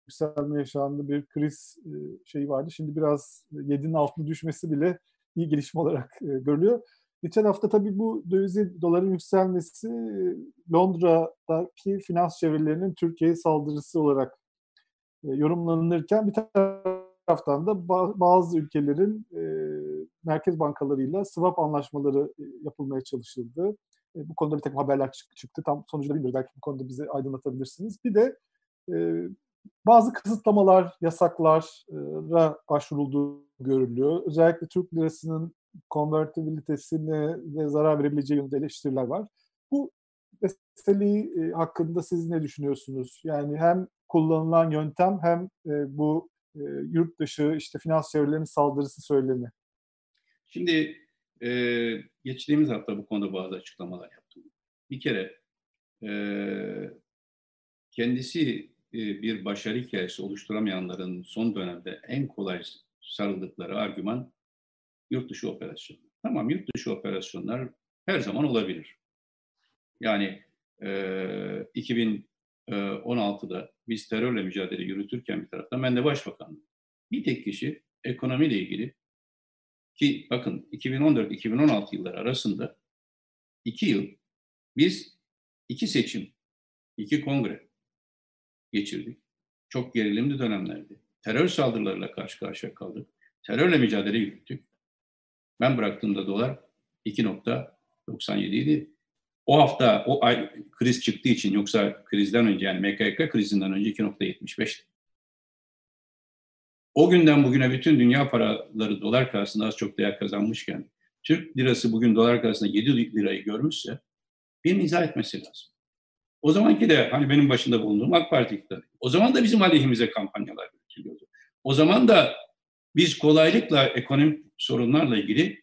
yükselme yaşandı, bir kriz e, şeyi vardı. Şimdi biraz 7'nin altına düşmesi bile iyi gelişme olarak görülüyor. Geçen hafta tabii bu döviz doların yükselmesi Londra'daki finans çevrelerinin Türkiye'ye saldırısı olarak yorumlanırken bir taraftan da bazı ülkelerin e, merkez bankalarıyla swap anlaşmaları e, yapılmaya çalışıldı. bu konuda bir takım haberler çıktı. Tam sonucu da bilmiyoruz. Belki bu konuda bizi aydınlatabilirsiniz. Bir de bazı kısıtlamalar, yasaklara başvurulduğu görülüyor. Özellikle Türk lirasının konvertibilitesine ve zarar verebileceği yönünde eleştiriler var. Bu meseleyi hakkında siz ne düşünüyorsunuz? Yani hem kullanılan yöntem hem e, bu e, yurt dışı işte finans çevrelerinin saldırısı söylemi. Şimdi e, geçtiğimiz hafta bu konuda bazı açıklamalar yaptım. Bir kere e, kendisi e, bir başarı hikayesi oluşturamayanların son dönemde en kolay sarıldıkları argüman yurt dışı operasyon. Tamam yurt dışı operasyonlar her zaman olabilir. Yani e, 2000 16'da ee, biz terörle mücadele yürütürken bir taraftan ben de başbakanım. Bir tek kişi ekonomiyle ilgili ki bakın 2014-2016 yılları arasında iki yıl biz iki seçim, iki kongre geçirdik. Çok gerilimli dönemlerdi. Terör saldırılarıyla karşı karşıya kaldık. Terörle mücadele yürüttük. Ben bıraktığımda dolar 2.97 idi o hafta o ay kriz çıktığı için yoksa krizden önce yani MKK krizinden önce 2.75'ti. O günden bugüne bütün dünya paraları dolar karşısında az çok değer kazanmışken Türk lirası bugün dolar karşısında 7 lirayı görmüşse bir izah etmesi lazım. O zamanki de hani benim başında bulunduğum AK Parti iktidarı. O zaman da bizim aleyhimize kampanyalar yürütülüyordu. O zaman da biz kolaylıkla ekonomik sorunlarla ilgili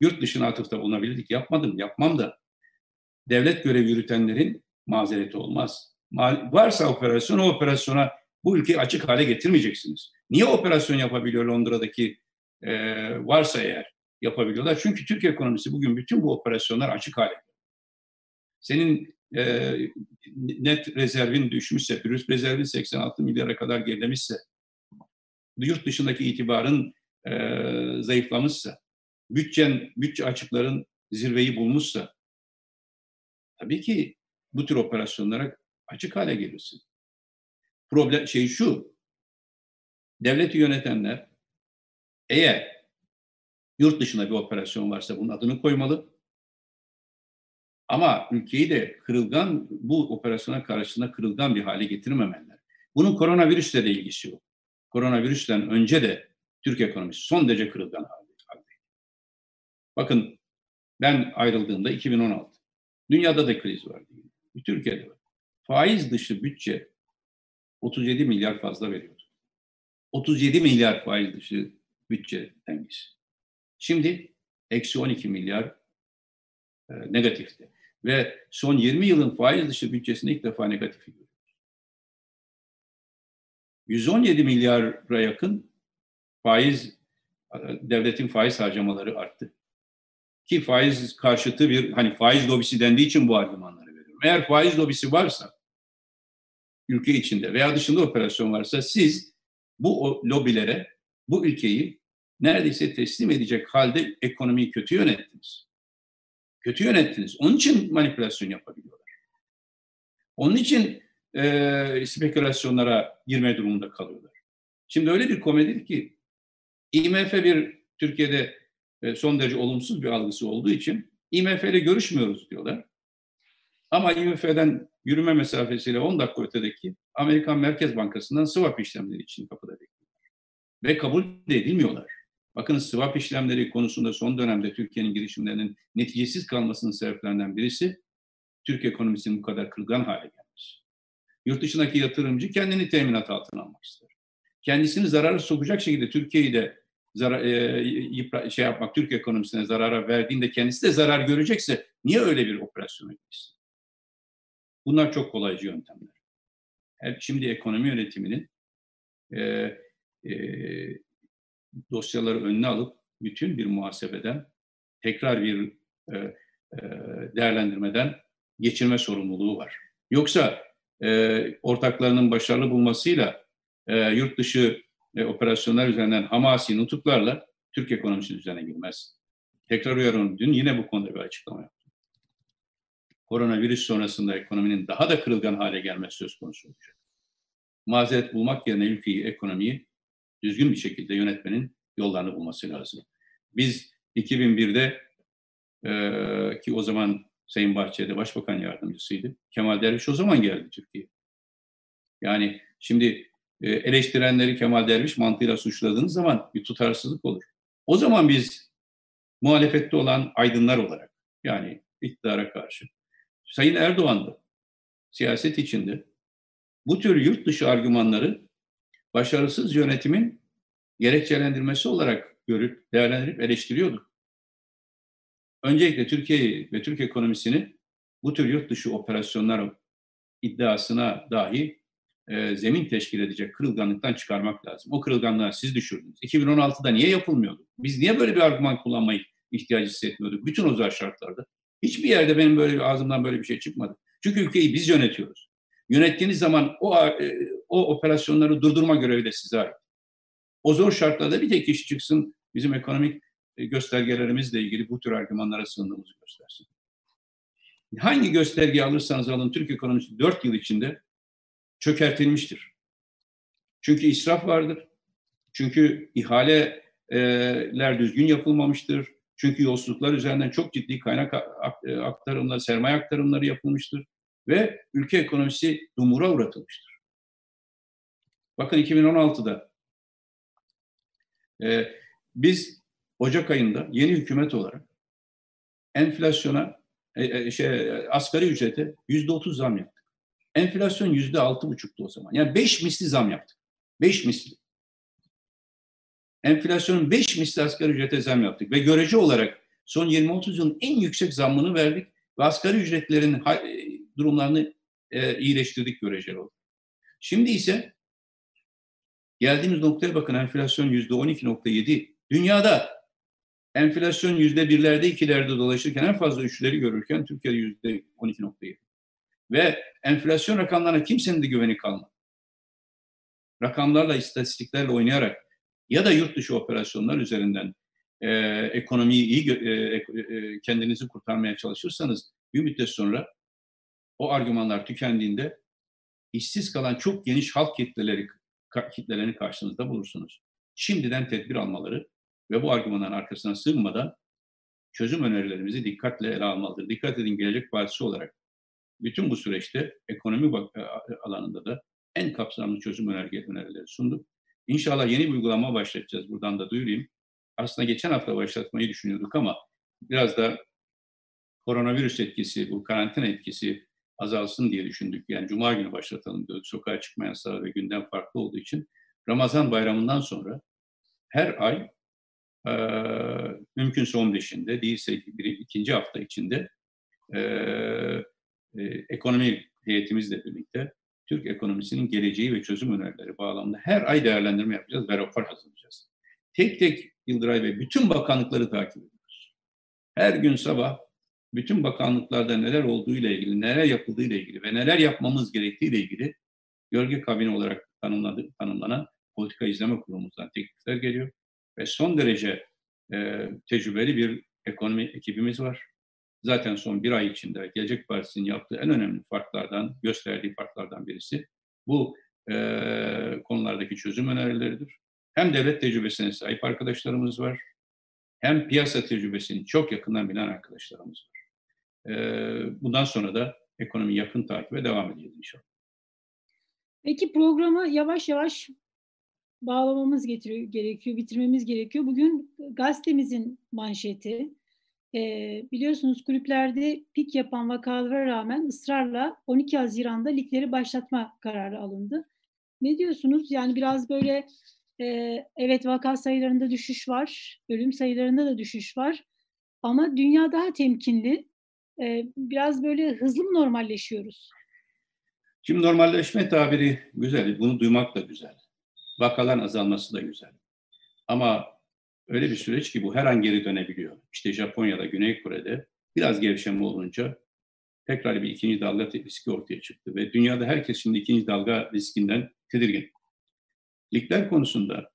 yurt dışına atıfta bulunabilirdik. Yapmadım, yapmam da devlet görev yürütenlerin mazereti olmaz. Varsa operasyon, o operasyona bu ülkeyi açık hale getirmeyeceksiniz. Niye operasyon yapabiliyor Londra'daki e, varsa eğer yapabiliyorlar? Çünkü Türk ekonomisi bugün bütün bu operasyonlar açık hale. Senin e, net rezervin düşmüşse, pürüz rezervin 86 milyara kadar gerilemişse, yurt dışındaki itibarın e, zayıflamışsa, bütçen, bütçe açıkların zirveyi bulmuşsa, Tabii ki bu tür operasyonlara açık hale gelirsin. Problem şey şu, devleti yönetenler eğer yurt dışında bir operasyon varsa bunun adını koymalı. Ama ülkeyi de kırılgan, bu operasyona karşısında kırılgan bir hale getirmemeliler. Bunun koronavirüsle de ilgisi yok. Koronavirüsten önce de Türk ekonomisi son derece kırılgan halde. Bakın ben ayrıldığımda 2016. Dünyada da kriz var. Türkiye'de var. Faiz dışı bütçe 37 milyar fazla veriyordu. 37 milyar faiz dışı bütçe dengesi. Şimdi eksi 12 milyar e, negatifti. Ve son 20 yılın faiz dışı bütçesinde ilk defa negatifi görüyoruz. 117 milyara yakın faiz, e, devletin faiz harcamaları arttı. Ki faiz karşıtı bir hani faiz lobisi dendiği için bu argümanları veriyorum. Eğer faiz lobisi varsa ülke içinde veya dışında operasyon varsa siz bu lobilere bu ülkeyi neredeyse teslim edecek halde ekonomiyi kötü yönettiniz. Kötü yönettiniz. Onun için manipülasyon yapabiliyorlar. Onun için e, spekülasyonlara girme durumunda kalıyorlar. Şimdi öyle bir komedi ki IMF bir Türkiye'de son derece olumsuz bir algısı olduğu için IMF ile görüşmüyoruz diyorlar. Ama IMF'den yürüme mesafesiyle 10 dakika ötedeki Amerikan Merkez Bankası'ndan swap işlemleri için kapıda bekliyorlar. Ve kabul edilmiyorlar. Bakın swap işlemleri konusunda son dönemde Türkiye'nin girişimlerinin neticesiz kalmasının sebeplerinden birisi Türk ekonomisinin bu kadar kırılgan hale gelmesi. Yurt dışındaki yatırımcı kendini teminat altına almak ister. Kendisini zarara sokacak şekilde Türkiye'yi de zarar, e, şey yapmak, Türk ekonomisine zarara verdiğinde kendisi de zarar görecekse niye öyle bir operasyona gitsin? Bunlar çok kolaycı yöntemler. Hep şimdi ekonomi yönetiminin e, e, dosyaları önüne alıp bütün bir muhasebeden tekrar bir e, e, değerlendirmeden geçirme sorumluluğu var. Yoksa e, ortaklarının başarılı bulmasıyla e, yurt dışı e, operasyonlar üzerinden hamasi nutuklarla Türk ekonomisi düzene girmez. Tekrar uyarıyorum, dün yine bu konuda bir açıklama yaptım. Koronavirüs sonrasında ekonominin daha da kırılgan hale gelmesi söz konusu olacak. Mazeret bulmak yerine ülkeyi, ekonomiyi düzgün bir şekilde yönetmenin yollarını bulması lazım. Biz 2001'de e, ki o zaman Sayın Bahçeli Başbakan Yardımcısıydı. Kemal Derviş o zaman geldi Türkiye. Yani şimdi eleştirenleri Kemal Derviş mantığıyla suçladığınız zaman bir tutarsızlık olur. O zaman biz muhalefette olan aydınlar olarak yani iktidara karşı Sayın Erdoğan da siyaset içinde bu tür yurt dışı argümanları başarısız yönetimin gerekçelendirmesi olarak görüp değerlendirip eleştiriyordu. Öncelikle Türkiye'yi ve Türk ekonomisini bu tür yurt dışı operasyonlar iddiasına dahi e, zemin teşkil edecek kırılganlıktan çıkarmak lazım. O kırılganlığı siz düşürdünüz. 2016'da niye yapılmıyordu? Biz niye böyle bir argüman kullanmayı ihtiyacı hissetmiyorduk? Bütün zor şartlarda. Hiçbir yerde benim böyle ağzımdan böyle bir şey çıkmadı. Çünkü ülkeyi biz yönetiyoruz. Yönettiğiniz zaman o e, o operasyonları durdurma görevi de size ait. O zor şartlarda bir tek kişi çıksın bizim ekonomik e, göstergelerimizle ilgili bu tür argümanlara sığındığımızı göstersin. Hangi gösterge alırsanız alın Türk ekonomisi 4 yıl içinde çökertilmiştir. Çünkü israf vardır. Çünkü ihaleler düzgün yapılmamıştır. Çünkü yolsuzluklar üzerinden çok ciddi kaynak e, aktarımları, sermaye aktarımları yapılmıştır. Ve ülke ekonomisi dumura uğratılmıştır. Bakın 2016'da e, biz Ocak ayında yeni hükümet olarak enflasyona, e, e, şey, asgari ücrete yüzde otuz zam yaptık. Enflasyon yüzde altı buçuktu o zaman. Yani beş misli zam yaptık. Beş misli. Enflasyonun beş misli asgari ücrete zam yaptık. Ve görece olarak son 20-30 yılın en yüksek zammını verdik. Ve asgari ücretlerin e, durumlarını e, iyileştirdik göreceli olarak. Şimdi ise geldiğimiz noktaya bakın enflasyon yüzde 12.7. Dünyada enflasyon yüzde birlerde, ikilerde dolaşırken en fazla üçleri görürken Türkiye'de yüzde 12.7. Ve enflasyon rakamlarına kimsenin de güveni kalmadı. Rakamlarla, istatistiklerle oynayarak ya da yurt dışı operasyonlar üzerinden e, ekonomiyi iyi e, e, e, kendinizi kurtarmaya çalışırsanız bir müddet sonra o argümanlar tükendiğinde işsiz kalan çok geniş halk kitleleri kitlelerini karşınızda bulursunuz. Şimdiden tedbir almaları ve bu argümanların arkasına sığınmadan çözüm önerilerimizi dikkatle ele almalıdır. Dikkat edin Gelecek Partisi olarak bütün bu süreçte ekonomi e, alanında da en kapsamlı çözüm önerileri sunduk. İnşallah yeni bir uygulama başlatacağız. Buradan da duyurayım. Aslında geçen hafta başlatmayı düşünüyorduk ama biraz da koronavirüs etkisi, bu karantina etkisi azalsın diye düşündük. Yani cuma günü başlatalım diyorduk. Sokağa çıkma yasağı ve gündem farklı olduğu için. Ramazan bayramından sonra her ay e, mümkünse 15'inde değilse bir, ikinci hafta içinde e, e, ekonomi heyetimizle birlikte Türk ekonomisinin geleceği ve çözüm önerileri bağlamında her ay değerlendirme yapacağız ve rapor hazırlayacağız. Tek tek Yıldıray Bey bütün bakanlıkları takip ediyoruz. Her gün sabah bütün bakanlıklarda neler olduğu ile ilgili, neler yapıldığı ile ilgili ve neler yapmamız gerektiği ile ilgili gölge kabini olarak tanımladı, tanımlanan politika izleme kurumumuzdan teklifler geliyor. Ve son derece e, tecrübeli bir ekonomi ekibimiz var. Zaten son bir ay içinde Gelecek Partisi'nin yaptığı en önemli farklardan, gösterdiği farklardan birisi bu e, konulardaki çözüm önerileridir. Hem devlet tecrübesine sahip arkadaşlarımız var, hem piyasa tecrübesini çok yakından bilen arkadaşlarımız var. E, bundan sonra da ekonomi yakın takibe devam edeceğiz inşallah. Peki programı yavaş yavaş bağlamamız gerekiyor, bitirmemiz gerekiyor. Bugün gazetemizin manşeti. E, biliyorsunuz kulüplerde pik yapan vakalara rağmen ısrarla 12 Haziran'da ligleri başlatma kararı alındı. Ne diyorsunuz? Yani biraz böyle evet vaka sayılarında düşüş var, ölüm sayılarında da düşüş var. Ama dünya daha temkinli. biraz böyle hızlı mı normalleşiyoruz? Şimdi normalleşme tabiri güzel, bunu duymak da güzel. Vakaların azalması da güzel. Ama öyle bir süreç ki bu her an geri dönebiliyor. İşte Japonya'da, Güney Kore'de biraz gevşeme olunca tekrar bir ikinci dalga riski ortaya çıktı. Ve dünyada herkes şimdi ikinci dalga riskinden tedirgin. Ligler konusunda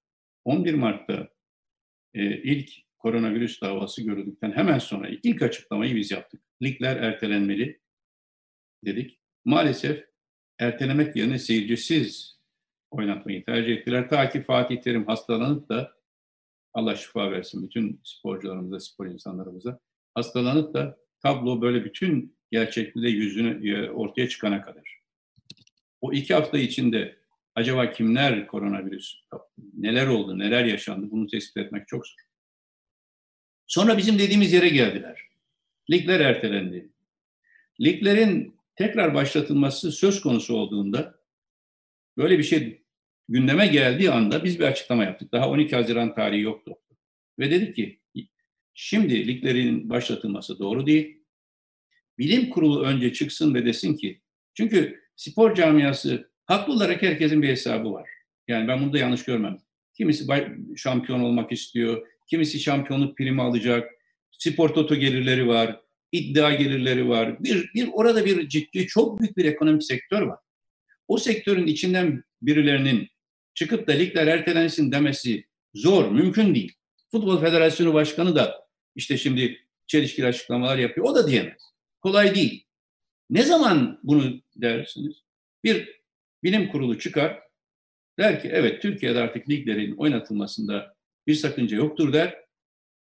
11 Mart'ta e, ilk koronavirüs davası görüldükten hemen sonra ilk açıklamayı biz yaptık. Ligler ertelenmeli dedik. Maalesef ertelemek yerine seyircisiz oynatmayı tercih ettiler. Ta ki Fatih Terim hastalanıp da Allah şifa versin bütün sporcularımıza, spor insanlarımıza hastalanıp da tablo böyle bütün gerçekliği yüzünü e, ortaya çıkana kadar. O iki hafta içinde acaba kimler koronavirüs neler oldu, neler yaşandı bunu tespit etmek çok zor. Sonra bizim dediğimiz yere geldiler. Ligler ertelendi. Liglerin tekrar başlatılması söz konusu olduğunda böyle bir şey gündeme geldiği anda biz bir açıklama yaptık. Daha 12 Haziran tarihi yoktu. Ve dedik ki şimdi liglerin başlatılması doğru değil. Bilim kurulu önce çıksın ve desin ki çünkü spor camiası haklı olarak herkesin bir hesabı var. Yani ben bunu da yanlış görmem. Kimisi şampiyon olmak istiyor, kimisi şampiyonluk primi alacak, spor toto gelirleri var, iddia gelirleri var. Bir, bir orada bir ciddi, çok büyük bir ekonomik sektör var. O sektörün içinden birilerinin çıkıp da ligler ertelensin demesi zor, mümkün değil. Futbol Federasyonu Başkanı da işte şimdi çelişkili açıklamalar yapıyor. O da diyemez. Kolay değil. Ne zaman bunu dersiniz? Bir bilim kurulu çıkar, der ki evet Türkiye'de artık liglerin oynatılmasında bir sakınca yoktur der.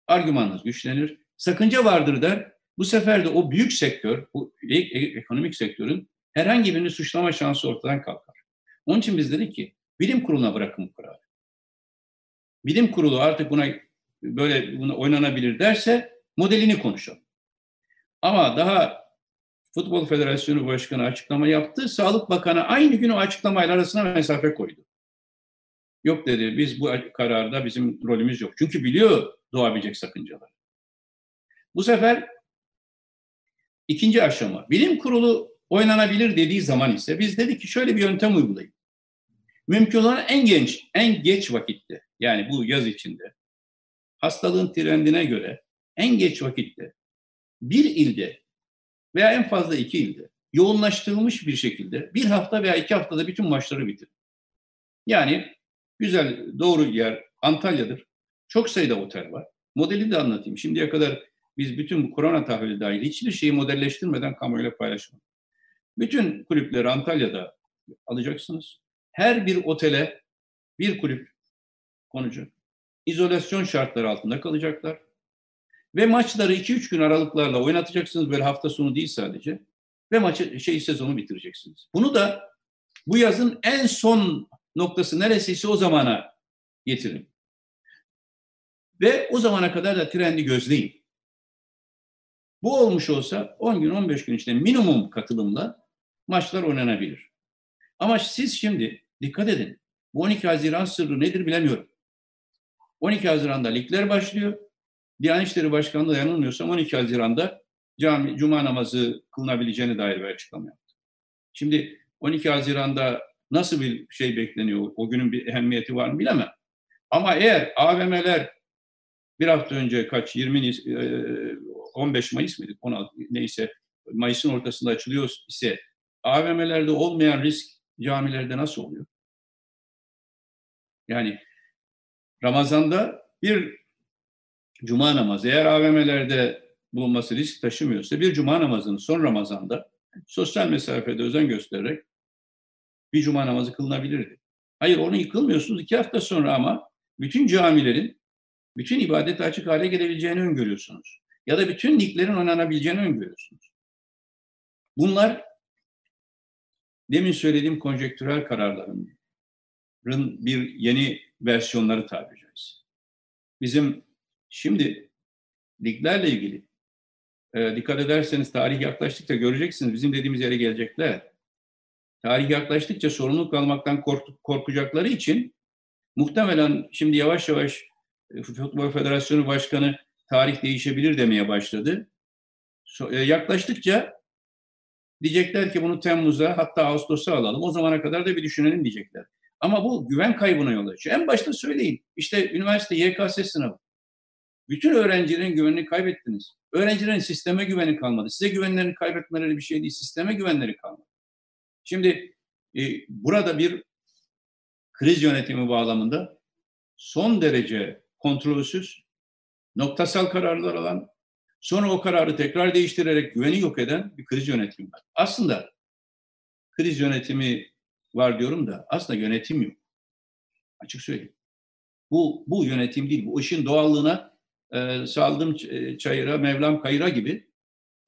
Argümanınız güçlenir. Sakınca vardır der. Bu sefer de o büyük sektör, bu e, e, ekonomik sektörün herhangi birini suçlama şansı ortadan kalkar. Onun için biz dedik ki bilim kuruluna bırakın bu kararı. Bilim kurulu artık buna böyle buna oynanabilir derse modelini konuşalım. Ama daha Futbol Federasyonu Başkanı açıklama yaptı. Sağlık Bakanı aynı gün o açıklamayla arasına mesafe koydu. Yok dedi biz bu kararda bizim rolümüz yok. Çünkü biliyor doğabilecek sakıncalar. Bu sefer ikinci aşama. Bilim kurulu oynanabilir dediği zaman ise biz dedik ki şöyle bir yöntem uygulayın. Mümkün olan en genç, en geç vakitte yani bu yaz içinde hastalığın trendine göre en geç vakitte bir ilde veya en fazla iki ilde yoğunlaştırılmış bir şekilde bir hafta veya iki haftada bütün maçları bitirin. Yani güzel doğru yer Antalya'dır. Çok sayıda otel var. Modeli de anlatayım. Şimdiye kadar biz bütün bu korona tahlili dahil hiçbir şeyi modelleştirmeden kamuoyuyla paylaşmadık. Bütün kulüpleri Antalya'da alacaksınız. Her bir otele bir kulüp konucu. İzolasyon şartları altında kalacaklar. Ve maçları 2-3 gün aralıklarla oynatacaksınız böyle hafta sonu değil sadece. Ve maçı şey sezonu bitireceksiniz. Bunu da bu yazın en son noktası neresiyse o zamana getirin. Ve o zamana kadar da trendi gözleyin. Bu olmuş olsa 10 gün 15 gün içinde minimum katılımla maçlar oynanabilir. Ama siz şimdi dikkat edin. Bu 12 Haziran sırrı nedir bilemiyorum. 12 Haziran'da ligler başlıyor. Diyanet İşleri Başkanlığı yanılmıyorsam 12 Haziran'da cami, cuma namazı kılınabileceğine dair bir açıklama yaptı. Şimdi 12 Haziran'da nasıl bir şey bekleniyor, o günün bir ehemmiyeti var mı bilemem. Ama eğer AVM'ler bir hafta önce kaç 20 15 Mayıs mıydı? 16 neyse Mayıs'ın ortasında açılıyor ise AVM'lerde olmayan risk camilerde nasıl oluyor? Yani Ramazan'da bir cuma namazı eğer AVM'lerde bulunması risk taşımıyorsa bir cuma namazını son Ramazan'da sosyal mesafede özen göstererek bir cuma namazı kılınabilirdi. Hayır onu yıkılmıyorsunuz iki hafta sonra ama bütün camilerin bütün ibadete açık hale gelebileceğini öngörüyorsunuz. Ya da bütün liglerin oynanabileceğini öngörüyorsunuz. Bunlar demin söylediğim konjektürel kararların bir yeni versiyonları tabiri caizse. Bizim şimdi liglerle ilgili e, dikkat ederseniz tarih yaklaştıkça göreceksiniz bizim dediğimiz yere gelecekler. Tarih yaklaştıkça sorumluluk almaktan kork- korkacakları için Muhtemelen şimdi yavaş yavaş e, Futbol Federasyonu Başkanı tarih değişebilir demeye başladı. So, e, yaklaştıkça diyecekler ki bunu Temmuz'a hatta Ağustos'a alalım. O zamana kadar da bir düşünelim diyecekler. Ama bu güven kaybına yol açıyor. En başta söyleyin. İşte üniversite YKS sınavı. Bütün öğrencilerin güvenini kaybettiniz. Öğrencilerin sisteme güveni kalmadı. Size güvenlerini kaybetmeleri bir şey değil. Sisteme güvenleri kalmadı. Şimdi e, burada bir kriz yönetimi bağlamında son derece kontrolsüz, noktasal kararlar alan, sonra o kararı tekrar değiştirerek güveni yok eden bir kriz yönetimi var. Aslında kriz yönetimi var diyorum da aslında yönetim yok. Açık söyleyeyim. Bu, bu yönetim değil. Bu işin doğallığına e, saldım e, çayıra, Mevlam kayıra gibi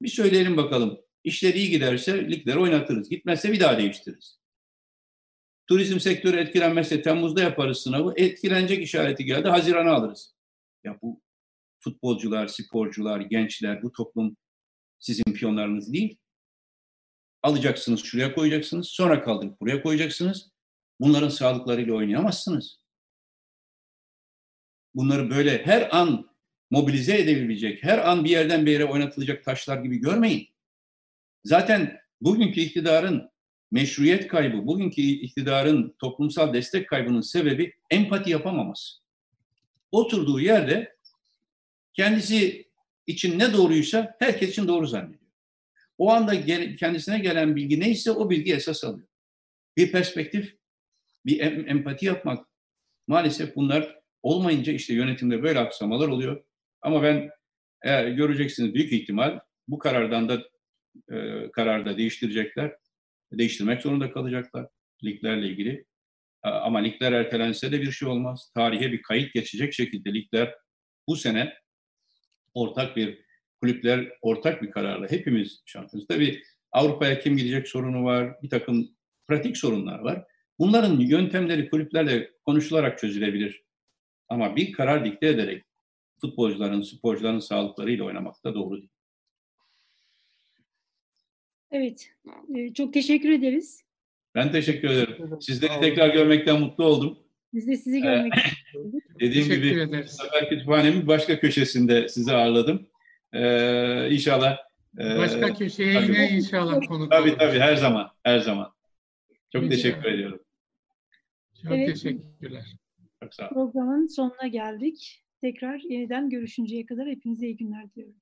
bir söyleyelim bakalım. İşler iyi giderse ligleri oynatırız. Gitmezse bir daha değiştiririz. Turizm sektörü etkilenmezse Temmuz'da yaparız sınavı. Etkilenecek işareti geldi. Haziran'a alırız. Ya bu futbolcular, sporcular, gençler, bu toplum sizin piyonlarınız değil. Alacaksınız, şuraya koyacaksınız. Sonra kaldırıp buraya koyacaksınız. Bunların sağlıklarıyla oynayamazsınız. Bunları böyle her an mobilize edebilecek, her an bir yerden bir yere oynatılacak taşlar gibi görmeyin. Zaten bugünkü iktidarın meşruiyet kaybı, bugünkü iktidarın toplumsal destek kaybının sebebi empati yapamaması. Oturduğu yerde kendisi için ne doğruysa herkes için doğru zannediyor. O anda kendisine gelen bilgi neyse o bilgi esas alıyor. Bir perspektif, bir em, empati yapmak. Maalesef bunlar olmayınca işte yönetimde böyle aksamalar oluyor. Ama ben eğer göreceksiniz büyük ihtimal bu karardan da e, kararda değiştirecekler. Değiştirmek zorunda kalacaklar liglerle ilgili. Ama ligler ertelense de bir şey olmaz. Tarihe bir kayıt geçecek şekilde ligler bu sene ortak bir kulüpler ortak bir kararla hepimiz şampiyonuz. Tabii Avrupa'ya kim gidecek sorunu var, bir takım pratik sorunlar var. Bunların yöntemleri kulüplerle konuşularak çözülebilir. Ama bir karar dikte ederek futbolcuların, sporcuların sağlıklarıyla oynamak da doğru değil. Evet, e, çok teşekkür ederiz. Ben teşekkür ederim. Sizleri tekrar görmekten mutlu oldum. Biz de sizi görmek istedik. Dediğim Teşekkür gibi ederiz. sefer kütüphanemin başka köşesinde sizi ağırladım. Ee, inşallah. e, Başka köşeye tabii. yine inşallah konuk Tabii oluruz. tabii her zaman, her zaman. Çok Rica teşekkür ediyorum. Çok Evet. teşekkürler. Çok sağ olun. Programın sonuna geldik. Tekrar yeniden görüşünceye kadar hepinize iyi günler diliyorum.